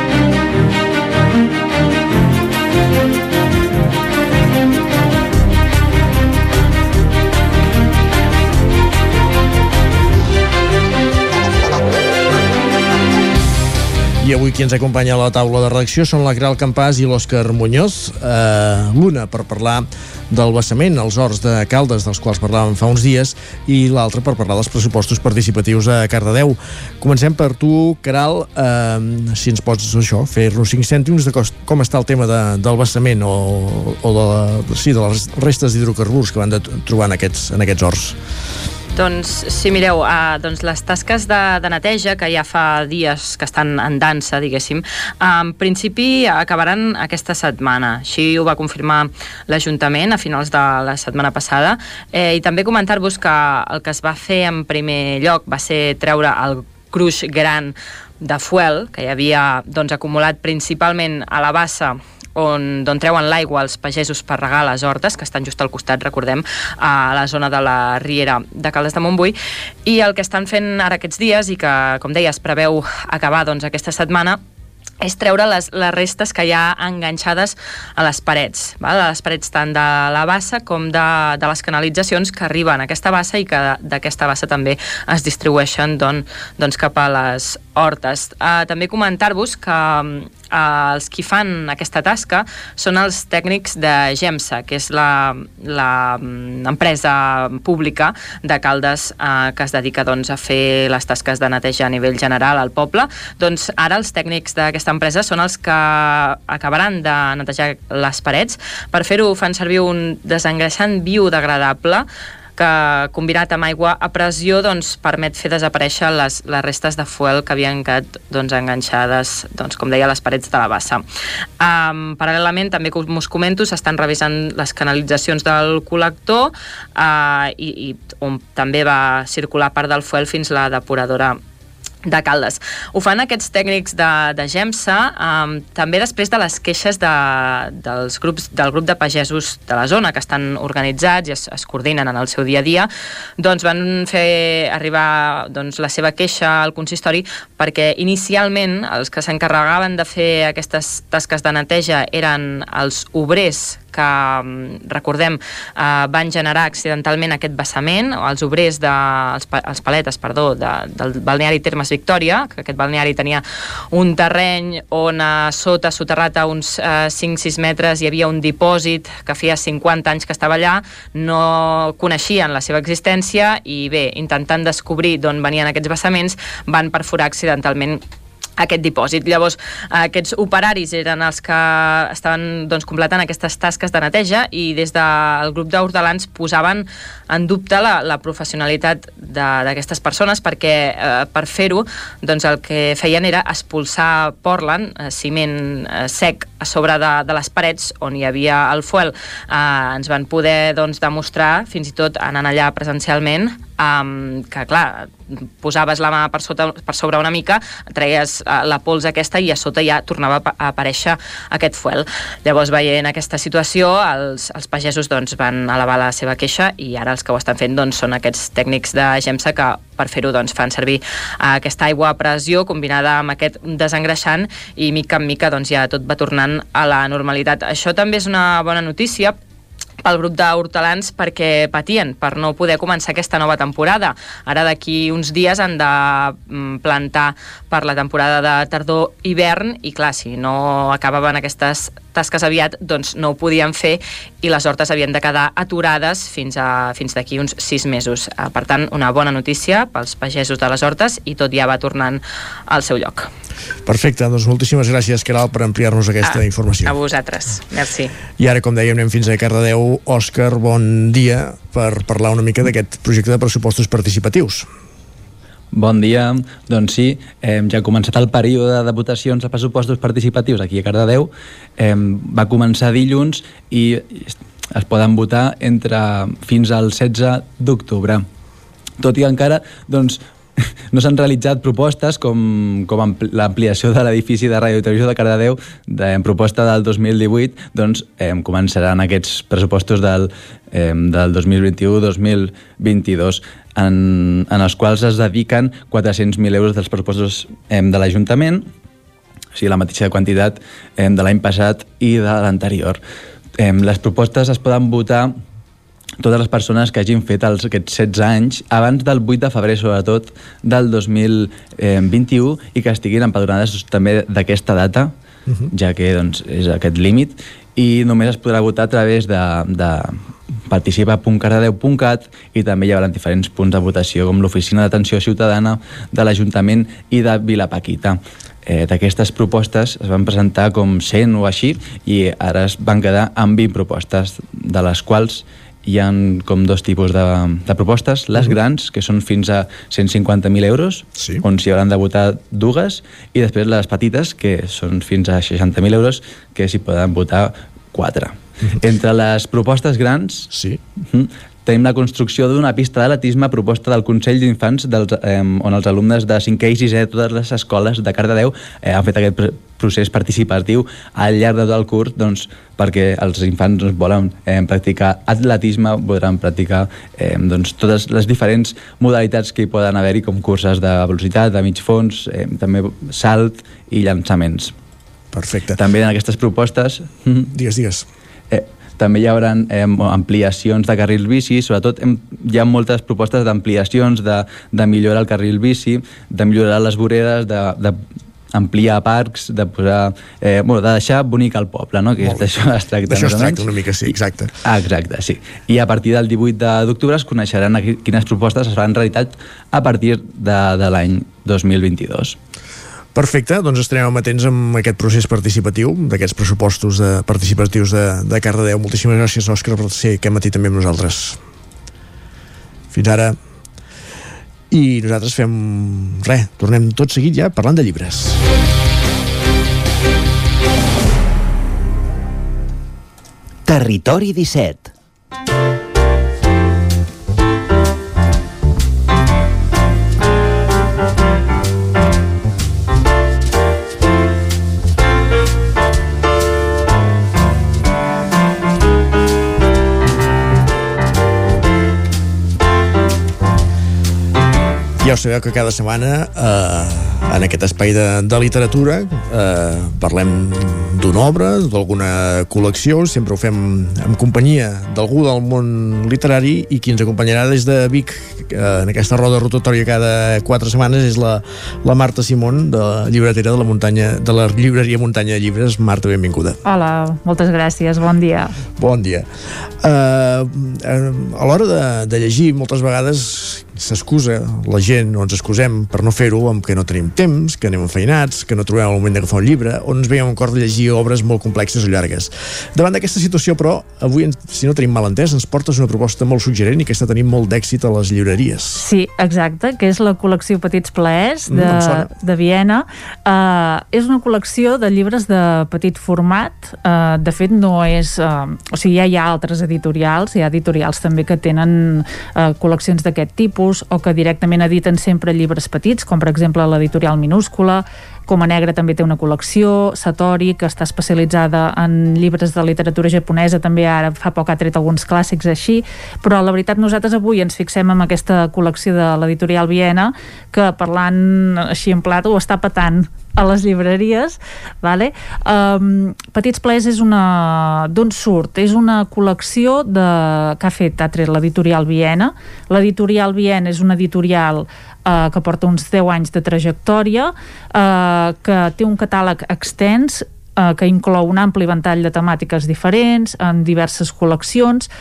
[SPEAKER 1] I avui qui ens acompanya a la taula de redacció són la Caral Campàs i l'Òscar Muñoz. Eh, L'una per parlar del vessament als horts de Caldes, dels quals parlàvem fa uns dies, i l'altra per parlar dels pressupostos participatius a Cardedeu. Comencem per tu, Caral, eh, si ens pots això, fer-nos 5 cèntims de cos- com està el tema de, del vessament o, o de, la, sí, de les restes d'hidrocarburs que van de trobar en aquests, en aquests horts.
[SPEAKER 11] Doncs, si mireu, uh, doncs les tasques de, de neteja, que ja fa dies que estan en dansa, diguéssim, en principi acabaran aquesta setmana. Així ho va confirmar l'Ajuntament a finals de la setmana passada. Eh, I també comentar-vos que el que es va fer en primer lloc va ser treure el gruix gran de fuel que hi havia doncs, acumulat principalment a la bassa on, d'on treuen l'aigua els pagesos per regar les hortes, que estan just al costat, recordem, a la zona de la Riera de Caldes de Montbui, i el que estan fent ara aquests dies, i que, com deia, es preveu acabar doncs, aquesta setmana, és treure les, les restes que hi ha enganxades a les parets, val? a les parets tant de la bassa com de, de les canalitzacions que arriben a aquesta bassa i que d'aquesta bassa també es distribueixen don, doncs cap a les hortes. Uh, també comentar-vos que uh, els qui fan aquesta tasca són els tècnics de GEMSA, que és la mm, pública de Caldes uh, que es dedica doncs, a fer les tasques de neteja a nivell general al poble. Doncs ara els tècnics d'aquesta empresa són els que acabaran de netejar les parets. Per fer-ho fan servir un desengreixant biodegradable que combinat amb aigua a pressió doncs, permet fer desaparèixer les, les restes de fuel que havien quedat doncs, enganxades, doncs, com deia, a les parets de la bassa. Um, paral·lelament, també com us comento, s'estan revisant les canalitzacions del col·lector uh, i, i on també va circular part del fuel fins la depuradora de Caldes. Ho fan aquests tècnics de, de GEMSA um, també després de les queixes de, dels grups, del grup de pagesos de la zona que estan organitzats i es, es coordinen en el seu dia a dia, doncs van fer arribar doncs, la seva queixa al consistori perquè inicialment els que s'encarregaven de fer aquestes tasques de neteja eren els obrers que, mm, recordem, eh, van generar accidentalment aquest vessament, els obrers, de, els, els paletes, perdó, de, del balneari Termes Victòria, que aquest balneari tenia un terreny on a sota, soterrat a uns eh, 5-6 metres, hi havia un dipòsit que feia 50 anys que estava allà, no coneixien la seva existència i bé, intentant descobrir d'on venien aquests vessaments, van perforar accidentalment aquest dipòsit. Llavors, aquests operaris eren els que estaven doncs, completant aquestes tasques de neteja i des del grup d'hortelans posaven en dubte la, la professionalitat d'aquestes persones perquè eh, per fer-ho doncs, el que feien era expulsar Portland, eh, ciment eh, sec a sobre de, de les parets on hi havia el fuel. Eh, ens van poder doncs, demostrar, fins i tot anant allà presencialment, um, que clar, posaves la mà per, sota, per sobre una mica, treies uh, la pols aquesta i a sota ja tornava a aparèixer aquest fuel. Llavors, veient aquesta situació, els, els pagesos doncs, van elevar la seva queixa i ara els que ho estan fent doncs, són aquests tècnics de GEMSA que per fer-ho doncs, fan servir uh, aquesta aigua a pressió combinada amb aquest desengreixant i mica en mica doncs, ja tot va tornant a la normalitat. Això també és una bona notícia pel grup d'hortelans perquè patien per no poder començar aquesta nova temporada. Ara d'aquí uns dies han de mm, plantar per la temporada de tardor-hivern i clar, si no acabaven aquestes tasques aviat, doncs no ho podien fer i les hortes havien de quedar aturades fins, a, fins d'aquí uns sis mesos. Eh, per tant, una bona notícia pels pagesos de les hortes i tot ja va tornant al seu lloc.
[SPEAKER 1] Perfecte, doncs moltíssimes gràcies, Caral, per ampliar-nos aquesta
[SPEAKER 11] a,
[SPEAKER 1] informació.
[SPEAKER 11] A vosaltres. Merci.
[SPEAKER 1] I ara, com dèiem, anem fins a Cardedeu. Òscar, bon dia per parlar una mica d'aquest projecte de pressupostos participatius.
[SPEAKER 35] Bon dia. Doncs sí, eh, ja ha començat el període de votacions de pressupostos participatius aquí a Cardedeu. Eh, va començar dilluns i es poden votar entre fins al 16 d'octubre. Tot i encara doncs, (laughs) no s'han realitzat propostes com, com l'ampliació de l'edifici de ràdio i televisió de Cardedeu de, en proposta del 2018 doncs eh, començaran aquests pressupostos del, eh, del 2021-2022 en, en els quals es dediquen 400.000 euros dels pressupostos eh, de l'Ajuntament o sigui, la mateixa quantitat eh, de l'any passat i de l'anterior. Eh, les propostes es poden votar totes les persones que hagin fet els, aquests 16 anys abans del 8 de febrer, sobretot, del 2021 i que estiguin empadronades també d'aquesta data, uh -huh. ja que doncs, és aquest límit, i només es podrà votar a través de, de participa.cardedeu.cat i també hi haurà diferents punts de votació com l'Oficina d'Atenció Ciutadana de l'Ajuntament i de Vilapaquita. Eh, D'aquestes propostes es van presentar com 100 o així i ara es van quedar amb 20 propostes, de les quals hi han com dos tipus de, de propostes, les uh -huh. grans, que són fins a 150.000 euros, sí. on s'hi hauran de votar dues, i després les petites, que són fins a 60.000 euros, que s'hi poden votar quatre. -huh. Entre les propostes grans,
[SPEAKER 1] sí.
[SPEAKER 35] Tenim la construcció d'una pista d'atletisme proposta del Consell d'Infants eh, on els alumnes de 5è i 6è de totes les escoles de Cardedeu eh, han fet aquest procés participatiu al llarg de tot el curs doncs, perquè els infants doncs, volen eh, practicar atletisme, podran practicar eh, doncs, totes les diferents modalitats que hi poden haver-hi com curses de velocitat, de mig fons, eh, també salt i llançaments.
[SPEAKER 1] Perfecte.
[SPEAKER 35] També en aquestes propostes...
[SPEAKER 1] Digues, digues.
[SPEAKER 35] Eh, també hi haurà eh, ampliacions de carrils bici, sobretot hem, hi ha moltes propostes d'ampliacions, de, de millorar el carril bici, de millorar les voreres, de, de ampliar parcs, de posar... Eh, bueno, de deixar bonic el poble, no? Que d'això es tracta.
[SPEAKER 1] D'això es tracta una mica, sí, exacte.
[SPEAKER 35] Ah, exacte, sí. I a partir del 18 d'octubre es coneixeran quines propostes es faran realitat a partir de, de l'any 2022.
[SPEAKER 1] Perfecte, doncs estarem amatents amb aquest procés participatiu d'aquests pressupostos de, participatius de, de Cardedeu. Moltíssimes gràcies, Òscar, per ser aquest matí també amb nosaltres. Fins ara. I nosaltres fem res, tornem tot seguit ja parlant de llibres.
[SPEAKER 17] Territori 17
[SPEAKER 1] Ja ho sabeu que cada setmana eh, en aquest espai de, de literatura eh, parlem d'una obra, d'alguna col·lecció, sempre ho fem en companyia d'algú del món literari i qui ens acompanyarà des de Vic eh, en aquesta roda rotatòria cada quatre setmanes és la, la Marta Simón de la llibretera de la muntanya de la llibreria Muntanya de Llibres. Marta, benvinguda.
[SPEAKER 36] Hola, moltes gràcies, bon dia.
[SPEAKER 1] Bon dia. Uh, a l'hora de, de llegir moltes vegades s'excusa la gent o ens excusem per no fer-ho amb que no tenim temps, que anem enfeinats, que no trobem el moment d'agafar un llibre o no ens veiem en cor de llegir obres molt complexes o llargues. Davant d'aquesta situació, però, avui, si no tenim mal entès, ens portes una proposta molt suggerent i que està tenint molt d'èxit a les llibreries.
[SPEAKER 36] Sí, exacte, que és la col·lecció Petits Plaers de, mm, de Viena. Uh, és una col·lecció de llibres de petit format. Uh, de fet, no és... Uh, o sigui, ja hi ha altres editorials, hi ha editorials també que tenen uh, col·leccions d'aquest tipus o que directament editen sempre llibres petits, com per exemple l'editorial Minúscula, Coma Negra també té una col·lecció, Satori, que està especialitzada en llibres de literatura japonesa, també ara fa poc ha tret alguns clàssics així, però la veritat nosaltres avui ens fixem en aquesta col·lecció de l'editorial Viena, que parlant així en plat ho està patant a les llibreries vale? um, Petits Plaers és una d'on surt? És una col·lecció de, que ha fet, ha tret l'editorial Viena l'editorial Viena és una editorial eh, que porta uns 10 anys de trajectòria eh, que té un catàleg extens eh, que inclou un ampli ventall de temàtiques diferents en diverses col·leccions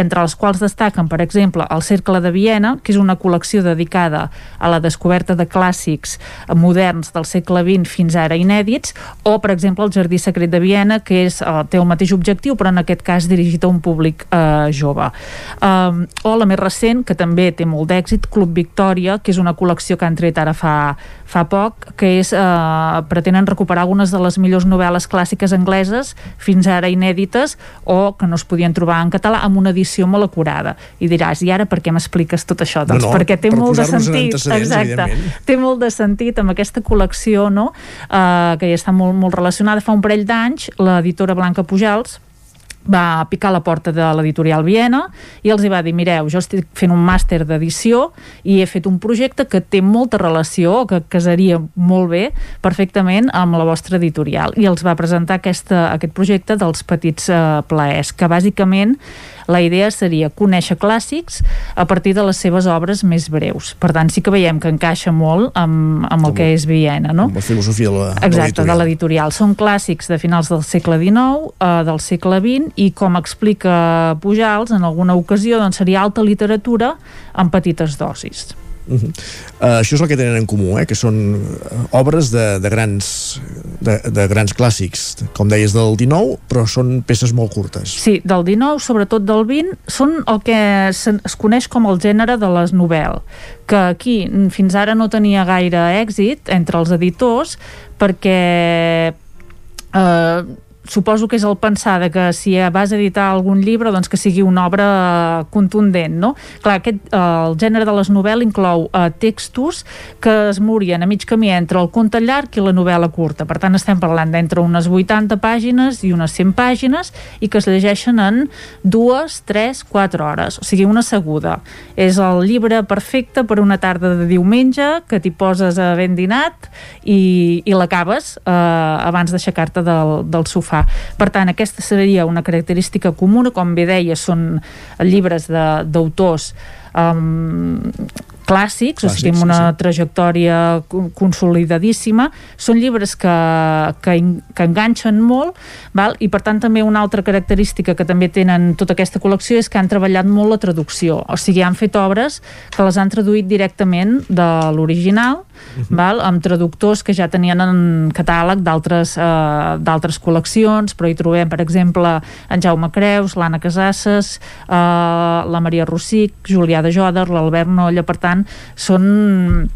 [SPEAKER 36] entre les quals destaquen, per exemple, el Cercle de Viena, que és una col·lecció dedicada a la descoberta de clàssics moderns del segle XX fins ara inèdits, o, per exemple, el Jardí Secret de Viena, que és, eh, té el mateix objectiu, però en aquest cas dirigit a un públic eh, jove. Um, o la més recent, que també té molt d'èxit, Club Victòria, que és una col·lecció que han tret ara fa, fa poc, que és, eh, pretenen recuperar algunes de les millors novel·les clàssiques angleses fins ara inèdites o que no es podien trobar en català amb una edició molt acurada. I diràs, i ara per què m'expliques tot això? Doncs
[SPEAKER 1] No, no,
[SPEAKER 36] perquè té
[SPEAKER 1] per
[SPEAKER 36] molt de sentit. Exacte. Té molt de sentit amb aquesta col·lecció, no?, uh, que ja està molt, molt relacionada. Fa un parell d'anys, l'editora Blanca Pujals va picar la porta de l'editorial Viena i els hi va dir, mireu, jo estic fent un màster d'edició i he fet un projecte que té molta relació, que casaria molt bé perfectament amb la vostra editorial. I els va presentar aquesta, aquest projecte dels petits eh, plaers, que bàsicament la idea seria conèixer clàssics a partir de les seves obres més breus. Per tant, sí que veiem que encaixa molt amb, amb el que és Viena, no?
[SPEAKER 1] La filosofia de la-
[SPEAKER 36] Exacte, de
[SPEAKER 1] l'editorial.
[SPEAKER 36] Són clàssics de finals del segle XIX, eh, del segle XX, i com explica Pujals, en alguna ocasió, doncs seria alta literatura amb petites dosis.
[SPEAKER 1] Uh -huh. uh, això és el que tenen en comú, eh? que són eh, obres de, de, grans, de, de grans clàssics, com deies del 19, però són peces molt curtes.
[SPEAKER 36] Sí, del 19, sobretot del 20, són el que es coneix com el gènere de les novel, que aquí fins ara no tenia gaire èxit entre els editors perquè eh, suposo que és el pensar de que si vas a editar algun llibre doncs que sigui una obra contundent no? clar, aquest, eh, el gènere de les novel·les inclou eh, textos que es morien a mig camí entre el conte llarg i la novel·la curta per tant estem parlant d'entre unes 80 pàgines i unes 100 pàgines i que es llegeixen en dues, tres, quatre hores o sigui, una seguda és el llibre perfecte per una tarda de diumenge que t'hi poses a ben dinat i, i l'acabes eh, abans d'aixecar-te del, del sofà. Per tant, aquesta seria una característica comuna, com bé deia, són llibres de- d'autors um, clàssics, o sigui,
[SPEAKER 37] Clàssics,
[SPEAKER 36] amb una
[SPEAKER 37] sí,
[SPEAKER 36] trajectòria con- consolidadíssima. Són llibres que, que, que enganxen molt, val? i per tant també una altra característica que també tenen tota aquesta col·lecció és que han treballat molt la traducció, o sigui, han fet obres que les han traduït directament de l'original, val? amb traductors que ja tenien en catàleg d'altres eh, d'altres col·leccions, però hi trobem, per exemple, en Jaume Creus, l'Anna Casasses, eh, la Maria Rossic, Julià de Joder, l'Albert Nolla, per tant, són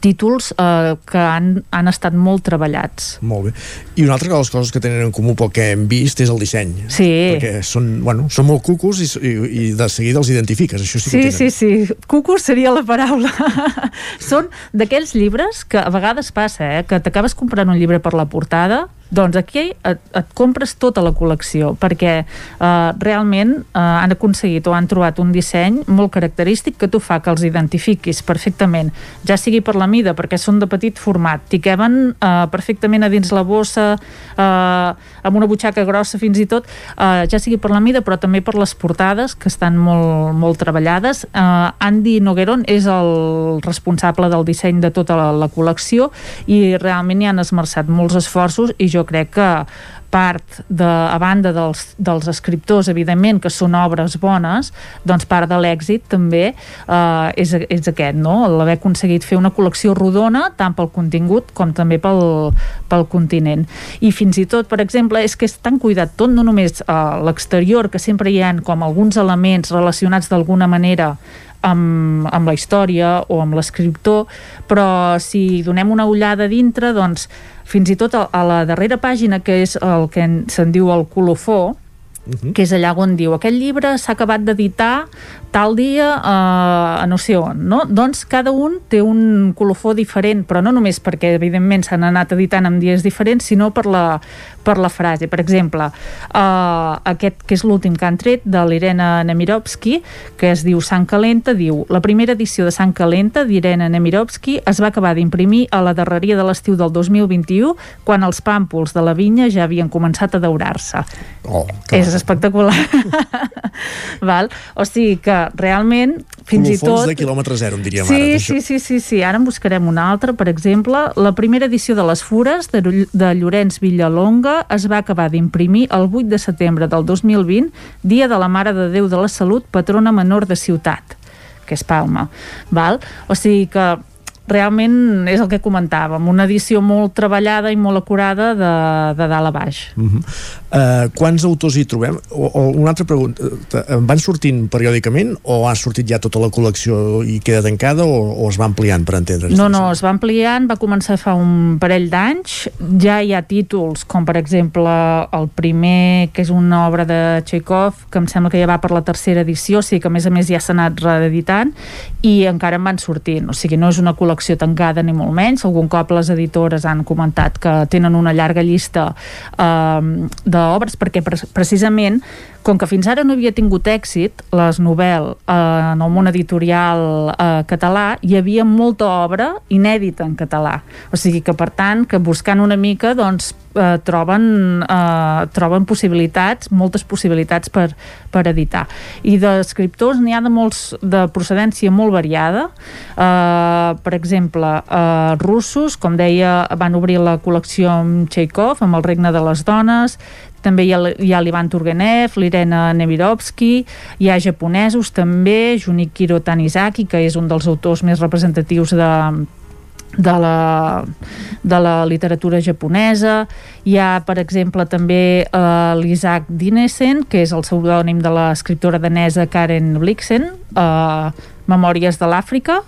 [SPEAKER 36] títols eh, que han, han estat molt treballats.
[SPEAKER 1] Molt bé. I una altra de les coses que tenen en comú pel que hem vist és el disseny.
[SPEAKER 36] Sí.
[SPEAKER 1] Perquè són, bueno, són molt cucos i, i, i de seguida els identifiques, això sí que
[SPEAKER 36] Sí,
[SPEAKER 1] tenen.
[SPEAKER 36] sí, sí. Cucus seria la paraula. (laughs) Són d'aquells llibres que a vegades passa, eh? que t'acabes comprant un llibre per la portada, doncs aquí et, et compres tota la col·lecció, perquè eh, realment eh, han aconseguit o han trobat un disseny molt característic que tu fa que els identifiquis perfectament, ja sigui per la mida, perquè són de petit format, t'hi queben eh, perfectament a dins la bossa, eh, amb una butxaca grossa fins i tot, eh, ja sigui per la mida, però també per les portades, que estan molt, molt treballades. Eh, Andy Nogueron és el responsable del disseny de tota la, la col·lecció i realment hi han esmerçat molts esforços i jo crec que part de, a banda dels, dels escriptors, evidentment, que són obres bones, doncs part de l'èxit també eh, és, és aquest, no? l'haver aconseguit fer una col·lecció rodona, tant pel contingut com també pel, pel continent. I fins i tot, per exemple, és que és tan cuidat tot, no només a l'exterior, que sempre hi ha com alguns elements relacionats d'alguna manera amb, amb la història o amb l'escriptor, però si donem una ullada dintre, doncs fins i tot a, a la darrera pàgina, que és el que en- se'n diu el colofó, que és allà on diu aquest llibre s'ha acabat d'editar tal dia eh, a no sé on no? doncs cada un té un colofó diferent però no només perquè evidentment s'han anat editant en dies diferents sinó per la per la frase. Per exemple, uh, aquest que és l'últim que han tret de l'Irena Nemirovski, que es diu Sant Calenta, diu la primera edició de Sant Calenta d'Irena Nemirovski es va acabar d'imprimir a la darreria de l'estiu del 2021 quan els pàmpols de la vinya ja havien començat a daurar-se.
[SPEAKER 1] Oh,
[SPEAKER 36] és espectacular. (laughs) Val? O sigui que realment fins i tot...
[SPEAKER 1] de quilòmetre zero, en diríem
[SPEAKER 36] sí,
[SPEAKER 1] ara.
[SPEAKER 36] Sí, sí, sí, sí. Ara en buscarem una altra. Per exemple, la primera edició de les Fures de, de Llorenç Villalonga es va acabar d'imprimir el 8 de setembre del 2020, dia de la Mare de Déu de la Salut, patrona menor de ciutat que és Palma. Val? O sigui que realment és el que comentàvem, una edició molt treballada i molt acurada de, de dalt a baix.
[SPEAKER 1] Uh -huh. uh, quants autors hi trobem? O, o una altra pregunta, van sortint periòdicament o ha sortit ja tota la col·lecció i queda tancada o, o es va ampliant per entendre's?
[SPEAKER 36] No, no, es va ampliant, va començar fa un parell d'anys, ja hi ha títols com per exemple el primer, que és una obra de Chekhov, que em sembla que ja va per la tercera edició, o sigui que a més a més ja s'ha anat reeditant i encara en van sortint, o sigui, no és una col·lecció col·lecció tancada ni molt menys. Algun cop les editores han comentat que tenen una llarga llista eh, d'obres perquè pre precisament com que fins ara no havia tingut èxit les novel eh, en el món editorial eh, català hi havia molta obra inèdita en català o sigui que per tant que buscant una mica doncs eh, troben, eh, troben possibilitats moltes possibilitats per, per editar. I d'escriptors n'hi ha de molts de procedència molt variada. Eh, per exemple eh, russos, com deia van obrir la col·lecció amb Chekhov amb el regne de les dones. També hi ha, hi ha l'Ivan Turgenev, l'Irena Nemirovski, hi ha japonesos també, Junichiro Tanizaki, que és un dels autors més representatius de, de la, de la literatura japonesa. Hi ha, per exemple, també uh, l'Isaac Dinesen, que és el pseudònim de l'escriptora danesa Karen Blixen, uh, Memòries de l'Àfrica,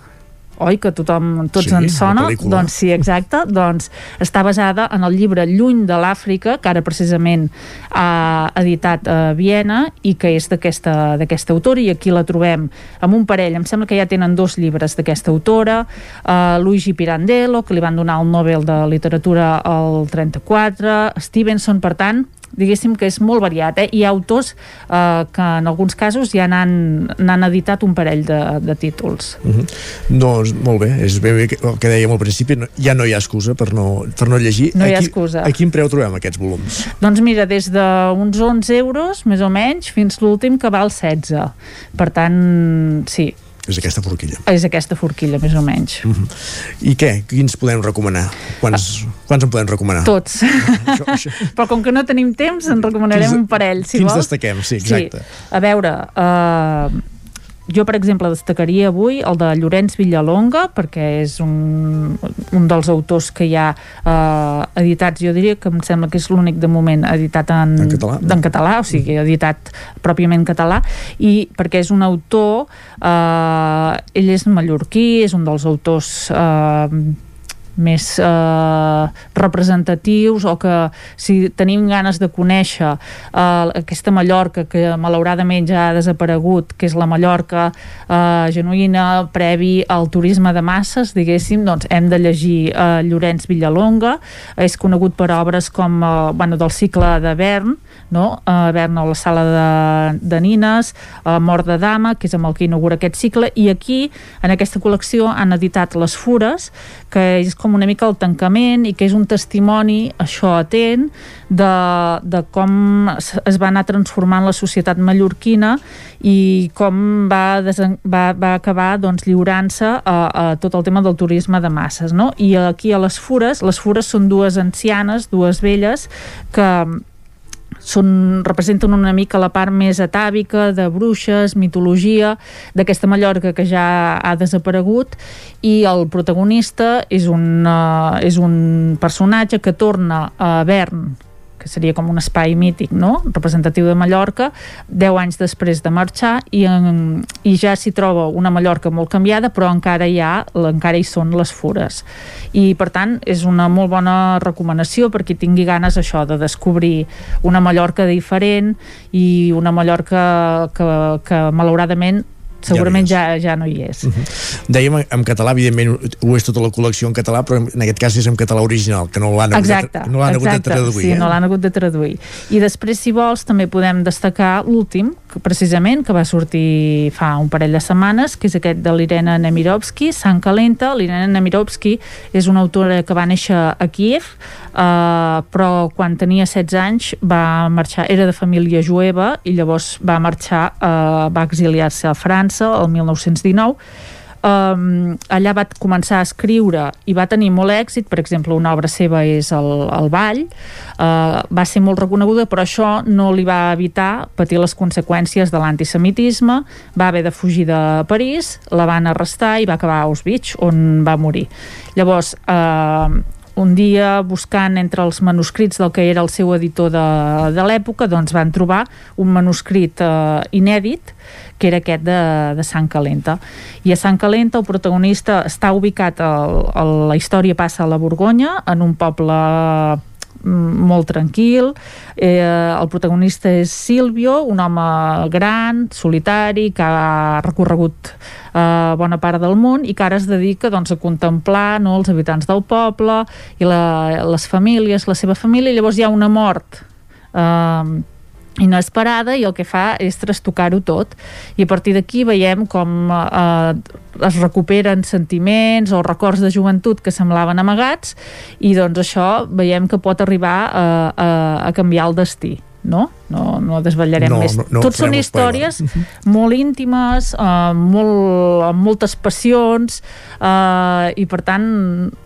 [SPEAKER 36] oi, que tothom, tots
[SPEAKER 1] sí,
[SPEAKER 36] ens sona? doncs sí, exacte, doncs està basada en el llibre Lluny de l'Àfrica que ara precisament ha editat a Viena i que és d'aquesta autora i aquí la trobem amb un parell, em sembla que ja tenen dos llibres d'aquesta autora, uh, Luigi Pirandello que li van donar el Nobel de Literatura al 34 Stevenson, per tant diguéssim que és molt variat, eh? hi ha autors eh, que en alguns casos ja n'han editat un parell de, de títols
[SPEAKER 1] uh -huh. No, molt bé, és ben bé el que dèiem al principi, no, ja no hi ha excusa per no, per no llegir.
[SPEAKER 36] No hi
[SPEAKER 1] ha
[SPEAKER 36] excusa.
[SPEAKER 1] A quin preu trobem aquests volums?
[SPEAKER 36] Doncs mira, des d'uns 11 euros, més o menys, fins l'últim que val 16. Per tant, sí,
[SPEAKER 1] és aquesta forquilla.
[SPEAKER 36] És aquesta forquilla, més o menys.
[SPEAKER 1] Uh -huh. I què? Quins podem recomanar? Quants, quants en podem recomanar?
[SPEAKER 36] Tots. això, això. (laughs) Però com que no tenim temps, en recomanarem quins, un parell, si
[SPEAKER 1] quins
[SPEAKER 36] vols.
[SPEAKER 1] destaquem? Sí, exacte. Sí.
[SPEAKER 36] A veure, uh, jo, per exemple, destacaria avui el de Llorenç Villalonga, perquè és un, un dels autors que hi ha eh, editats, jo diria que em sembla que és l'únic de moment editat en,
[SPEAKER 1] en català,
[SPEAKER 36] en català o sigui, editat pròpiament català, i perquè és un autor, eh, ell és mallorquí, és un dels autors... Eh, més eh, representatius o que si tenim ganes de conèixer eh, aquesta Mallorca que malauradament ja ha desaparegut que és la Mallorca eh, genuïna previ al turisme de masses diguéssim, doncs hem de llegir eh, Llorenç Villalonga. És conegut per obres com eh, bueno, del cicle de Bern no? a Bern a la sala de, de nines a Mort de Dama, que és amb el que inaugura aquest cicle i aquí, en aquesta col·lecció han editat Les Fures que és com una mica el tancament i que és un testimoni, això atent, de, de com es va anar transformant la societat mallorquina i com va, desen, va, va acabar doncs, lliurant-se a, a tot el tema del turisme de masses. No? I aquí a les Fures, les Fures són dues ancianes, dues velles, que són, representen una mica la part més atàvica de bruixes, mitologia d'aquesta Mallorca que ja ha desaparegut i el protagonista és un, uh, és un personatge que torna a Bern que seria com un espai mític, no? representatiu de Mallorca, 10 anys després de marxar i, en, i ja s'hi troba una Mallorca molt canviada, però encara hi ha, encara hi són les fures. I per tant és una molt bona recomanació per qui tingui ganes això de descobrir una Mallorca diferent i una Mallorca que, que malauradament segurament ja, ja no hi és.
[SPEAKER 1] Uh -huh. Dèiem en català, evidentment ho és tota la col·lecció en català, però en aquest cas és en català original, que no l'han hagut, de, no hagut de traduir.
[SPEAKER 36] Sí,
[SPEAKER 1] eh?
[SPEAKER 36] no l'han hagut de traduir. I després, si vols, també podem destacar l'últim, precisament, que va sortir fa un parell de setmanes, que és aquest de l'Irena Nemirovski, Sant Calenta. L'Irena Nemirovski és una autora que va néixer a Kiev, eh, però quan tenia 16 anys va marxar, era de família jueva i llavors va marxar, eh, va exiliar-se a França el 1919 um, allà va començar a escriure i va tenir molt èxit, per exemple una obra seva és el, el Ball uh, va ser molt reconeguda però això no li va evitar patir les conseqüències de l'antisemitisme. Va haver de fugir de París la van arrestar i va acabar a Auschwitz on va morir. Llavors uh, un dia buscant entre els manuscrits del que era el seu editor de, de l'època doncs van trobar un manuscrit eh, inèdit que era aquest de, de Sant Calenta. I a Sant Calenta el protagonista està ubicat a, a la història passa a la Borgonya en un poble mm, molt tranquil. Eh, el protagonista és Silvio un home gran, solitari que ha recorregut eh, bona part del món i que ara es dedica doncs, a contemplar no, els habitants del poble i la, les famílies, la seva família. Llavors hi ha una mort eh, inesperada i el que fa és trastocar-ho tot. I a partir d'aquí veiem com eh, es recuperen sentiments o records de joventut que semblaven amagats i doncs això veiem que pot arribar a, a, a canviar el destí no? No, no desvetllarem
[SPEAKER 1] no,
[SPEAKER 36] més.
[SPEAKER 1] No, no
[SPEAKER 36] Tot són històries molt íntimes, uh, molt, amb moltes passions uh, i per tant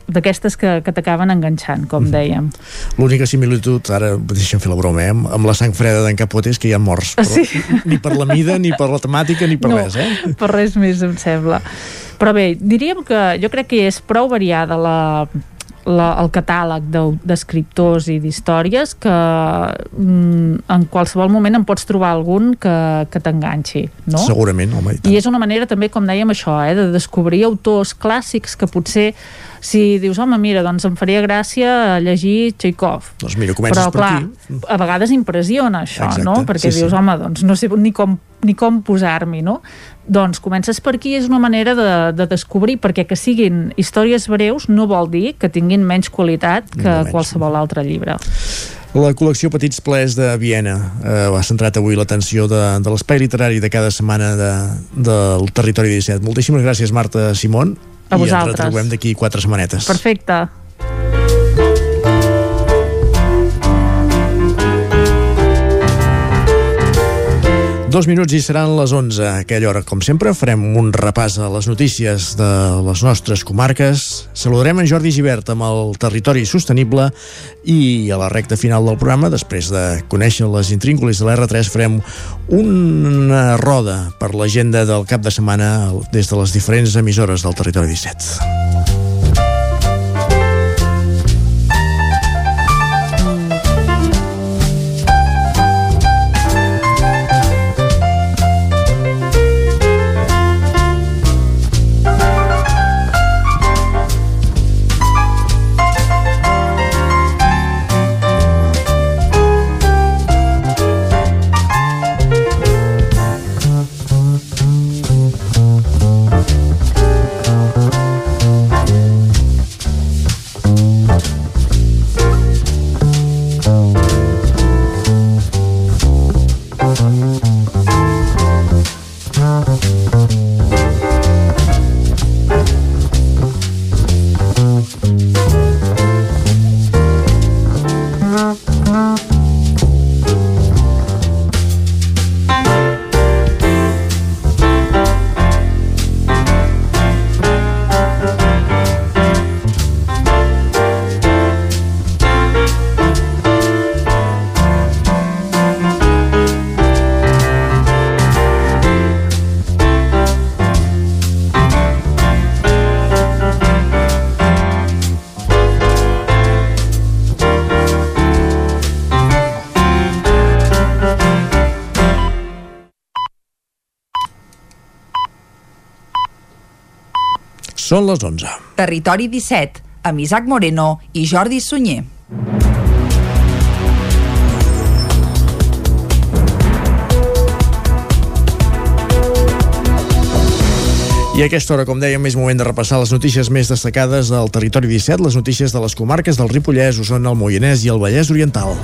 [SPEAKER 36] d'aquestes que, que t'acaben enganxant, com dèiem.
[SPEAKER 1] L'única similitud, ara deixem fer la broma, eh, amb la sang freda d'en Capote és que hi ha morts. Però
[SPEAKER 36] Sí.
[SPEAKER 1] Ni per la mida, ni per la temàtica, ni per
[SPEAKER 36] no,
[SPEAKER 1] res, eh?
[SPEAKER 36] per res més em sembla. Però bé, diríem que jo crec que és prou variada la, la, el catàleg d'escriptors i d'històries que mm, en qualsevol moment en pots trobar algun que, que t'enganxi, no?
[SPEAKER 1] Segurament, home, i tant.
[SPEAKER 36] I és una manera també, com dèiem això, eh, de descobrir autors clàssics que potser si dius, home, mira, doncs em faria gràcia llegir Tchekhov.
[SPEAKER 1] Doncs mira, comences
[SPEAKER 36] Però,
[SPEAKER 1] per
[SPEAKER 36] clar,
[SPEAKER 1] aquí.
[SPEAKER 36] a vegades impressiona això,
[SPEAKER 1] Exacte,
[SPEAKER 36] no? Perquè
[SPEAKER 1] sí,
[SPEAKER 36] dius,
[SPEAKER 1] sí.
[SPEAKER 36] home, doncs no sé ni com, ni com posar-m'hi, no? Doncs comences per aquí, és una manera de, de descobrir, perquè que siguin històries breus no vol dir que tinguin menys qualitat que
[SPEAKER 1] No menys.
[SPEAKER 36] qualsevol altre llibre.
[SPEAKER 1] La col·lecció Petits Plaers de Viena eh, ha centrat avui l'atenció de, de l'espai literari de cada setmana de, del territori 17. Moltíssimes gràcies, Marta Simón.
[SPEAKER 36] A
[SPEAKER 1] I ens
[SPEAKER 36] vosaltres.
[SPEAKER 1] retrobem d'aquí quatre setmanetes.
[SPEAKER 36] Perfecte.
[SPEAKER 1] Dos minuts i seran les 11 a aquella hora. Com sempre, farem un repàs a les notícies de les nostres comarques. Saludarem en Jordi Givert amb el territori sostenible i a la recta final del programa, després de conèixer les intríngulis de l'R3, farem una roda per l'agenda del cap de setmana des de les diferents emissores del territori 17. Són les 11.
[SPEAKER 37] Territori 17, amb Isaac Moreno i Jordi Sunyer.
[SPEAKER 1] I a aquesta hora, com dèiem, és moment de repassar les notícies més destacades del territori 17, les notícies de les comarques del Ripollès, Osona, el Moianès i el Vallès Oriental.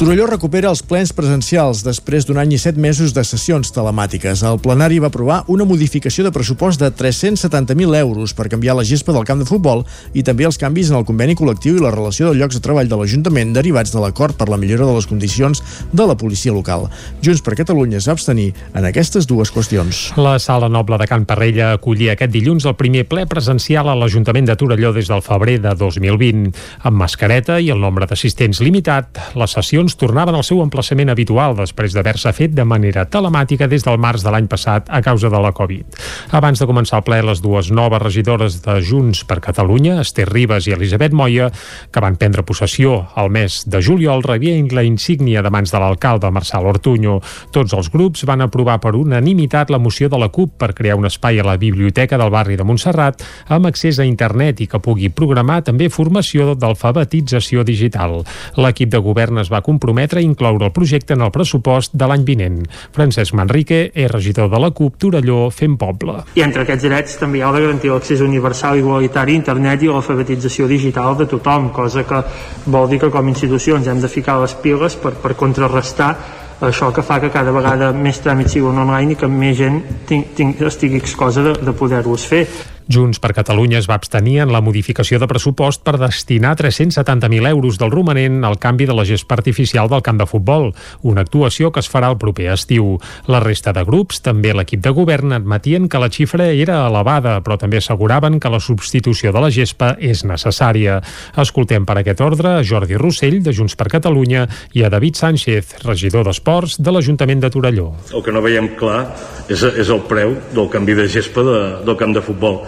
[SPEAKER 1] Torelló recupera els plens presencials després d'un any i set mesos de sessions telemàtiques. El plenari va aprovar una modificació de pressupost de 370.000 euros per canviar la gespa del camp de futbol i també els canvis en el conveni col·lectiu i la relació de llocs de treball de l'Ajuntament derivats de l'acord per la millora de les condicions de la policia local. Junts per Catalunya es va abstenir en aquestes dues qüestions.
[SPEAKER 3] La Sala Noble de Can Parrella acollia aquest dilluns el primer ple presencial a l'Ajuntament de Torelló des del febrer de 2020. Amb mascareta i el nombre d'assistents limitat, les sessions sessions tornaven al seu emplaçament habitual després d'haver-se fet de manera telemàtica des del març de l'any passat a causa de la Covid. Abans de començar el ple, les dues noves regidores de Junts per Catalunya, Esther Ribas i Elisabet Moya, que van prendre possessió al mes de juliol, rebien la insígnia de mans de l'alcalde Marçal Ortuño. Tots els grups van aprovar per unanimitat la moció de la CUP per crear un espai a la biblioteca del barri de Montserrat amb accés a internet i que pugui programar també formació d'alfabetització digital. L'equip de govern es va comprometre a incloure el projecte en el pressupost de l'any vinent. Francesc Manrique és regidor de la CUP Torelló fent poble.
[SPEAKER 18] I entre aquests drets també hi ha de garantir l'accés universal igualitari internet i l'alfabetització digital de tothom, cosa que vol dir que com a institucions hem de ficar les piles per, per contrarrestar això que fa que cada vegada més tràmits siguin online i que més gent ting, ting, estigui excosa de, de poder-los fer.
[SPEAKER 3] Junts per Catalunya es va abstenir en la modificació de pressupost per destinar 370.000 euros del romanent al canvi de la gespa artificial del camp de futbol, una actuació que es farà el proper estiu. La resta de grups, també l'equip de govern, admetien que la xifra era elevada, però també asseguraven que la substitució de la gespa és necessària. Escoltem per aquest ordre a Jordi Rossell, de Junts per Catalunya, i a David Sánchez, regidor d'Esports de l'Ajuntament de Torelló.
[SPEAKER 38] El que no veiem clar és, és el preu del canvi de gespa de, del camp de futbol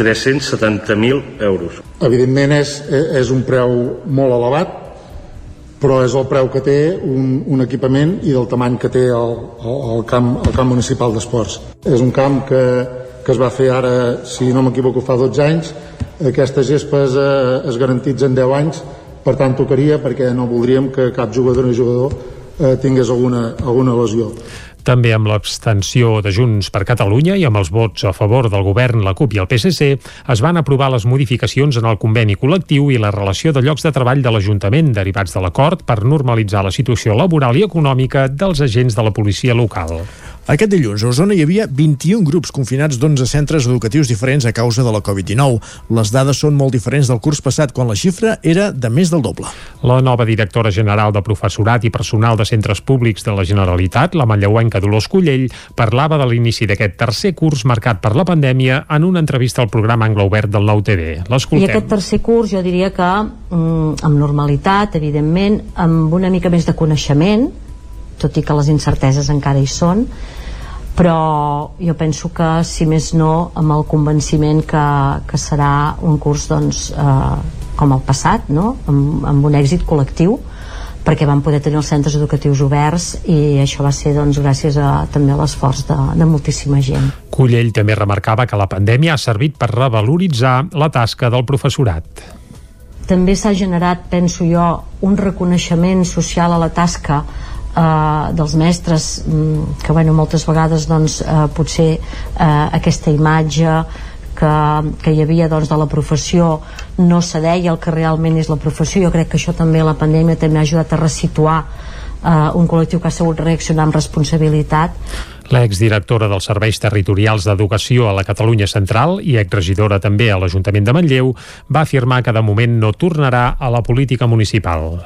[SPEAKER 38] 370.000 euros.
[SPEAKER 6] Evidentment és, és un preu molt elevat, però és el preu que té un, un equipament i del tamany que té el, el, el, camp, el camp municipal d'esports. És un camp que, que es va fer ara, si no m'equivoco, fa 12 anys. Aquestes gespes eh, es garantitzen 10 anys, per tant tocaria perquè no voldríem que cap jugador o jugador eh, tingués alguna, alguna lesió.
[SPEAKER 3] També amb l'abstenció de Junts per Catalunya i amb els vots a favor del govern, la CUP i el PSC, es van aprovar les modificacions en el conveni col·lectiu i la relació de llocs de treball de l'Ajuntament derivats de l'acord per normalitzar la situació laboral i econòmica dels agents de la policia local.
[SPEAKER 1] Aquest dilluns a Osona hi havia 21 grups confinats d'11 centres educatius diferents a causa de la Covid-19. Les dades són molt diferents del curs passat, quan la xifra era de més del doble.
[SPEAKER 3] La nova directora general de Professorat i Personal de Centres Públics de la Generalitat, la manlleuenca Dolors Collell, parlava de l'inici d'aquest tercer curs marcat per la pandèmia en una entrevista al programa Anglo Obert del Nou TV.
[SPEAKER 7] I aquest tercer curs jo diria que mm, amb normalitat, evidentment, amb una mica més de coneixement, tot i que les incerteses encara hi són, però jo penso que si més no amb el convenciment que, que serà un curs doncs, eh, com el passat no? amb, amb un èxit col·lectiu perquè vam poder tenir els centres educatius oberts i això va ser doncs, gràcies a, també a l'esforç de, de moltíssima gent.
[SPEAKER 3] Cullell també remarcava que la pandèmia ha servit per revaloritzar la tasca del professorat.
[SPEAKER 7] També s'ha generat, penso jo, un reconeixement social a la tasca eh, dels mestres mm, que bueno, moltes vegades doncs, eh, potser eh, aquesta imatge que, que hi havia doncs, de la professió no se deia el que realment és la professió jo crec que això també la pandèmia també ha ajudat a resituar eh, un col·lectiu que ha sabut reaccionar amb responsabilitat
[SPEAKER 3] L'exdirectora dels Serveis Territorials d'Educació a la Catalunya Central i exregidora també a l'Ajuntament de Manlleu va afirmar que de moment no tornarà a la política municipal.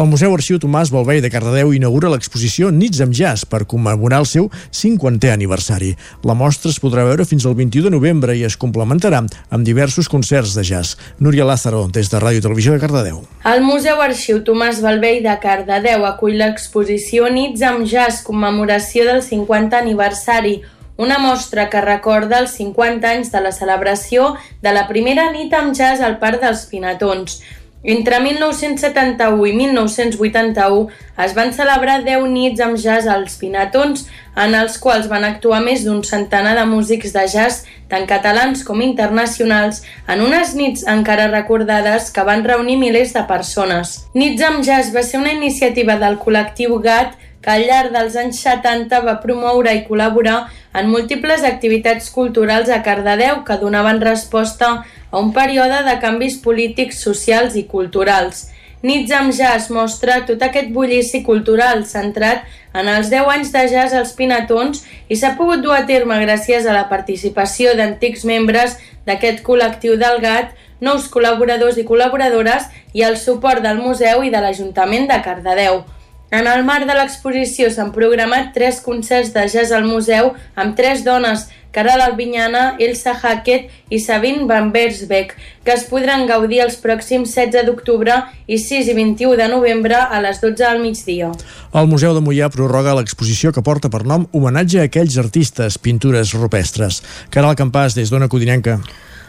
[SPEAKER 1] El Museu Arxiu Tomàs Balvei de Cardedeu inaugura l'exposició Nits amb Jazz per commemorar el seu 50è aniversari. La mostra es podrà veure fins al 21 de novembre i es complementarà amb diversos concerts de jazz. Núria Lázaro, des de Ràdio Televisió de Cardedeu.
[SPEAKER 10] El Museu Arxiu Tomàs Balvei de Cardedeu acull l'exposició Nits amb Jazz, commemoració del 50 aniversari, una mostra que recorda els 50 anys de la celebració de la primera nit amb jazz al Parc dels Pinatons. Entre 1971 i 1981 es van celebrar 10 nits amb jazz als Pinatons, en els quals van actuar més d'un centenar de músics de jazz, tant catalans com internacionals, en unes nits encara recordades que van reunir milers de persones. Nits amb jazz va ser una iniciativa del col·lectiu GAT que al llarg dels anys 70 va promoure i col·laborar
[SPEAKER 39] en múltiples activitats culturals a Cardedeu que donaven resposta a un període de canvis polítics, socials i culturals. Nits amb jazz mostra tot aquest bullici cultural centrat en els 10 anys de jazz als Pinatons i s'ha pogut dur a terme gràcies a la participació d'antics membres d'aquest col·lectiu del GAT, nous col·laboradors i col·laboradores i el suport del museu i de l'Ajuntament de Cardedeu. En el marc de l'exposició s'han programat tres concerts de jazz al museu amb tres dones Caral Albinyana, Elsa Hackett i Sabine Van Bersbeck, que es podran gaudir els pròxims 16 d'octubre i 6 i 21 de novembre a les 12 del migdia.
[SPEAKER 1] El Museu de Mollà prorroga l'exposició que porta per nom homenatge a aquells artistes, pintures rupestres. Caral Campàs, des d'Ona Codinenca.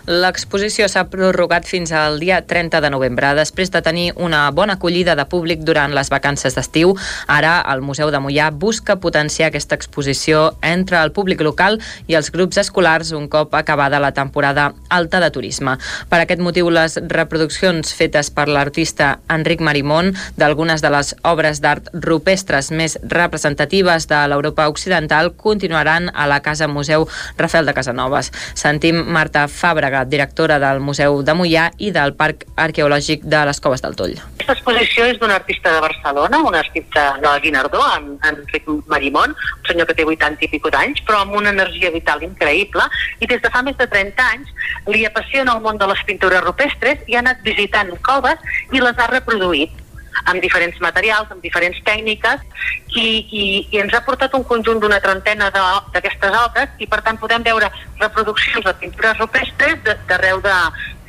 [SPEAKER 11] L'exposició s'ha prorrogat fins al dia 30 de novembre. Després de tenir una bona acollida de públic durant les vacances d'estiu, ara el Museu de Mollà busca potenciar aquesta exposició entre el públic local i els grups escolars un cop acabada la temporada alta de turisme. Per aquest motiu, les reproduccions fetes per l'artista Enric Marimón d'algunes de les obres d'art rupestres més representatives de l'Europa Occidental continuaran a la Casa Museu Rafael de Casanovas. Sentim Marta Fàbrega Fàbrega, directora del Museu de Mollà i del Parc Arqueològic de les Coves del Toll.
[SPEAKER 40] Aquesta exposició és d'un artista de Barcelona, un artista de la Guinardó, en, Enric Marimón, un senyor que té 80 i pico d'anys, però amb una energia vital increïble, i des de fa més de 30 anys li apassiona el món de les pintures rupestres i ha anat visitant coves i les ha reproduït amb diferents materials, amb diferents tècniques i, i, i ens ha portat un conjunt d'una trentena d'aquestes obres i per tant podem veure reproduccions de pintures rupestres d'arreu de,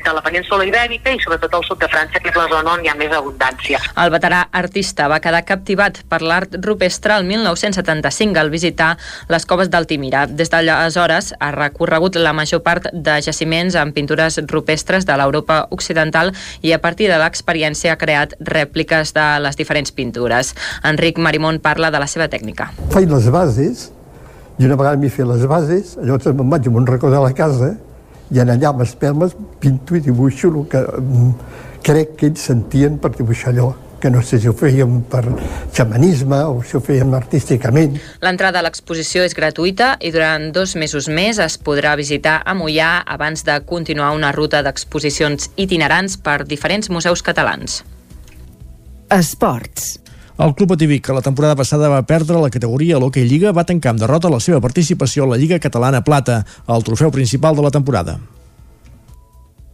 [SPEAKER 40] de la península ibèrica i sobretot al sud de França, que és la zona on hi ha més abundància.
[SPEAKER 11] El veterà artista va quedar captivat per l'art rupestre el 1975 al visitar les coves d'Altimira. Des d'aleshores ha recorregut la major part de jaciments amb pintures rupestres de l'Europa occidental i a partir de l'experiència ha creat rèpliques de les diferents pintures. Enric Marimón parla de la seva tècnica.
[SPEAKER 41] Faig les bases i una vegada m'hi fet les bases, llavors me'n vaig a un racó de la casa i en allà amb espelmes pinto i dibuixo el que mm, crec que ells sentien per dibuixar allò que no sé si ho fèiem per xamanisme o si ho fèiem artísticament.
[SPEAKER 11] L'entrada a l'exposició és gratuïta i durant dos mesos més es podrà visitar a Mollà abans de continuar una ruta d'exposicions itinerants per diferents museus catalans.
[SPEAKER 13] Esports.
[SPEAKER 1] El Club Ativic, que la temporada passada va perdre la categoria a l'Hockey Lliga, va tancar amb derrota la seva participació a la Lliga Catalana Plata, el trofeu principal de la temporada.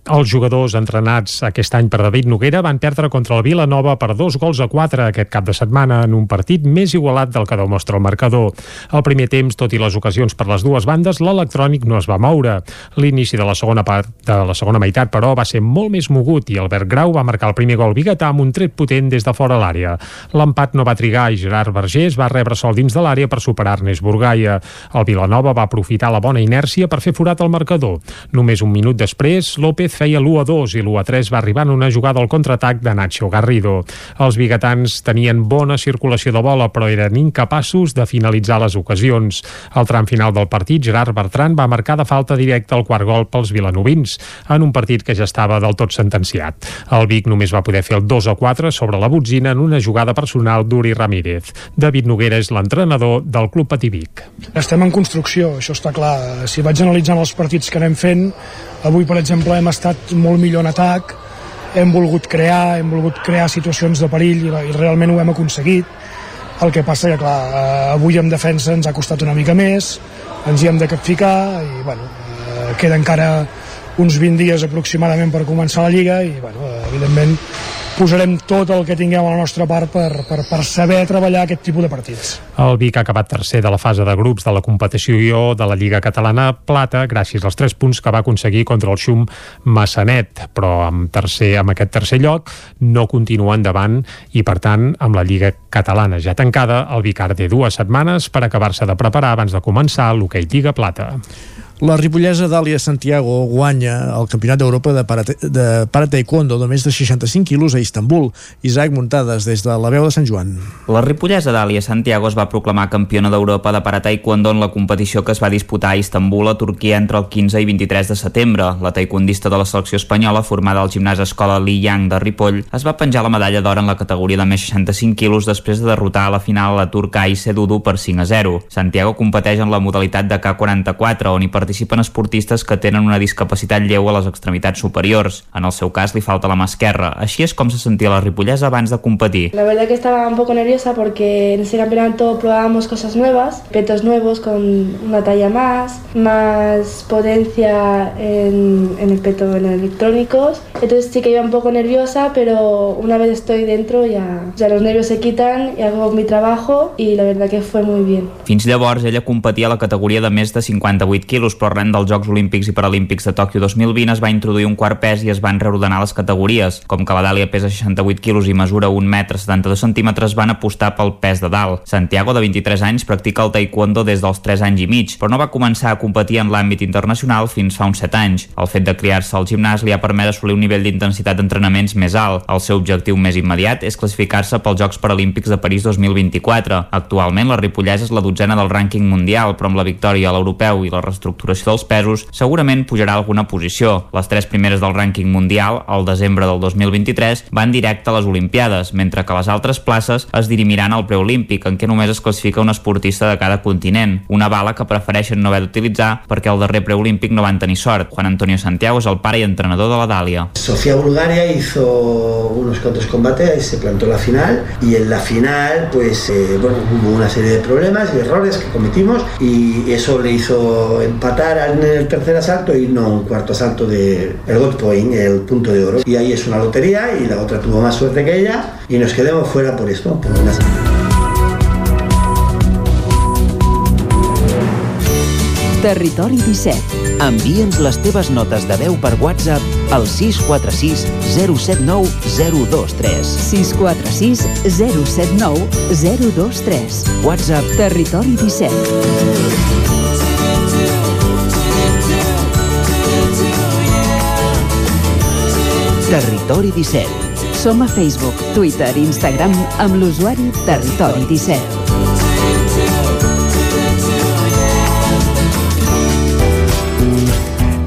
[SPEAKER 3] Els jugadors entrenats aquest any per David Noguera van perdre contra el Vilanova per dos gols a quatre aquest cap de setmana en un partit més igualat del que demostra el marcador. Al primer temps, tot i les ocasions per les dues bandes, l'electrònic no es va moure. L'inici de la segona part de la segona meitat, però, va ser molt més mogut i Albert Grau va marcar el primer gol biguetà amb un tret potent des de fora l'àrea. L'empat no va trigar i Gerard Vergés va rebre sol dins de l'àrea per superar Ernest Burgaia. El Vilanova va aprofitar la bona inèrcia per fer forat al marcador. Només un minut després, López feia l'1-2 i l'1-3 va arribar en una jugada al contraatac de Nacho Garrido. Els biguetans tenien bona circulació de bola, però eren incapaços de finalitzar les ocasions. Al tram final del partit, Gerard Bertran va marcar de falta directa el quart gol pels vilanovins, en un partit que ja estava del tot sentenciat. El Vic només va poder fer el 2-4 sobre la botzina en una jugada personal d'Uri Ramírez. David Noguera és l'entrenador del Club Patí Vic.
[SPEAKER 42] Estem en construcció, això està clar. Si vaig analitzant els partits que anem fent, Avui, per exemple, hem estat molt millor en atac, hem volgut crear, hem volgut crear situacions de perill i, i realment ho hem aconseguit. El que passa que, clar, eh, avui en defensa ens ha costat una mica més, ens hi hem de capficar i, bueno, eh, queda encara uns 20 dies aproximadament per començar la Lliga i, bueno, eh, evidentment, posarem tot el que tinguem a la nostra part per, per, per saber treballar aquest tipus de partits.
[SPEAKER 3] El Vic ha acabat tercer de la fase de grups de la competició de la Lliga Catalana Plata gràcies als tres punts que va aconseguir contra el Xum Massanet, però amb, tercer, amb aquest tercer lloc no continua endavant i per tant amb la Lliga Catalana ja tancada el Vic ara té dues setmanes per acabar-se de preparar abans de començar l'hoquei Lliga Plata.
[SPEAKER 1] La ripollesa Dàlia Santiago guanya el Campionat d'Europa de, para, de para taekwondo de més de 65 quilos a Istanbul. Isaac Muntades, des de la veu de Sant Joan.
[SPEAKER 8] La ripollesa Dàlia Santiago es va proclamar campiona d'Europa de para taekwondo en la competició que es va disputar a Istanbul, a Turquia, entre el 15 i 23 de setembre. La taekwondista de la selecció espanyola, formada al gimnàs Escola Li Yang de Ripoll, es va penjar la medalla d'or en la categoria de més 65 quilos després de derrotar a la final la turca Aise Dudu per 5 a 0. Santiago competeix en la modalitat de K44, on hi participen esportistes que tenen una discapacitat lleu a les extremitats superiors. En el seu cas li falta la mà esquerra. Així és com se sentia la ripollesa abans de competir.
[SPEAKER 43] La verdad que estaba un poco nerviosa porque en ese campeonato probábamos cosas nuevas, petos nuevos con una talla más, más potencia en, en el peto en electrónicos. Entonces sí que iba un poco nerviosa, pero una vez estoy dentro ya, ya los nervios se quitan y hago mi trabajo y la verdad que fue muy bien.
[SPEAKER 8] Fins llavors, ella competia a la categoria de més de 58 quilos, arran dels Jocs Olímpics i Paralímpics de Tòquio 2020 es va introduir un quart pes i es van reordenar les categories. Com que la Dàlia pesa 68 quilos i mesura 1 metre 72 centímetres, van apostar pel pes de dalt. Santiago, de 23 anys, practica el taekwondo des dels 3 anys i mig, però no va començar a competir en l'àmbit internacional fins fa uns 7 anys. El fet de criar-se al gimnàs li ha permès assolir un nivell d'intensitat d'entrenaments més alt. El seu objectiu més immediat és classificar-se pels Jocs Paralímpics de París 2024. Actualment, la Ripollesa és la dotzena del rànquing mundial, però amb la victòria a l'europeu i la reestructuració dels pesos, segurament pujarà alguna posició. Les tres primeres del rànquing mundial, al desembre del 2023, van directe a les Olimpiades, mentre que les altres places es dirimiran al preolímpic, en què només es classifica un esportista de cada continent, una bala que prefereixen no haver d'utilitzar perquè el darrer preolímpic no van tenir sort. Juan Antonio Santiago és el pare i entrenador de la Dàlia.
[SPEAKER 44] Sofía Bulgaria hizo unos cuantos combates y se plantó la final y en la final pues eh, bueno hubo una serie de problemas y errores que cometimos y eso le hizo empatar en el tercer asalto y no un cuarto asalto de el gold point, el punto de oro y ahí es una lotería y la otra tuvo más suerte que ella y nos quedamos fuera por esto por una...
[SPEAKER 17] Territori 17. Envia'ns les teves notes de veu per WhatsApp al 646 079 023.
[SPEAKER 21] 646 079 023.
[SPEAKER 17] WhatsApp
[SPEAKER 21] Territori 17.
[SPEAKER 17] Territori 17.
[SPEAKER 21] Som a Facebook, Twitter i Instagram amb l'usuari Territori 17.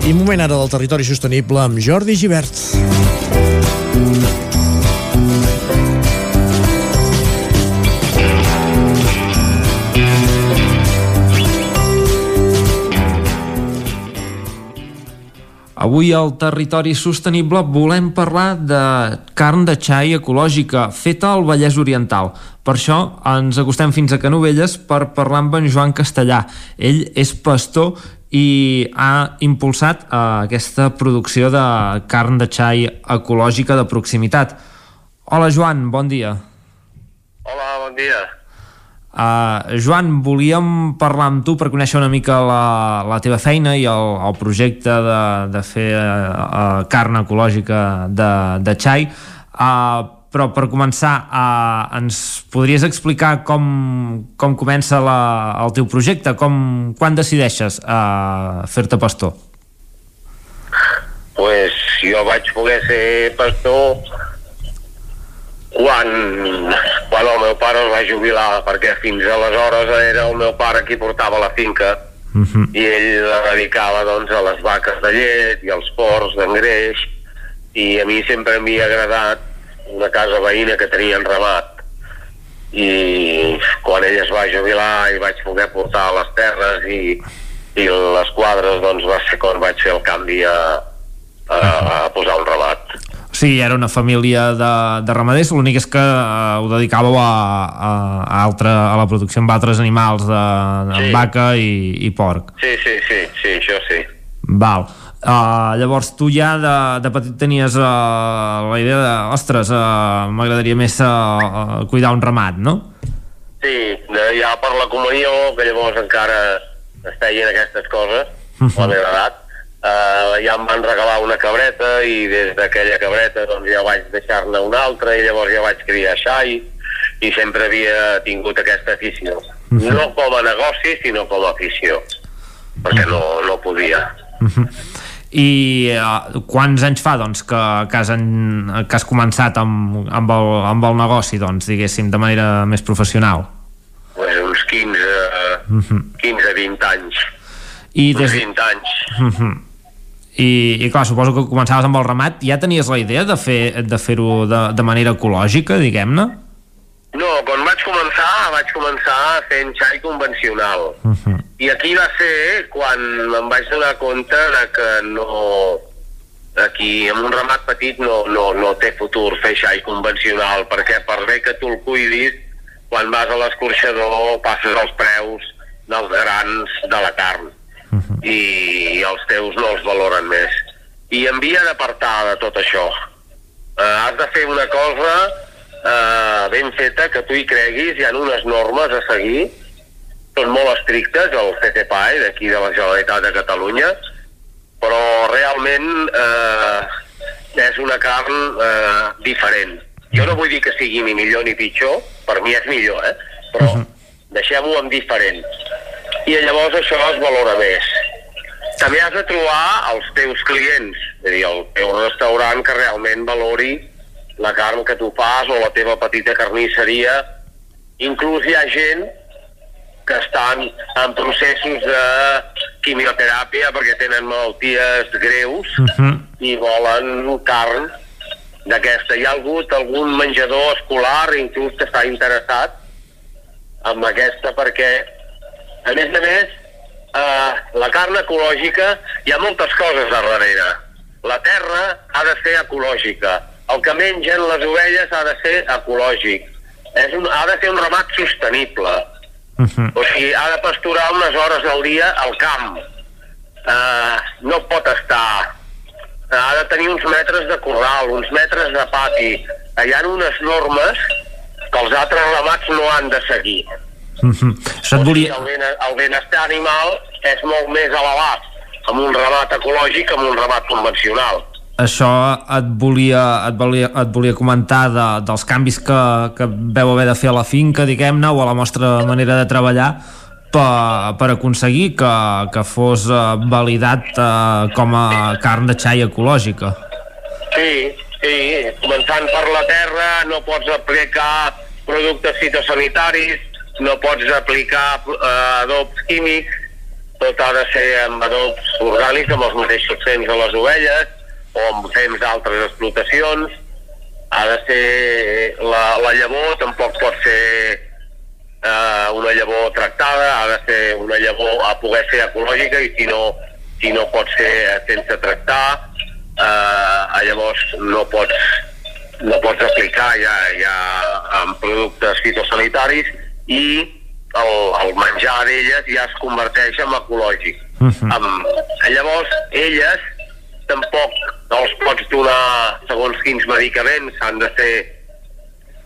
[SPEAKER 1] I moment ara del territori sostenible amb Jordi Givert.
[SPEAKER 45] Avui al Territori Sostenible volem parlar de carn de xai ecològica feta al Vallès Oriental. Per això ens acostem fins a Canovelles per parlar amb en Joan Castellà. Ell és pastor i ha impulsat eh, aquesta producció de carn de xai ecològica de proximitat. Hola Joan, bon dia.
[SPEAKER 46] Hola, bon dia.
[SPEAKER 45] Uh, Joan, volíem parlar amb tu per conèixer una mica la, la teva feina i el, el projecte de, de fer uh, carn ecològica de, de xai uh, però per començar uh, ens podries explicar com, com comença la, el teu projecte com, quan decideixes uh, fer-te pastor?
[SPEAKER 46] pues jo vaig poder ser pastor quan, quan el meu pare es va jubilar, perquè fins aleshores era el meu pare qui portava la finca
[SPEAKER 45] uh -huh.
[SPEAKER 46] i ell la dedicava doncs, a les vaques de llet i als porcs d'engreix i a mi sempre m'havia agradat una casa veïna que tenien ramat i quan ell es va jubilar i vaig poder portar les terres i, i les quadres doncs va ser quan vaig fer el canvi a, a, a posar un ramat
[SPEAKER 45] Sí, era una família de, de ramaders, l'únic és que uh, ho dedicàveu a, a, a, altre, a la producció amb altres animals, de, de
[SPEAKER 46] Sí.
[SPEAKER 45] vaca i, i porc.
[SPEAKER 46] Sí, sí, sí, sí, això sí.
[SPEAKER 45] Val. Uh, llavors tu ja de, de petit tenies uh, la idea de, ostres, uh, m'agradaria més uh, cuidar un ramat, no?
[SPEAKER 46] Sí, de, ja per la comunió, que llavors encara es feien aquestes coses, a la meva edat, eh, ja em van regalar una cabreta i des d'aquella cabreta doncs ja vaig deixar-ne una altra i llavors ja vaig criar xai i sempre havia tingut aquesta afició. No com a negoci, sinó com a afició. perquè no, no podia.
[SPEAKER 45] Uh -huh. I uh, quants anys fa doncs, que, que, has, en, que has començat amb, amb, el, amb el negoci, doncs, diguéssim, de manera més professional?
[SPEAKER 46] Pues uns 15, uh -huh. 15-20 anys.
[SPEAKER 45] I
[SPEAKER 46] uns
[SPEAKER 45] des...
[SPEAKER 46] 20 anys.
[SPEAKER 45] Uh -huh. I, I clar, suposo que començaves amb el ramat ja tenies la idea de fer-ho de, fer de, de manera ecològica, diguem-ne?
[SPEAKER 46] No, quan vaig començar, vaig començar fent xai convencional. Uh -huh. I aquí va ser quan em vaig donar compte de que no... Aquí, amb un ramat petit, no, no, no té futur fer xai convencional, perquè per bé que tu el cuidis, quan vas a l'escorxador passes els preus dels grans de la carn uh -huh. i els teus no els valoren més. I em havia d'apartar de tot això. Uh, has de fer una cosa uh, ben feta, que tu hi creguis, hi ha unes normes a seguir, són molt estrictes, el CTPAE d'aquí de la Generalitat de Catalunya, però realment eh, és una carn eh, diferent. Jo no vull dir que sigui ni millor ni pitjor, per mi és millor, eh? però uh -huh. deixem-ho en diferent. I llavors això es valora més. També has de trobar els teus clients, és a dir, el teu restaurant que realment valori la carn que tu fas o la teva petita carnisseria. Inclús hi ha gent que estan en processos de quimioteràpia perquè tenen malalties greus uh -huh. i volen carn d'aquesta. Hi ha hagut algun menjador escolar inclús que està interessat en aquesta perquè a més a més eh, la carn ecològica hi ha moltes coses a darrere. La terra ha de ser ecològica. El que mengen les ovelles ha de ser ecològic. És un, ha de ser un ramat sostenible. Uh -huh. o sigui, ha de pasturar unes hores al dia al camp. Uh, no pot estar. Ha de tenir uns metres de corral, uns metres de pati. Hi ha unes normes que els altres ramats no han de seguir
[SPEAKER 45] uh -huh. Això et volia...
[SPEAKER 46] el, ben, el benestar animal és molt més elevat amb un ramat ecològic amb un ramat convencional
[SPEAKER 45] això et volia, et volia, et volia comentar de, dels canvis que, que veu haver de fer a la finca, diguem-ne, o a la vostra manera de treballar per, per aconseguir que, que fos uh, validat uh, com a carn de xai ecològica.
[SPEAKER 46] Sí, sí, començant per la terra no pots aplicar productes fitosanitaris, no pots aplicar uh, adobs químics, tot ha de ser amb adobs orgànics, amb els mateixos temps de les ovelles, o amb temps d'altres explotacions, ha de ser la, la llavor, tampoc pot ser eh, una llavor tractada, ha de ser una llavor a poder ser ecològica i si no, si no pot ser sense tractar, eh, llavors no pots, no pots aplicar ja, ja en productes fitosanitaris i el, el menjar d'elles ja es converteix en ecològic. Uh -huh. amb, llavors, elles tampoc no els pots donar segons quins medicaments, han de ser,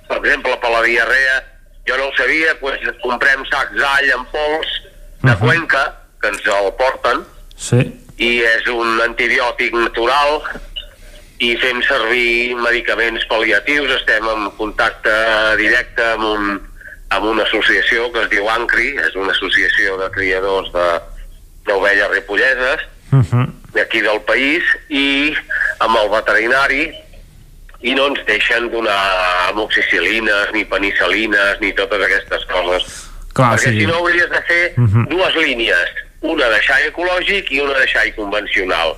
[SPEAKER 46] per exemple, per la diarrea, jo no ho sabia, doncs comprem sacs d'all en pols de uh -huh. Cuenca, que ens el porten,
[SPEAKER 45] sí.
[SPEAKER 46] i és un antibiòtic natural, i fem servir medicaments pal·liatius, estem en contacte directe amb, un, amb una associació que es diu ANCRI, és una associació de criadors d'ovelles ripolleses, uh -huh. d'aquí del país, i amb el veterinari, i no ens deixen donar amoxicil·lines, ni penicil·lines, ni totes aquestes coses.
[SPEAKER 45] Clar,
[SPEAKER 46] Perquè
[SPEAKER 45] sí.
[SPEAKER 46] si no hauries de fer uh -huh. dues línies, una de xai ecològic i una de xai convencional.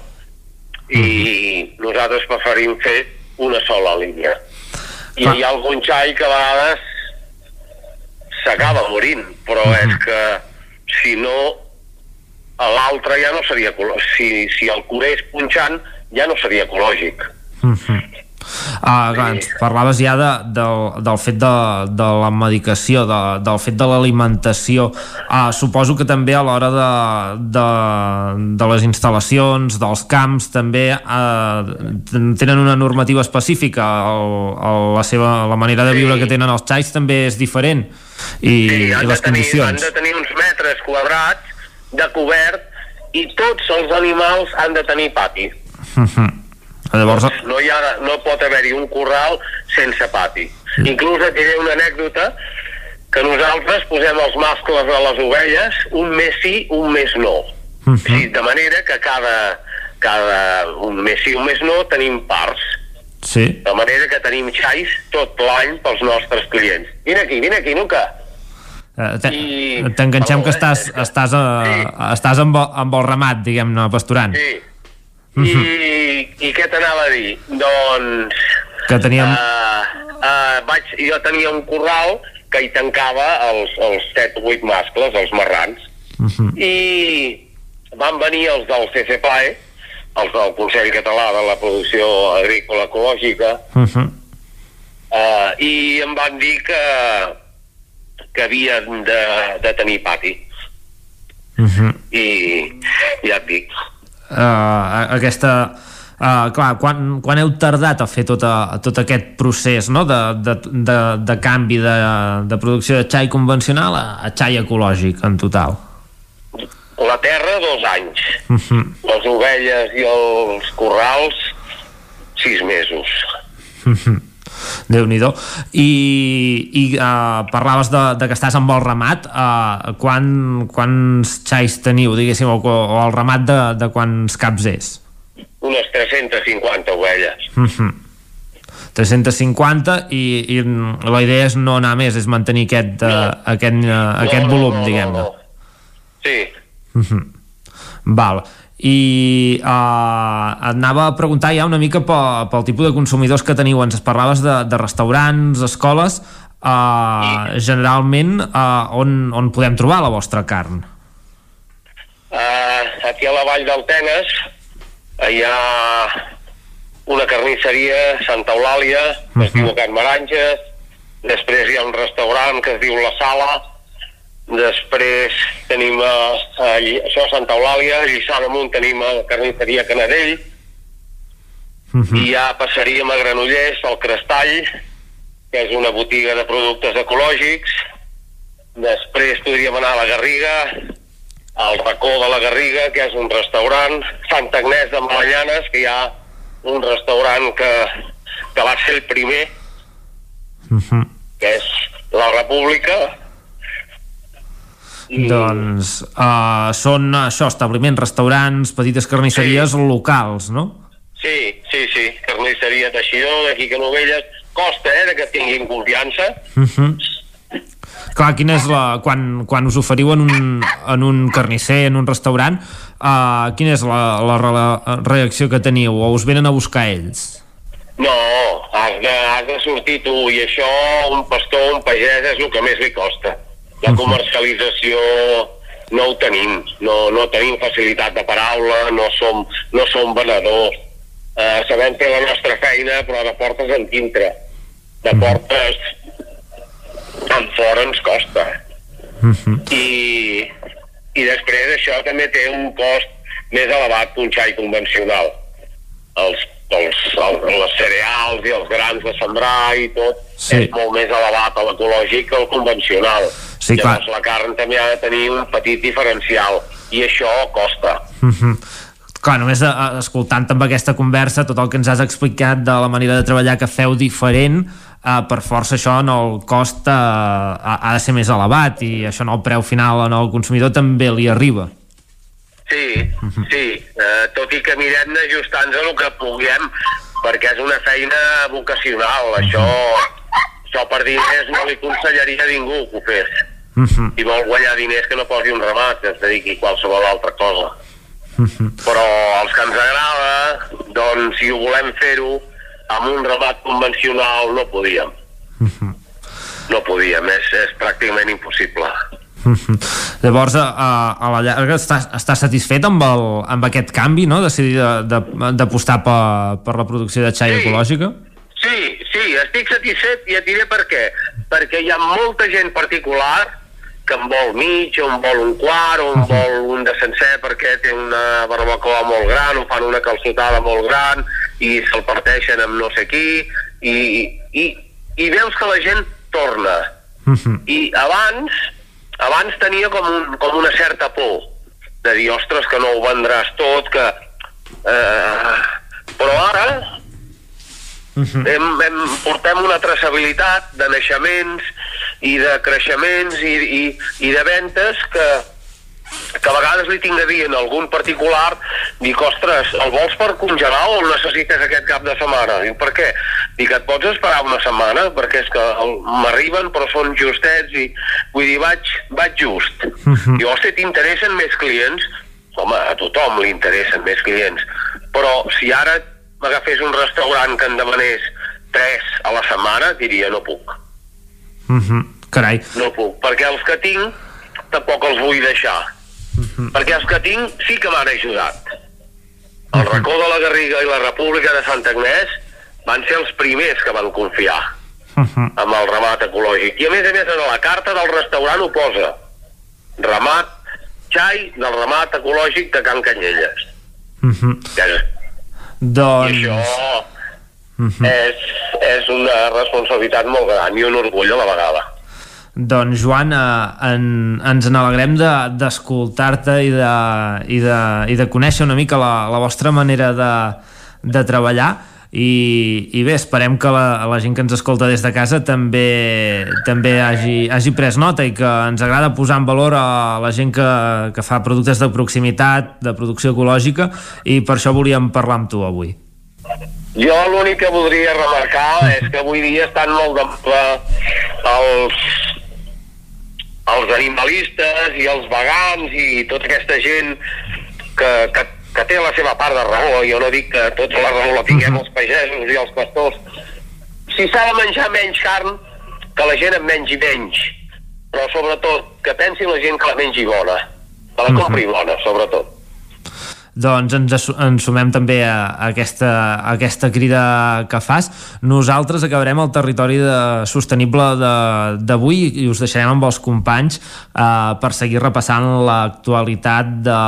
[SPEAKER 46] I uh -huh. nosaltres preferim fer una sola línia. I
[SPEAKER 45] Clar.
[SPEAKER 46] hi ha algun xai que a vegades s'acaba morint, però uh -huh. és que si no l'altre ja no seria. Si, si el curés punxant ja no seria ecològic.
[SPEAKER 45] Uh -huh. Ah, clar, ens parlaves ja de, del, del fet de, de la medicació, de, del fet de l'alimentació. Ah, suposo que també a l'hora de, de, de les instal·lacions, dels camps, també ah, tenen una normativa específica. El, el, la, seva, la manera de viure que tenen els xais també és diferent i,
[SPEAKER 46] Sí,
[SPEAKER 45] i
[SPEAKER 46] han,
[SPEAKER 45] les
[SPEAKER 46] tenir, han
[SPEAKER 45] condicions.
[SPEAKER 46] de tenir uns metres quadrats de cobert i tots els animals han de tenir pati.
[SPEAKER 45] Uh (laughs) -huh. Llavors,
[SPEAKER 46] No, hi ha, no pot haver-hi un corral sense pati. Inclús et diré una anècdota que nosaltres posem els mascles de les ovelles un mes sí, un mes no. -huh. sí, de manera que cada, cada un mes sí, un mes no, tenim parts.
[SPEAKER 45] Sí.
[SPEAKER 46] De manera que tenim xais tot l'any pels nostres clients. Vine aquí, vine aquí, Nuca.
[SPEAKER 45] Eh, T'enganxem que estàs, estàs, a, sí. estàs amb, el- amb el ramat, diguem-ne, pasturant.
[SPEAKER 46] Sí. I, I què t'anava a dir? Doncs...
[SPEAKER 45] Que teníem...
[SPEAKER 46] Uh, uh, vaig, jo tenia un corral que hi tancava els, els 7 o 8 mascles, els marrans,
[SPEAKER 45] Uh -huh.
[SPEAKER 46] i van venir els del CCPAE, els del Consell Català de la Producció Agrícola Ecològica,
[SPEAKER 45] Uh -huh.
[SPEAKER 46] uh, i em van dir que, que havien de, de tenir pati.
[SPEAKER 45] Uh -huh.
[SPEAKER 46] I ja et dic,
[SPEAKER 45] uh, aquesta uh, clar, quan, quan heu tardat a fer tot, a, tot aquest procés no? de, de, de, de canvi de, de producció de xai convencional a, a xai ecològic en total
[SPEAKER 46] la terra dos anys,
[SPEAKER 45] uh -huh.
[SPEAKER 46] les ovelles i els corrals sis mesos.
[SPEAKER 45] déu nhi i, i uh, parlaves de, de que estàs amb el ramat uh, quan, quants xais teniu diguéssim, o, o el ramat de, de quants caps és
[SPEAKER 46] Unes 350 ovelles.
[SPEAKER 45] uh -huh. 350 i, i la idea és no anar més, és mantenir aquest, uh, aquest, uh, aquest
[SPEAKER 46] no,
[SPEAKER 45] volum,
[SPEAKER 46] no, no,
[SPEAKER 45] diguem-ne.
[SPEAKER 46] no. Sí,
[SPEAKER 45] Uh -huh. Val. I uh, et anava a preguntar ja una mica pel, pel tipus de consumidors que teniu. Ens parlaves de, de restaurants, escoles... Uh, generalment uh, on, on podem trobar la vostra carn?
[SPEAKER 46] uh, aquí a la vall del Tenes hi ha una carnisseria, Santa Eulàlia, que es diu Can Maranges, després hi ha un restaurant que es diu La Sala, després tenim a, a, Lli- això a Santa Eulàlia, a Lliçà d'Amunt tenim a la carnisseria Canadell, i ja passaríem a Granollers, al Crestall, que és una botiga de productes ecològics, després podríem anar a la Garriga, al racó de la Garriga, que és un restaurant, Sant Agnès de Malallanes, que hi ha un restaurant que, que va ser el primer,
[SPEAKER 45] Uh -huh.
[SPEAKER 46] que és la República,
[SPEAKER 45] Doncs uh, són això, establiments, restaurants, petites carnisseries sí. locals, no?
[SPEAKER 46] Sí, sí, sí, carnisseria Teixidor, d'aquí que Novelles, costa, eh, de que tinguin confiança.
[SPEAKER 45] Uh -huh. Clar, quina és la... Quan, quan us oferiu en un, en un carnisser, en un restaurant, uh, quina és la, la, la reacció que teniu? O us venen a buscar ells?
[SPEAKER 46] No, has de, has de sortir tu, i això un pastor, un pagès, és el que més li costa. La comercialització no ho tenim, no, no tenim facilitat de paraula, no som, no som venedors. Uh, sabem fer la nostra feina, però de portes en dintre. De portes en fora ens costa.
[SPEAKER 45] Uh -huh.
[SPEAKER 46] I, i després això també té un cost més elevat que un xai convencional. Els, els, els, les cereals i els grans de sembrar i tot
[SPEAKER 45] Sí.
[SPEAKER 46] és molt més elevat a l'ecològic que el convencional.
[SPEAKER 45] Sí,
[SPEAKER 46] Llavors
[SPEAKER 45] clar.
[SPEAKER 46] la carn també ha de tenir un petit diferencial i això costa.
[SPEAKER 45] Uh -huh. Clar, només a, escoltant amb aquesta conversa tot el que ens has explicat de la manera de treballar que feu diferent uh, per força això en el cost ha, ha de ser més elevat i això en el preu final en el consumidor també li arriba
[SPEAKER 46] Sí, sí, eh, tot i que mirem d'ajustar-nos a el que puguem, perquè és una feina vocacional, això, això per diners no li aconsellaria a ningú que ho fes.
[SPEAKER 45] uh -huh.
[SPEAKER 46] Si vol guanyar diners que no posi un ramat, que es dediqui a qualsevol altra cosa.
[SPEAKER 45] Uh -huh.
[SPEAKER 46] Però els que ens agrada, doncs si ho volem fer-ho amb un ramat convencional no podíem. No podíem, és, és pràcticament impossible.
[SPEAKER 45] Uh -huh. Llavors, a, a, la llarga estàs, estàs satisfet amb, el, amb aquest canvi, no? Decidir de- de- d'apostar per, per la producció de xai
[SPEAKER 46] Sí.
[SPEAKER 45] ecològica?
[SPEAKER 46] Sí, sí, estic satisfet i et diré per què. Perquè hi ha molta gent particular que en vol mig, o en vol un quart, o en vol un de sencer perquè té una barbacoa molt gran, o fan una calçotada molt gran, i se'l parteixen amb no sé qui, i, i, i veus que la gent torna.
[SPEAKER 45] Uh -huh.
[SPEAKER 46] I abans, abans tenia com, un, com una certa por de dir, ostres, que no ho vendràs tot, que... Eh, però ara hem, hem, portem una traçabilitat de naixements i de creixements i, i, i de ventes que, que a vegades li tinc a dir en algun particular, dic, ostres, el vols per congelar o el necessites aquest cap de setmana? Diu, per què? Dic, et pots esperar una setmana? Perquè és que m'arriben però són justets i vull dir, vaig, vaig just. Uh -huh. Diu, hosti, t'interessen més clients? Home, a tothom li interessen més clients. Però si ara m'agafés un restaurant que en demanés tres a la setmana, diria, no puc.
[SPEAKER 45] Mm -hmm. Carai.
[SPEAKER 46] No puc, perquè els que tinc tampoc els vull deixar. Perquè els que tinc sí que m'han ajudat. El racó de la Garriga i la República de Sant Agnès van ser els primers que van confiar amb el ramat ecològic. I a més a més en la carta del restaurant ho posa. Ramat, xai del ramat ecològic de Can Canyelles.
[SPEAKER 45] -hmm.
[SPEAKER 46] Que,
[SPEAKER 45] Doncs...
[SPEAKER 46] I això és, és una responsabilitat molt gran i un orgull a la vegada.
[SPEAKER 45] Doncs Joan, eh, en, ens n'alegrem de- d'escoltar-te i, de, i, de, i de conèixer una mica la, la vostra manera de, de treballar i, i bé, esperem que la, la gent que ens escolta des de casa també, també hagi, hagi pres nota i que ens agrada posar en valor a la gent que, que fa productes de proximitat, de producció ecològica i per això volíem parlar amb tu avui.
[SPEAKER 46] Jo l'únic que voldria remarcar és que avui dia estan molt de moda els, els animalistes i els vegans i tota aquesta gent que, que, que té la seva part de raó. Jo no dic que tota la raó la tinguem els pagesos i els pastors. Si s'ha de menjar menys carn, que la gent en mengi menys. Però sobretot, que pensi la gent que la mengi bona. Que la compri bona, sobretot.
[SPEAKER 45] Doncs ens, ens sumem també a, a, aquesta, a aquesta crida que fas. Nosaltres acabarem el territori de, sostenible de- d'avui i us deixarem amb els companys eh, per seguir repassant l'actualitat de,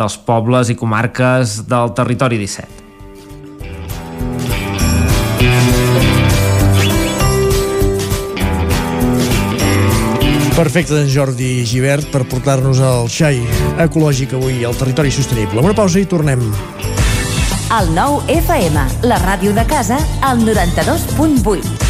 [SPEAKER 45] dels pobles i comarques del territori 17.
[SPEAKER 1] Perfecte, d'en Jordi Givert, per portar-nos el xai ecològic avui al territori sostenible. Una pausa i tornem.
[SPEAKER 31] El nou FM, la ràdio de casa, al 92.8.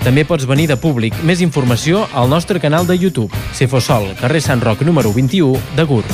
[SPEAKER 16] També pots venir de públic. Més informació al nostre canal de YouTube. Cefosol, carrer Sant Roc número 21 de Gurb.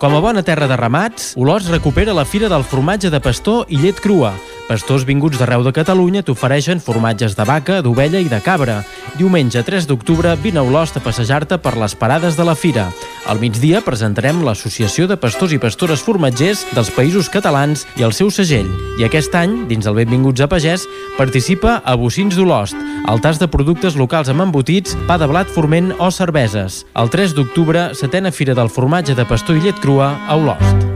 [SPEAKER 16] Com a bona terra de ramats, Olòs recupera la Fira del Formatge de Pastor i Llet Crua. Pastors vinguts d'arreu de Catalunya t'ofereixen formatges de vaca, d'ovella i de cabra. Diumenge 3 d'octubre vine a Olost a passejar-te per les parades de la Fira. Al migdia presentarem l'Associació de Pastors i Pastores Formatgers dels Països Catalans i el seu segell. I aquest any, dins el Benvinguts a Pagès, participa a Bocins d'Olost, el tas de productes locals amb embotits, pa de blat forment o cerveses. El 3 d'octubre, setena Fira del Formatge de Pastor i Llet Crua a Olost.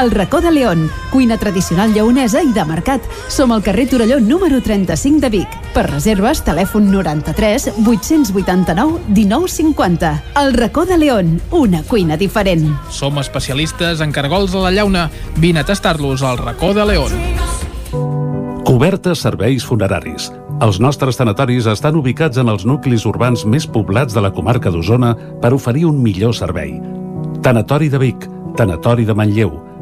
[SPEAKER 47] El racó de León, cuina tradicional lleonesa i de mercat. Som al carrer Torelló número 35 de Vic. Per reserves, telèfon 93 889 1950. El racó de León, una cuina diferent.
[SPEAKER 32] Som especialistes en cargols a la llauna. Vine a tastar-los al racó de León.
[SPEAKER 15] Cobertes serveis funeraris. Els nostres tanatoris estan ubicats en els nuclis urbans més poblats de la comarca d'Osona per oferir un millor servei. Tanatori de Vic, Tanatori de Manlleu,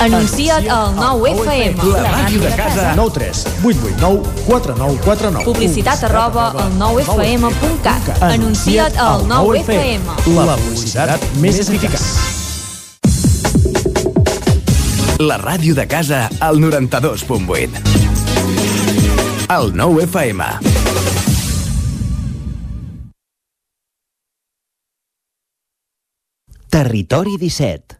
[SPEAKER 48] Anuncia't al 9FM.
[SPEAKER 1] La màquina de casa. 9 3 8 8 9 4 9 4 9.
[SPEAKER 48] Publicitat arroba al 9FM.cat. Anuncia't al 9FM.
[SPEAKER 1] La publicitat més eficaç.
[SPEAKER 49] La ràdio de casa al 92.8. El 9 FM.
[SPEAKER 17] Territori 17.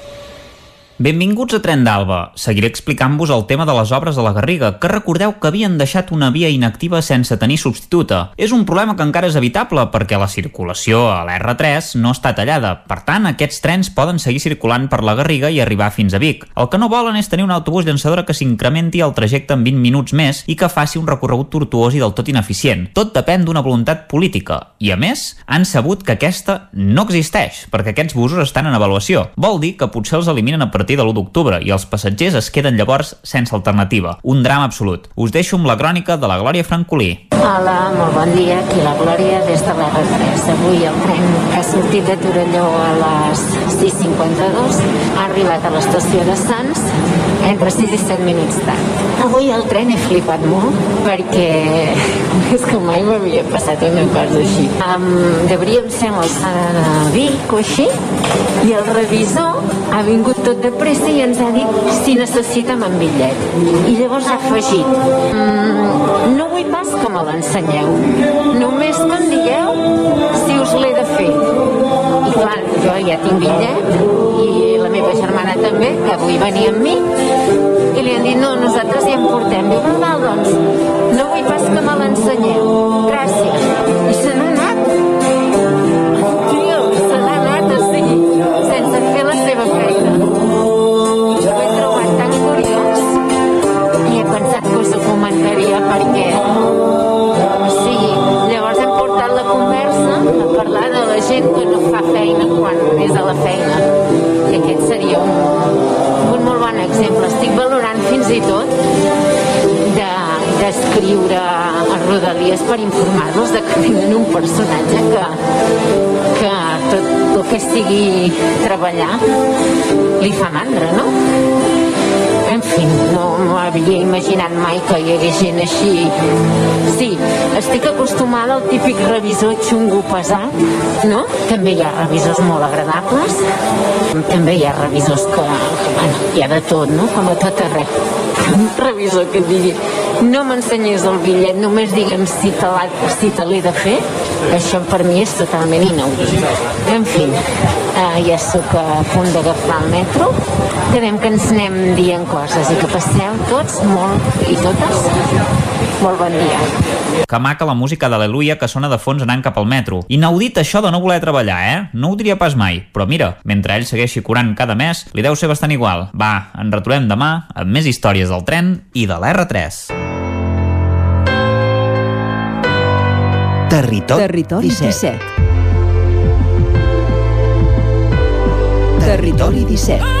[SPEAKER 8] Benvinguts a Tren d'Alba. Seguiré explicant-vos el tema de les obres de la Garriga, que recordeu que havien deixat una via inactiva sense tenir substituta. És un problema que encara és evitable perquè la circulació a l'R3 no està tallada. Per tant, aquests trens poden seguir circulant per la Garriga i arribar fins a Vic. El que no volen és tenir un autobús llançadora que s'incrementi el trajecte en 20 minuts més i que faci un recorregut tortuós i del tot ineficient. Tot depèn d'una voluntat política. I a més, han sabut que aquesta no existeix, perquè aquests busos estan en avaluació. Vol dir que potser els eliminen a partir de l'1 d'octubre i els passatgers es queden llavors sense alternativa. Un drama absolut. Us deixo amb la crònica de la Glòria Francolí.
[SPEAKER 50] Hola, molt bon dia. Aquí la Glòria des de l'R3. Avui el tren ha sortit de Torelló a les 6.52. Ha arribat a l'estació de Sants entre 6 i 7 minuts tard. Avui el tren he flipat molt perquè (laughs) és que mai m'havia passat una cosa així. Um, devríem ser molt a Vic o així i el revisor ha vingut tot de pressa i ens ha dit si necessitem un bitllet. I llavors ha afegit mm, no vull pas que me l'ensenyeu, només que em digueu si us l'he de fer. I clar, jo ja tinc bitllet meva germana també, que avui venia amb mi, i li han dit no, nosaltres ja en portem. Diu, val, doncs, no vull pas que me l'ensenyeu. Gràcies. I se n'ha anat. Tio, se n'ha anat, o sigui, sense fer la seva feina. Ho he trobat tan curiós i he pensat que us ho comentaria perquè parlar de la gent que no fa feina quan és a la feina estic valorant fins i tot de d'escriure a Rodalies per informar-los de que tenen un personatge que, que tot el que sigui treballar li fa mandra, no? En fi, no m'havia imaginat mai que hi hagués gent així. Sí, estic acostumada al típic revisor xungo pesat, no? També hi ha revisors molt agradables, també hi ha revisors que bueno, hi ha de tot, no? Com a tot arreu. Un revisor que et digui no m'ensenyes el bitllet, només digue'm si te l'ha- si te l'he de fer, això per mi és totalment inaudit. En fi, eh, ja sóc a punt d'agafar el metro, quedem que ens anem dient coses i que passeu tots molt i totes molt bon dia.
[SPEAKER 8] Que maca la música d'Aleluia que sona de fons anant cap al metro. Inaudit això de no voler treballar, eh? No ho diria pas mai. Però mira, mentre ell segueixi curant cada mes, li deu ser bastant igual. Va, ens retrobem demà amb més històries del tren i de l'R3.
[SPEAKER 17] Territori,
[SPEAKER 21] Territori
[SPEAKER 17] 17.
[SPEAKER 21] 17. Territori 17.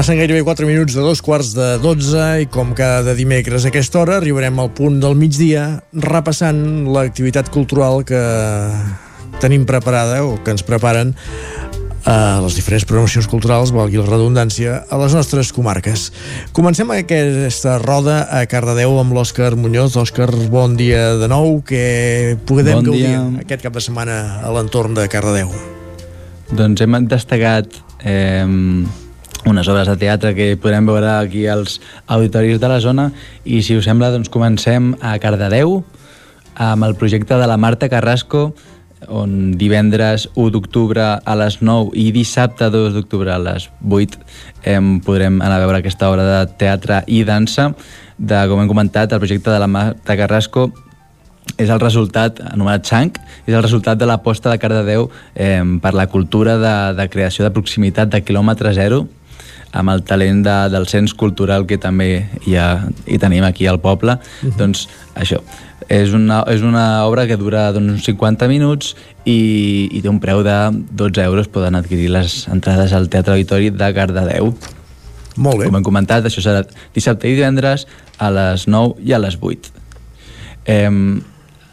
[SPEAKER 1] Passen gairebé 4 minuts de dos quarts de 12 i com cada dimecres a aquesta hora arribarem al punt del migdia repassant l'activitat cultural que tenim preparada o que ens preparen a les diferents programacions culturals, valgui la redundància, a les nostres comarques. Comencem aquesta roda a Cardedeu amb l'Òscar Muñoz. Òscar, bon dia de nou. Que podem
[SPEAKER 35] Bon
[SPEAKER 1] gaudir
[SPEAKER 35] dia.
[SPEAKER 1] aquest cap de setmana a l'entorn de Cardedeu?
[SPEAKER 35] Doncs hem destacat eh, unes obres de teatre que podrem veure aquí als auditoris de la zona. I si us sembla doncs comencem a Cardedeu amb el projecte de la Marta Carrasco on divendres 1 d'octubre a les 9 i dissabte 2 d'octubre a les 8 em podrem anar a veure aquesta obra de teatre i dansa. De, com hem comentat, el projecte de la Marta Carrasco és el resultat, anomenat Xanc, és el resultat de l'aposta de Cardedeu eh, per la cultura de, de creació de proximitat de quilòmetre zero amb el talent de, del cens cultural que també hi, ha, hi tenim aquí al poble. Uh -huh. Doncs això, és una, és una obra que dura doncs, uns 50 minuts i, i té un preu de 12 euros. Poden adquirir les entrades al Teatre Auditori de Cardedeu.
[SPEAKER 1] Molt bé.
[SPEAKER 35] Com hem comentat, això serà dissabte i divendres a les 9 i a les 8. Eh,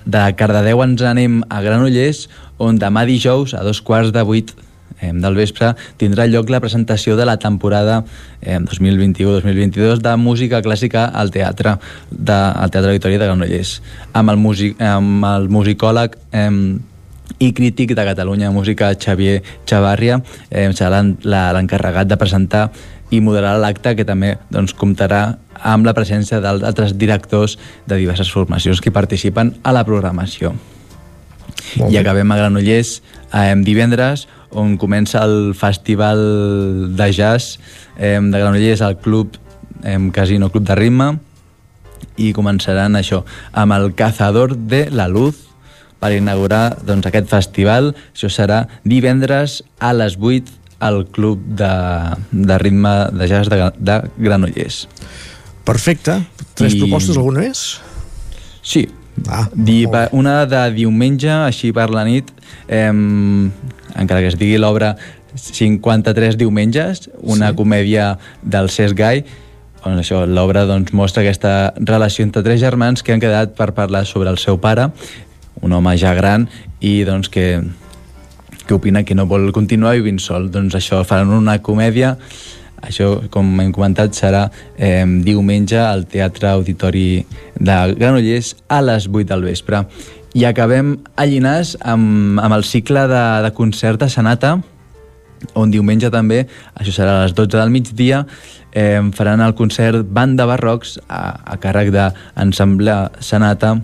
[SPEAKER 35] de Cardedeu ens anem a Granollers, on demà dijous, a dos quarts de vuit eh, del vespre, tindrà lloc la presentació de la temporada eh, 2021-2022 de música clàssica al teatre, de, al Teatre Victòria de Granollers, amb el, music, amb el musicòleg eh, i crític de Catalunya Música Xavier Xavarria eh, serà l'encarregat de presentar i moderarà l'acte que també doncs, comptarà amb la presència d'altres directors de diverses formacions que participen a la programació. I acabem a Granollers eh, divendres, on comença el Festival de Jazz eh, de Granollers al Club eh, Casino Club de Ritme i començaran això amb el Cazador de la Luz per inaugurar doncs, aquest festival. Això serà divendres a les 8 al Club de, de Ritme de Jazz de, de Granollers.
[SPEAKER 1] Perfecte. Tres I... propostes, alguna més?
[SPEAKER 35] Sí. Ah, Di, una de diumenge, així per la nit, eh, encara que es digui l'obra 53 diumenges, una sí. comèdia del Cesc Gai, on això, l'obra doncs, mostra aquesta relació entre tres germans que han quedat per parlar sobre el seu pare, un home ja gran, i doncs que que opina que no vol continuar vivint sol. Doncs això, faran una comèdia això, com hem comentat, serà eh, diumenge al Teatre Auditori de Granollers a les 8 del vespre. I acabem a Llinars amb, amb el cicle de, de concert a Sanata, on diumenge també, això serà a les 12 del migdia, eh, faran el concert Banda Barrocs a, a càrrec d'Ensemble Sanata,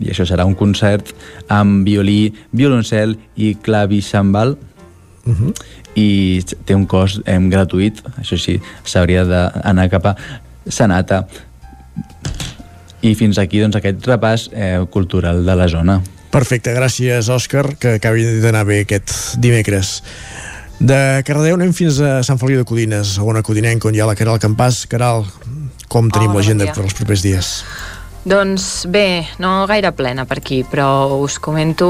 [SPEAKER 35] i això serà un concert amb violí, violoncel i clavicembal uh -huh. i té un cost eh, gratuït. Això sí, s'hauria d'anar cap a Sanata i fins aquí doncs, aquest repàs eh, cultural de la zona
[SPEAKER 1] Perfecte, gràcies Òscar que acabi d'anar bé aquest dimecres de Cardedeu anem fins a Sant Feliu de Codines, a una codinenca on hi ha la Caral Campàs. Caral, com tenim oh, l'agenda per als propers dies?
[SPEAKER 11] Doncs bé, no gaire plena per aquí, però us comento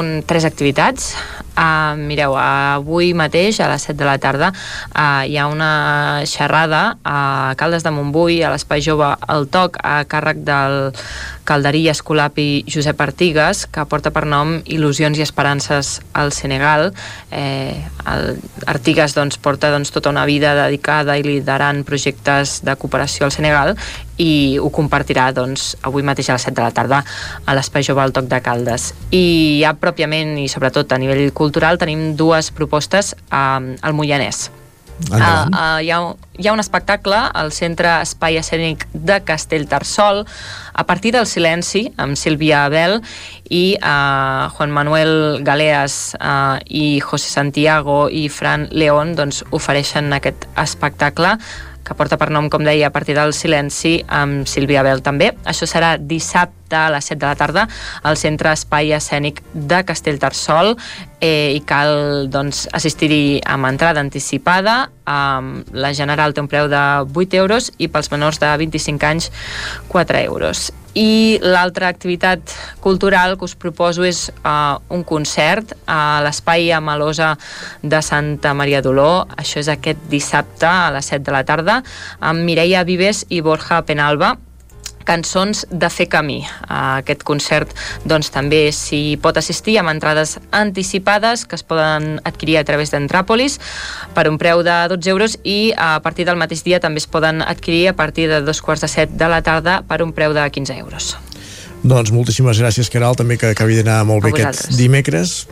[SPEAKER 11] un, tres activitats. Uh, mireu, avui mateix a les 7 de la tarda uh, hi ha una xerrada a Caldes de Montbui, a l'Espai Jove El Toc, a càrrec del calderí escolapi Josep Artigas, que porta per nom Il·lusions i esperances al Senegal. Eh, el Artigas doncs, porta doncs, tota una vida dedicada i liderant projectes de cooperació al Senegal i ho compartirà doncs, avui mateix a les 7 de la tarda a l'Espai Jove al Toc de Caldes. I ja pròpiament i sobretot a nivell cultural tenim dues propostes eh, al Moianès. Uh, uh, hi, ha, hi ha un espectacle al Centre Espai Escènic de Castellterçol a partir del silenci amb Sílvia Abel i uh, Juan Manuel Galeas uh, i José Santiago i Fran León doncs, ofereixen aquest espectacle que porta per nom, com deia, a partir del silenci amb Sílvia Bel també. Això serà dissabte a les 7 de la tarda al Centre Espai Escènic de Castellterçol eh, i cal doncs, assistir-hi amb entrada anticipada. Um, la general té un preu de 8 euros i pels menors de 25 anys 4 euros. I l'altra activitat cultural que us proposo és uh, un concert a l'Espai Amalosa de Santa Maria d'Oló. Això és aquest dissabte a les 7 de la tarda amb Mireia Vives i Borja Penalba cançons de fer camí. A aquest concert doncs, també s'hi pot assistir amb entrades anticipades que es poden adquirir a través d'Entràpolis per un preu de 12 euros i a partir del mateix dia també es poden adquirir a partir de dos quarts de set de la tarda per un preu de 15 euros.
[SPEAKER 1] Doncs moltíssimes gràcies, Caral, també que acabi d'anar molt bé aquest dimecres.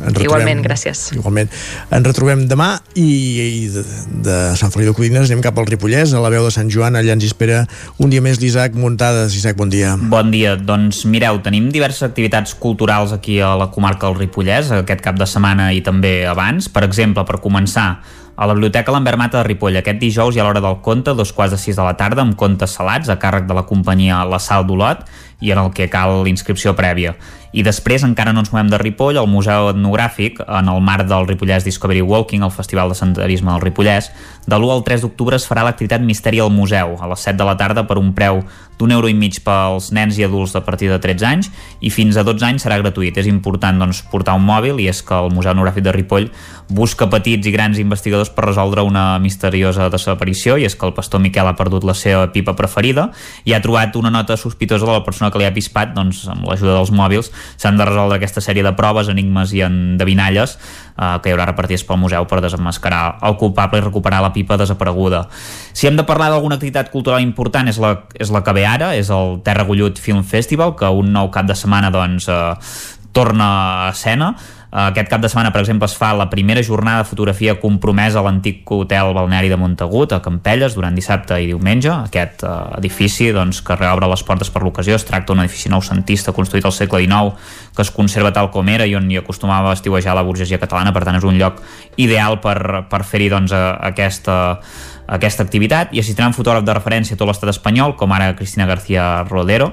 [SPEAKER 11] Ens retrobem, igualment, gràcies.
[SPEAKER 1] Igualment. Ens retrobem demà i, i de, de Sant Feliu de Codines anem cap al Ripollès, a la veu de Sant Joan, allà ens espera un dia més l'Isaac Muntades. Isaac, bon dia.
[SPEAKER 8] Bon dia. Doncs mireu, tenim diverses activitats culturals aquí a la comarca del Ripollès, aquest cap de setmana i també abans. Per exemple, per començar, a la Biblioteca Lambert Mata de Ripoll aquest dijous i a l'hora del conte, dos quarts de sis de la tarda, amb contes salats a càrrec de la companyia La Sal d'Olot i en el que cal inscripció prèvia. I després encara no ens movem de Ripoll, al Museu Etnogràfic, en el marc del Ripollès Discovery Walking, el Festival de Senderisme del Ripollès, de l'1 al 3 d'octubre es farà l'activitat Misteri al Museu, a les 7 de la tarda per un preu d'un euro i mig pels nens i adults de partir de 13 anys i fins a 12 anys serà gratuït. És important doncs, portar un mòbil i és que el Museu Etnogràfic de Ripoll busca petits i grans investigadors per resoldre una misteriosa desaparició i és que el pastor Miquel ha perdut la seva pipa preferida i ha trobat una nota sospitosa de la persona que li ha pispat, doncs amb l'ajuda dels mòbils s'han de resoldre aquesta sèrie de proves, enigmes i endevinalles eh, que hi haurà repartides pel museu per desenmascarar el culpable i recuperar la pipa desapareguda. Si hem de parlar d'alguna activitat cultural important és la, és la que ve ara, és el Terra Gullut Film Festival, que un nou cap de setmana doncs, eh, torna a escena aquest cap de setmana, per exemple, es fa la primera jornada de fotografia compromesa a l'antic hotel balneari de Montagut, a Campelles, durant dissabte i diumenge. Aquest eh, edifici doncs, que reobre les portes per l'ocasió es tracta d'un edifici noucentista construït al segle XIX que es conserva tal com era i on hi acostumava a estiuejar la burgesia catalana, per tant és un lloc ideal per, per fer-hi doncs, aquesta, aquesta activitat. I assistirà un fotògraf de referència a tot l'estat espanyol, com ara Cristina García Rodero,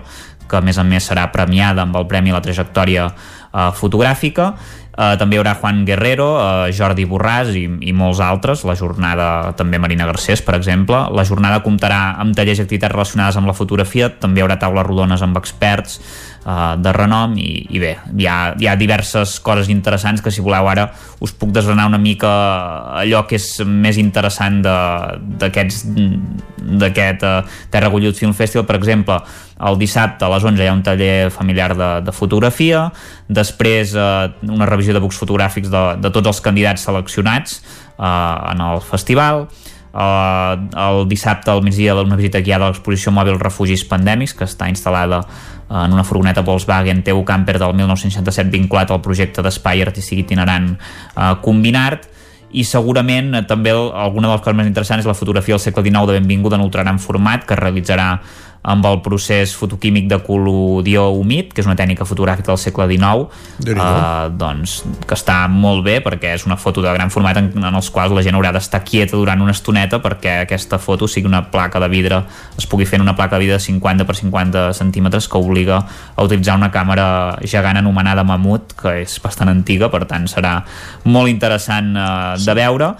[SPEAKER 8] que a més a més serà premiada amb el Premi a la Trajectòria eh, Fotogràfica Uh, també hi haurà Juan Guerrero, uh, Jordi Borràs i, i molts altres, la jornada també Marina Garcés, per exemple. La jornada comptarà amb tallers i activitats relacionades amb la fotografia, també hi haurà taules rodones amb experts, uh, de renom i, i bé, hi ha, hi ha diverses coses interessants que si voleu ara us puc desgranar una mica allò que és més interessant d'aquest uh, Terra Gullut Film Festival, per exemple el dissabte a les 11 hi ha un taller familiar de, de fotografia després uh, una revisió de bucs fotogràfics de, de tots els candidats seleccionats uh, en el festival. Uh, el dissabte al migdia una visita guiada a l'exposició mòbil Refugis Pandèmics que està instal·lada en una furgoneta Volkswagen TU Camper del 1967 vinculat al projecte d'espai artístic itinerant eh, Combinart i segurament eh, també alguna de les coses més interessants és la fotografia del segle XIX de Benvinguda en ultragran format que realitzarà amb el procés fotoquímic de colodió humit, que és una tècnica fotogràfica del segle XIX, eh, doncs, que està molt bé perquè és una foto de gran format en, en els quals la gent haurà d'estar quieta durant una estoneta perquè aquesta foto sigui una placa de vidre, es pugui fer en una placa de vidre de 50 per 50 centímetres que obliga a utilitzar una càmera gegant anomenada Mamut, que és bastant antiga, per tant serà molt interessant eh, de veure.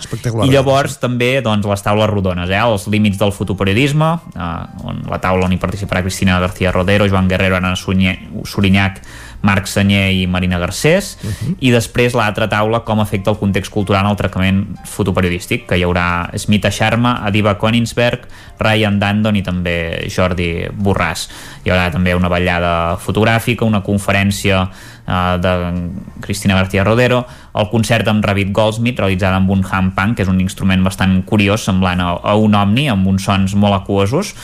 [SPEAKER 8] I llavors sí. també doncs, les taules rodones, eh, els límits del fotoperiodisme, eh, on la taula on hi participarà Cristina García Rodero, Joan Guerrero, Ana Sorinyac, Marc Senyer i Marina Garcés uh -huh. i després l'altra taula com afecta el context cultural en el tractament fotoperiodístic que hi haurà Smita Sharma, Adiva Konigsberg Ryan Dandon i també Jordi Borràs hi haurà també una ballada fotogràfica una conferència uh, de Cristina García Rodero el concert amb Rabbit Goldsmith realitzat amb un handpan que és un instrument bastant curiós semblant a, a un omni amb uns sons molt aquosos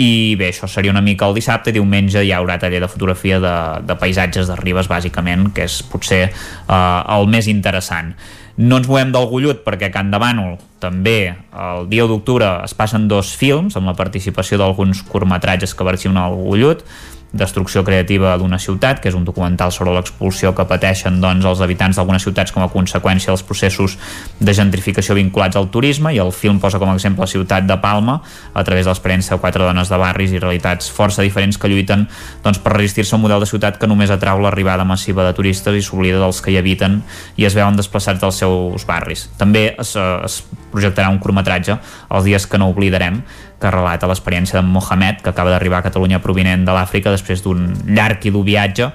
[SPEAKER 8] i bé, això seria una mica el dissabte. Diumenge hi haurà taller de fotografia de, de paisatges de ribes bàsicament que és potser eh, el més interessant. No ens movem del Gullut perquè a Can de Bànol també el dia d'octubre es passen dos films amb la participació d'alguns curtmetratges que versionen el Gullut Destrucció creativa d'una ciutat, que és un documental sobre l'expulsió que pateixen doncs, els habitants d'algunes ciutats com a conseqüència dels processos de gentrificació vinculats al turisme i el film posa com a exemple la ciutat de Palma a través de l'experiència de quatre dones de barris i realitats força diferents que lluiten doncs, per resistir-se a un model de ciutat que només atrau l'arribada massiva de turistes i s'oblida dels que hi habiten i es veuen desplaçats dels seus barris. També es, es projectarà un curtmetratge els dies que no oblidarem que relata l'experiència d'en Mohamed, que acaba d'arribar a Catalunya provinent de l'Àfrica després d'un llarg i dur viatge.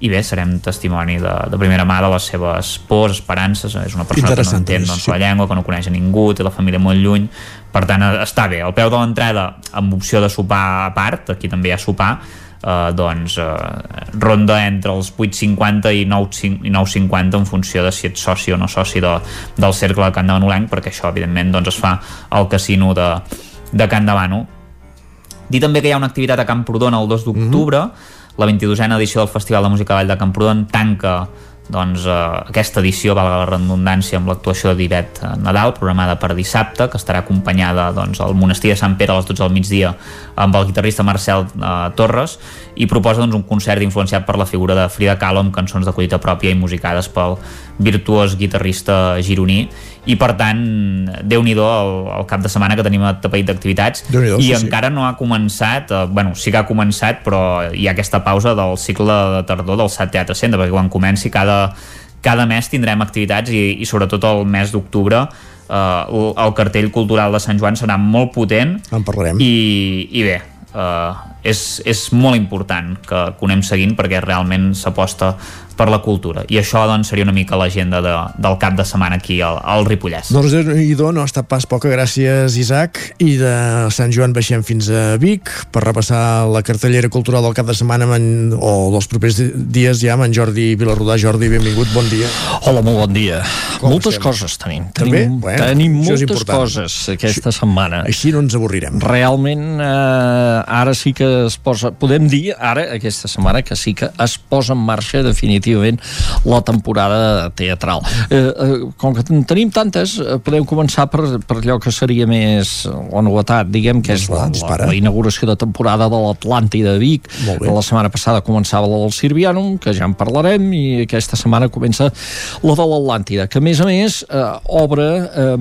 [SPEAKER 8] I bé, serem testimoni de, de primera mà de les seves pors, esperances. És una persona que no entén doncs, sí. la llengua que no coneix a ningú, té la família molt lluny. Per tant està bé, al peu de l'entrada amb opció de sopar a part aquí també hi ha sopar eh, doncs eh, ronda entre els 8,50 i 9,50 en funció de si ets soci o no soci de, del cercle de Can de Manolenc perquè això evidentment doncs, es fa al casino de, de Can Davano. Dir també que hi ha una activitat a Camprodon el 2 d'octubre, mm -hmm. la 22a edició del Festival de Música Vall de Camprodon tanca doncs, eh, aquesta edició, valga la redundància, amb l'actuació de Divet Nadal, programada per dissabte, que estarà acompanyada doncs, al monestir de Sant Pere a les 12 del migdia amb el guitarrista Marcel eh, Torres i proposa doncs, un concert influenciat per la figura de Frida Kahlo amb cançons de collita pròpia i musicades pel virtuós guitarrista gironí i per tant, déu nhi el, el cap de setmana que tenim tapeït d'activitats. I
[SPEAKER 1] sí,
[SPEAKER 8] encara no ha començat eh, bueno, sí que ha començat però hi ha aquesta pausa del cicle de tardor del SAT Teatre Centre perquè quan comenci cada, cada mes tindrem activitats i, i sobretot el mes d'octubre eh, el, el cartell cultural de Sant Joan serà molt potent.
[SPEAKER 1] En parlarem.
[SPEAKER 8] I, i bé, eh, és, és molt important que, que ho anem seguint perquè realment s'aposta per la cultura. I això doncs, seria una mica l'agenda de, del cap de setmana aquí al, al Ripollès.
[SPEAKER 1] Doncs Idò no ha estat pas poca, gràcies Isaac. I de Sant Joan baixem fins a Vic per repassar la cartellera cultural del cap de setmana en, o dels propers dies ja amb en Jordi Vilarrodà. Jordi, benvingut, bon dia.
[SPEAKER 51] Hola, molt bon dia.
[SPEAKER 1] Com
[SPEAKER 51] moltes
[SPEAKER 1] estem?
[SPEAKER 51] coses tenim.
[SPEAKER 1] També?
[SPEAKER 51] Tenim,
[SPEAKER 1] Bueno,
[SPEAKER 51] tenim moltes coses aquesta setmana.
[SPEAKER 1] Així no ens avorrirem.
[SPEAKER 51] Realment, eh, ara sí que es posa... Podem dir, ara, aquesta setmana, que sí que es posa en marxa definitivament la temporada teatral. Eh, eh, com que en tenim tantes, eh, podem començar per, per allò que seria més la novetat, diguem, que és la, la, la inauguració de temporada de l'Atlàntida de Vic. La setmana passada començava la del Sirvianum, que ja en parlarem, i aquesta setmana comença la de l'Atlàntida, que a més a més eh, obre eh,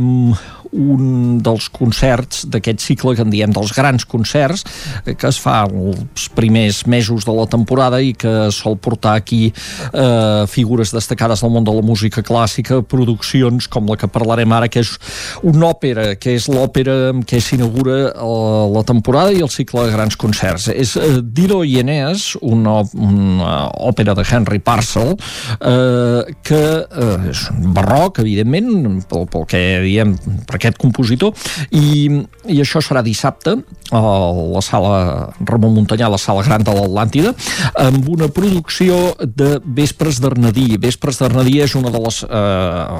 [SPEAKER 51] un dels concerts d'aquest cicle que en diem dels grans concerts eh, que es fa els primers mesos de la temporada i que sol portar aquí eh, figures destacades del món de la música clàssica, produccions com la que parlarem ara, que és una òpera, que és l'òpera amb què s'inaugura eh, la temporada i el cicle de grans concerts. És eh, Dido i Eneas, una, una òpera de Henry Parcel, eh, que eh, és barroc, evidentment, pel, pel que diem, per aquest compositor, i, i això serà dissabte a la sala Ramon Muntanyà, a la sala gran de l'Atlàntida, amb una producció de Vespres d'Arnadí. Vespres d'Arnadí és una de les eh,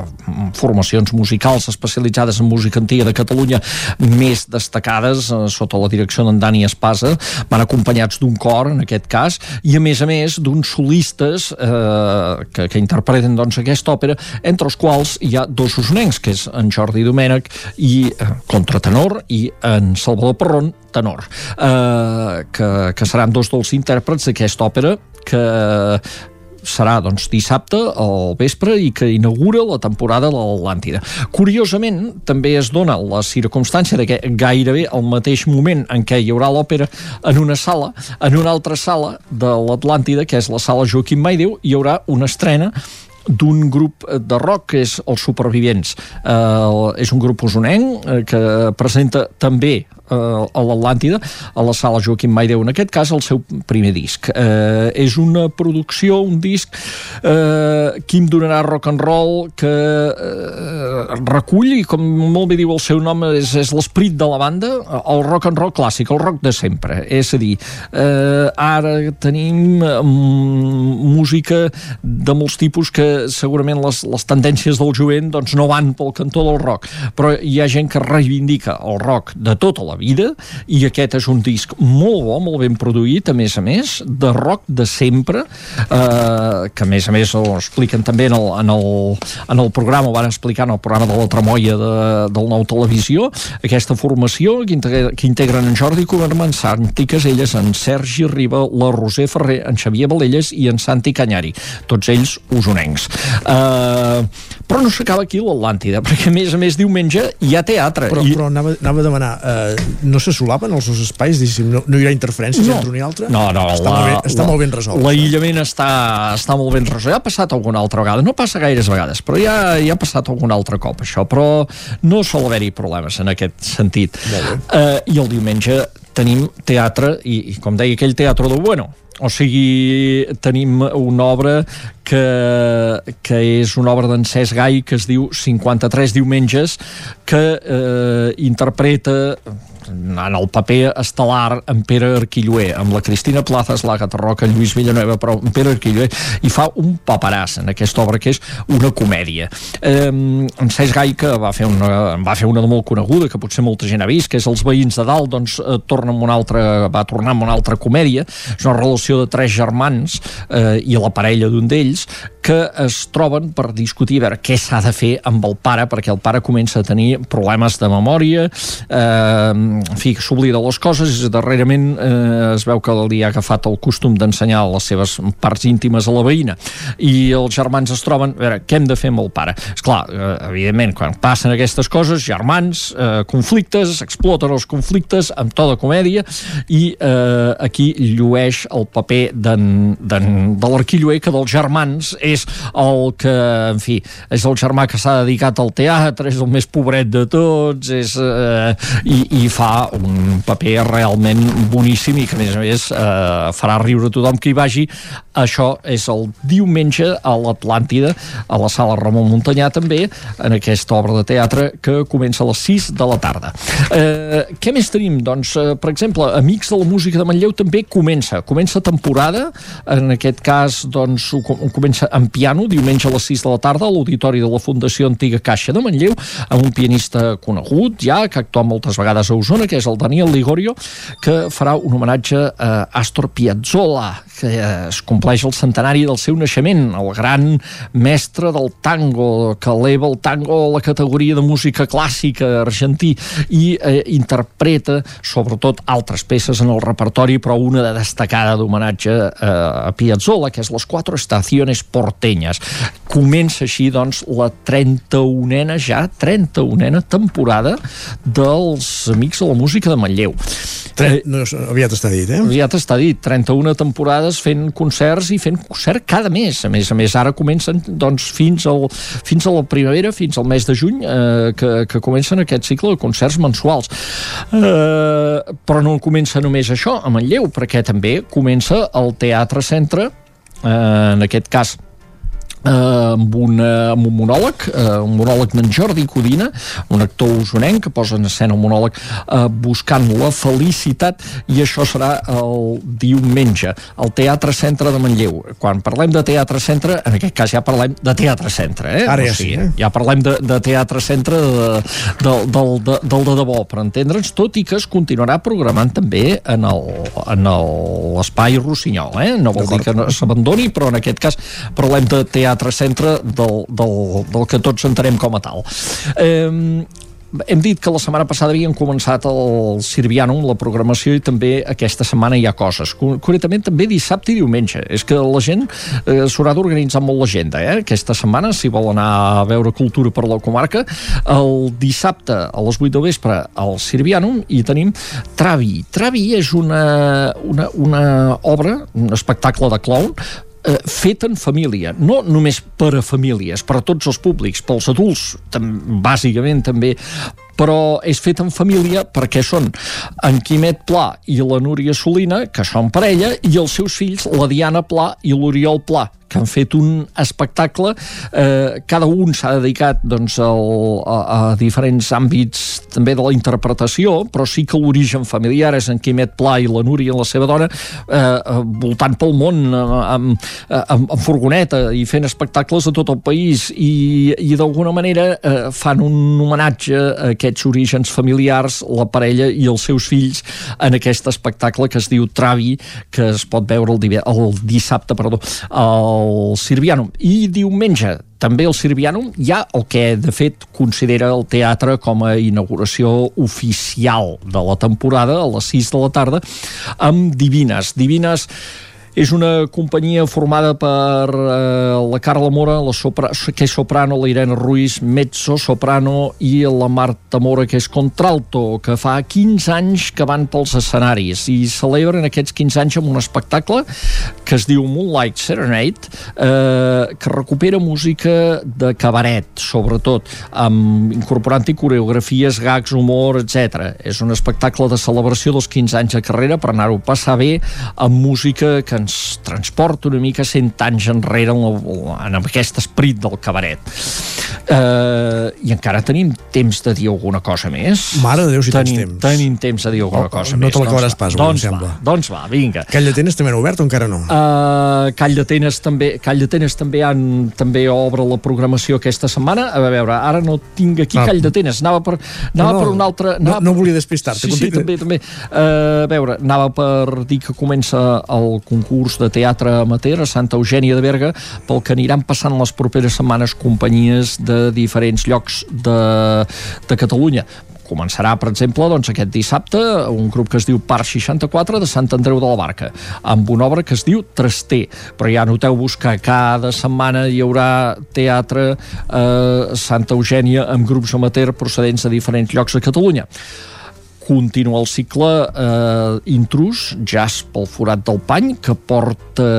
[SPEAKER 51] formacions musicals especialitzades en música antiga de Catalunya més destacades eh, sota la direcció d'en Dani Espasa, van acompanyats d'un cor, en aquest cas, i a més a més d'uns solistes eh, que, que interpreten doncs, aquesta òpera, entre els quals hi ha dos usonencs, que és en Jordi Domènech i eh, contratenor i en Salvador Perron tenor eh, que, que seran dos dels intèrprets d'aquesta òpera que serà doncs, dissabte al vespre i que inaugura la temporada de l'Atlàntida. Curiosament, també es dona la circumstància de que gairebé al mateix moment en què hi haurà l'òpera en una sala, en una altra sala de l'Atlàntida, que és la sala Joaquim Maideu, hi haurà una estrena d'un grup de rock que és els Supervivents. Uh, és un grup usonenc uh, que presenta també a l'Atlàntida, a la sala Joaquim Maideu, en aquest cas el seu primer disc. Uh, és una producció, un disc que em donarà rock and roll que uh, recull, i com molt bé diu el seu nom, és, és l'esperit de la banda, el rock and roll clàssic, el rock de sempre. És a dir, uh, ara tenim um, música de molts tipus que segurament les, les tendències del jovent doncs, no van pel cantó del rock, però hi ha gent que reivindica el rock de tota la vida i aquest és un disc molt bo, molt ben produït, a més a més, de rock de sempre, eh, que a més a més ho expliquen també en el, en el, en el programa, ho van explicar en el programa de la Tremolla de, del Nou Televisió, aquesta formació que, integra, que integren en Jordi Coberman, Santi Caselles, en Sergi Riba, la Roser Ferrer, en Xavier Valelles i en Santi Canyari, tots ells usonencs. Uh, però no s'acaba aquí l'Atlàntida, (laughs) perquè a més a més diumenge hi ha teatre.
[SPEAKER 1] Però,
[SPEAKER 51] I...
[SPEAKER 1] però anava, anava a demanar, eh, no se solapen els dos espais? Diguéssim, no, no hi haurà interferències
[SPEAKER 51] No.
[SPEAKER 1] entre un i altre?
[SPEAKER 51] No, no,
[SPEAKER 1] està, molt, bé, està molt ben resolt.
[SPEAKER 51] L'aïllament està, està molt ben resolt. Ja ha passat alguna altra vegada, no passa gaires vegades, però ja, ja ha passat algun altre cop això, però no sol haver-hi problemes en aquest sentit. Uh, I el diumenge tenim teatre, i, i com deia aquell teatre del bueno, o sigui, tenim una obra que, que és una obra d'en Cesc Gai que es diu 53 diumenges que eh, interpreta en el paper estel·lar en Pere Arquilloé, amb la Cristina Plazas, l'Àgata Roca, en Lluís Villanueva, però en Pere Arquilloé, i fa un paperàs en aquesta obra que és una comèdia. Eh, en Cesc Gai, que va fer, una, va fer una de molt coneguda, que potser molta gent ha vist, que és Els veïns de dalt, doncs eh, torna amb una altra, va tornar amb una altra comèdia, és una relació de tres germans eh, i la parella d'un d'ells, que es troben per discutir a veure què s'ha de fer amb el pare, perquè el pare comença a tenir problemes de memòria, eh, en fi, s'oblida les coses, i darrerament eh, es veu que li ha agafat el costum d'ensenyar les seves parts íntimes a la veïna, i els germans es troben, a veure, què hem de fer amb el pare? És clar, eh, evidentment, quan passen aquestes coses, germans, eh, conflictes, exploten els conflictes amb tota comèdia, i eh, aquí llueix el paper den, de l'arquilloer que dels germans és el que, en fi, és el germà que s'ha dedicat al teatre, és el més pobret de tots, és, eh, i, i fa un paper realment boníssim i que a més a més eh, farà riure tothom que hi vagi. Això és el diumenge a l'Atlàntida, a la sala Ramon Montanyà també, en aquesta obra de teatre que comença a les 6 de la tarda. Eh, què més tenim? Doncs, eh, per exemple, Amics de la Música de Manlleu també comença. Comença temporada, en aquest cas doncs, ho comença en piano, diumenge a les 6 de la tarda, a l'Auditori de la Fundació Antiga Caixa de Manlleu, amb un pianista conegut ja, que actua moltes vegades a Osona, que és el Daniel Ligorio, que farà un homenatge a Astor Piazzolla, que es compleix el centenari del seu naixement, el gran mestre del tango, que eleva el tango a la categoria de música clàssica argentí i eh, interpreta sobretot altres peces en el repertori, però una de destacada d'homenatge eh, a Piazzolla, que és Les Quatre Estaciones Porteñas. Comença així, doncs, la 31ena ja, 31ena temporada dels Amics de la Música de Manlleu.
[SPEAKER 1] Tre no, aviat està dit, eh?
[SPEAKER 51] Aviat està dit, 31 temporades fent concerts i fent concert cada mes. A més a més, ara comencen doncs, fins, al, fins a la primavera, fins al mes de juny, eh, que, que comencen aquest cicle de concerts mensuals. Eh, però no comença només això, a Manlleu, perquè també comença el Teatre Centre, eh, en aquest cas eh, amb, una, amb un monòleg, eh, un monòleg d'en Jordi Codina, un actor usonenc que posa en escena un monòleg eh, buscant la felicitat i això serà el diumenge al Teatre Centre de Manlleu. Quan parlem de Teatre Centre, en aquest cas ja parlem de Teatre Centre, eh?
[SPEAKER 1] Ara ja sí, eh?
[SPEAKER 51] Ja parlem de, de Teatre Centre de, de, del, de, del de debò, per entendre'ns, tot i que es continuarà programant també en l'espai Rossinyol, eh? No vol dir que no s'abandoni, però en aquest cas parlem de Teatre Centre del, del, del que tots entenem com a tal. Eh, hem dit que la setmana passada havien començat el Sirvianum, la programació, i també aquesta setmana hi ha coses. Concretament també dissabte i diumenge. És que la gent eh, s'haurà d'organitzar molt l'agenda, eh? Aquesta setmana, si vol anar a veure cultura per la comarca, el dissabte a les 8 de vespre al Sirvianum i tenim Travi. Travi és una, una, una obra, un espectacle de clown, eh, fet en família, no només per a famílies, per a tots els públics, pels adults, tam bàsicament també, però és fet en família perquè són en Quimet Pla i la Núria Solina, que són parella, i els seus fills, la Diana Pla i l'Oriol Pla, que han fet un espectacle eh, cada un s'ha dedicat doncs, al, a, a diferents àmbits també de la interpretació però sí que l'origen familiar és en Quimet Pla i la Núria, la seva dona eh, voltant pel món amb, amb, amb furgoneta i fent espectacles a tot el país i, i d'alguna manera eh, fan un homenatge a aquests orígens familiars la parella i els seus fills en aquest espectacle que es diu Travi que es pot veure el, el dissabte perdó, el Sirvianum. I diumenge, també el Sirvianum, hi ha el que de fet considera el teatre com a inauguració oficial de la temporada, a les 6 de la tarda, amb Divines. Divines és una companyia formada per eh, la Carla Mora, la sopra, que és soprano, la Irene Ruiz, mezzo, soprano, i la Marta Mora, que és contralto, que fa 15 anys que van pels escenaris i celebren aquests 15 anys amb un espectacle que es diu Moonlight Serenade, eh, que recupera música de cabaret, sobretot, amb, incorporant-hi coreografies, gags, humor, etc. És un espectacle de celebració dels 15 anys de carrera per anar-ho passar bé amb música que ens transporta una mica cent anys enrere en, en aquest esperit del cabaret. Uh, I encara tenim temps de dir alguna cosa més.
[SPEAKER 1] Mare de Déu, si
[SPEAKER 51] tenim,
[SPEAKER 1] tens temps.
[SPEAKER 51] Tenim temps de dir alguna
[SPEAKER 1] no,
[SPEAKER 51] cosa
[SPEAKER 1] no
[SPEAKER 51] més.
[SPEAKER 1] te l'acabaràs pas,
[SPEAKER 51] doncs,
[SPEAKER 1] em
[SPEAKER 51] va,
[SPEAKER 1] sembla.
[SPEAKER 51] doncs va, vinga.
[SPEAKER 1] Call d'Atenes també han obert o encara no?
[SPEAKER 51] Uh, Call d'Atenes també, Call d'Atenes també han, també obre la programació aquesta setmana. A veure, ara no tinc aquí
[SPEAKER 1] Ah.
[SPEAKER 51] Call d'Atenes, anava per, anava
[SPEAKER 1] No, no,
[SPEAKER 51] per un altre...
[SPEAKER 1] no-
[SPEAKER 51] Anava
[SPEAKER 1] no volia despistar-te,
[SPEAKER 51] Sí, sí, també, també. Uh, a veure, anava per dir que comença el concurs concurs de teatre amateur a Santa Eugènia de Berga pel que aniran passant les properes setmanes companyies de diferents llocs de, de Catalunya. Començarà, per exemple, doncs, aquest dissabte un grup que es diu Parc 64 de Sant Andreu de la Barca, amb una obra que es diu Traster, però ja noteu-vos que cada setmana hi haurà teatre eh, Santa Eugènia amb grups amateur procedents de diferents llocs de Catalunya continua el cicle eh, Intrus, jazz pel forat del pany, que porta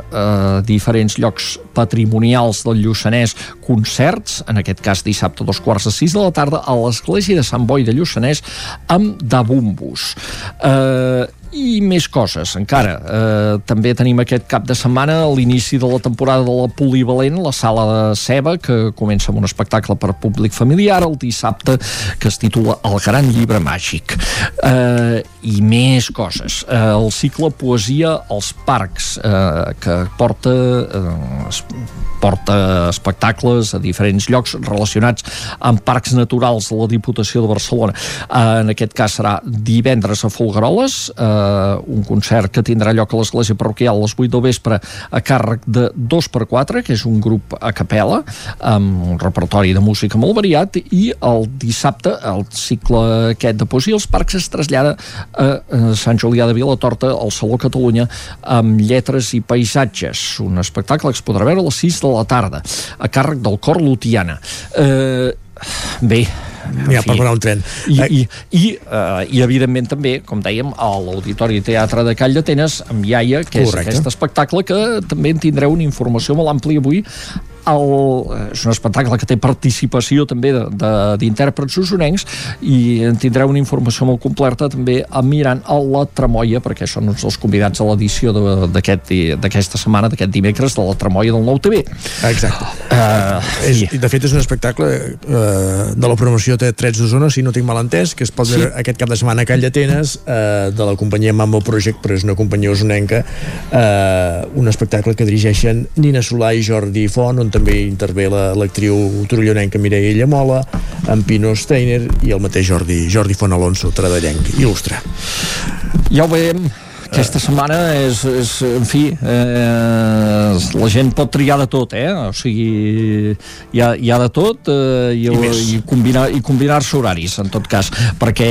[SPEAKER 51] eh, diferents llocs patrimonials del Lluçanès concerts, en aquest cas dissabte a dos quarts de sis de la tarda a l'església de Sant Boi de Lluçanès amb Dabumbus. Eh, i més coses encara. Eh, també tenim aquest cap de setmana l'inici de la temporada de la Polivalent, la sala de Ceba, que comença amb un espectacle per públic familiar el dissabte, que es titula El gran llibre màgic. Eh, I més coses. Eh, el cicle Poesia als parcs, eh, que porta, eh, porta espectacles a diferents llocs relacionats amb parcs naturals de la Diputació de Barcelona. Eh, en aquest cas serà divendres a Folgueroles, eh, un concert que tindrà lloc a l'església parroquial a les 8 del vespre a càrrec de 2x4, que és un grup a capella amb un repertori de música molt variat i el dissabte el cicle aquest de poesia als parcs es trasllada a Sant Julià de Vilatorta al Saló Catalunya amb lletres i paisatges. Un espectacle que es podrà veure a les 6 de la tarda a càrrec del Cor Lutiana. Eh, bé,
[SPEAKER 1] ja, per parar un tren.
[SPEAKER 51] I, i, i, uh, i evidentment també, com dèiem, a l'Auditori Teatre de Call d'Atenes amb Iaia, que Correcte. és aquest espectacle que també en tindreu una informació molt àmplia avui el, és un espectacle que té participació també d'intèrprets usonencs i en tindreu una informació molt completa també mirant a la Tramoia perquè són uns dels convidats a l'edició d'aquesta aquest, setmana, d'aquest dimecres de la Tramoia del Nou TV
[SPEAKER 1] Exacte. Uh, és, i de fet és un espectacle uh, de la promoció de Trets d'Osona si no tinc mal entès, que es pot sí. veure aquest cap de setmana a Call d'Atenes uh, de la companyia Mambo Project, però és una companyia usonenca uh, un espectacle que dirigeixen Nina Solà i Jordi Font on també intervé l'actriu la, trollonenca Mireia Mola, en Pino Steiner i el mateix Jordi, Jordi Font Alonso, tradellenc, il·lustre.
[SPEAKER 51] Ja ho veiem, aquesta setmana és, és en fi, eh, la gent pot triar de tot, eh? O sigui, hi ha, hi ha de tot eh, i, I, i, combinar, i combinar-se horaris, en tot cas, perquè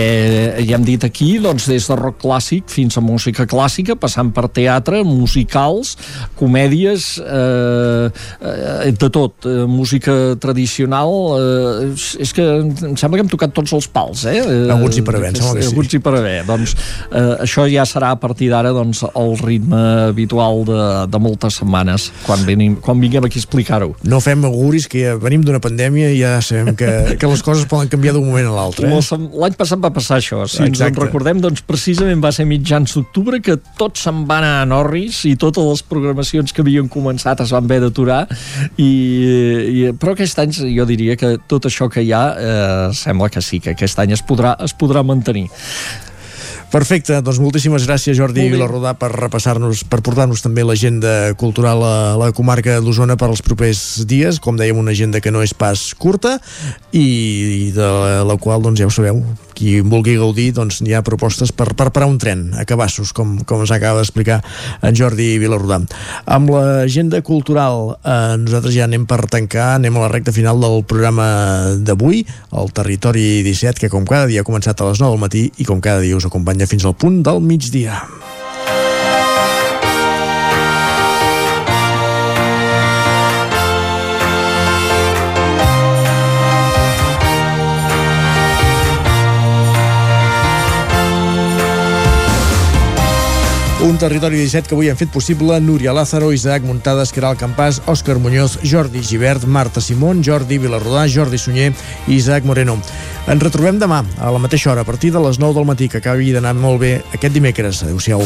[SPEAKER 51] ja hem dit aquí, doncs, des de rock clàssic fins a música clàssica, passant per teatre, musicals, comèdies, eh, eh, de tot, eh, música tradicional, eh, és que em sembla que hem tocat tots els pals, eh?
[SPEAKER 1] Alguns hi per haver, sembla que sí.
[SPEAKER 51] Alguns hi per haver. Doncs eh, això ja serà a partir partir d'ara doncs, el ritme habitual de, de moltes setmanes quan, venim, quan vinguem aquí a explicar-ho.
[SPEAKER 1] No fem auguris que ja venim d'una pandèmia i ja sabem que, (laughs) que les coses poden canviar d'un moment a l'altre. Eh?
[SPEAKER 51] L'any passat va passar això. Si Exacte. ens en recordem, doncs precisament va ser mitjans d'octubre que tot se'n va anar a Norris i totes les programacions que havien començat es van haver d'aturar i, i, però aquest any jo diria que tot això que hi ha eh, sembla que sí, que aquest any es podrà, es podrà mantenir.
[SPEAKER 1] Perfecte, doncs moltíssimes gràcies Jordi Vilarrodà per repassar-nos, per portar-nos també l'agenda cultural a la comarca d'Osona per als propers dies, com dèiem una agenda que no és pas curta i de la qual doncs ja ho sabeu, qui vulgui gaudir doncs hi ha propostes per, per parar un tren a Cabassos, com, com ens acaba d'explicar en Jordi Vilarrodà. Amb l'agenda cultural eh, nosaltres ja anem per tancar, anem a la recta final del programa d'avui, el Territori 17, que com cada dia ha començat a les 9 del matí i com cada dia us acompanya fins al punt del migdia. Un territori 17 que avui han fet possible Núria Lázaro, Isaac Muntades, Caral Campàs, Òscar Muñoz, Jordi Givert, Marta Simón, Jordi Vilarrodà, Jordi Sunyer i Isaac Moreno. Ens retrobem demà a la mateixa hora, a partir de les 9 del matí, que acabi d'anar molt bé aquest dimecres. Adéu-siau.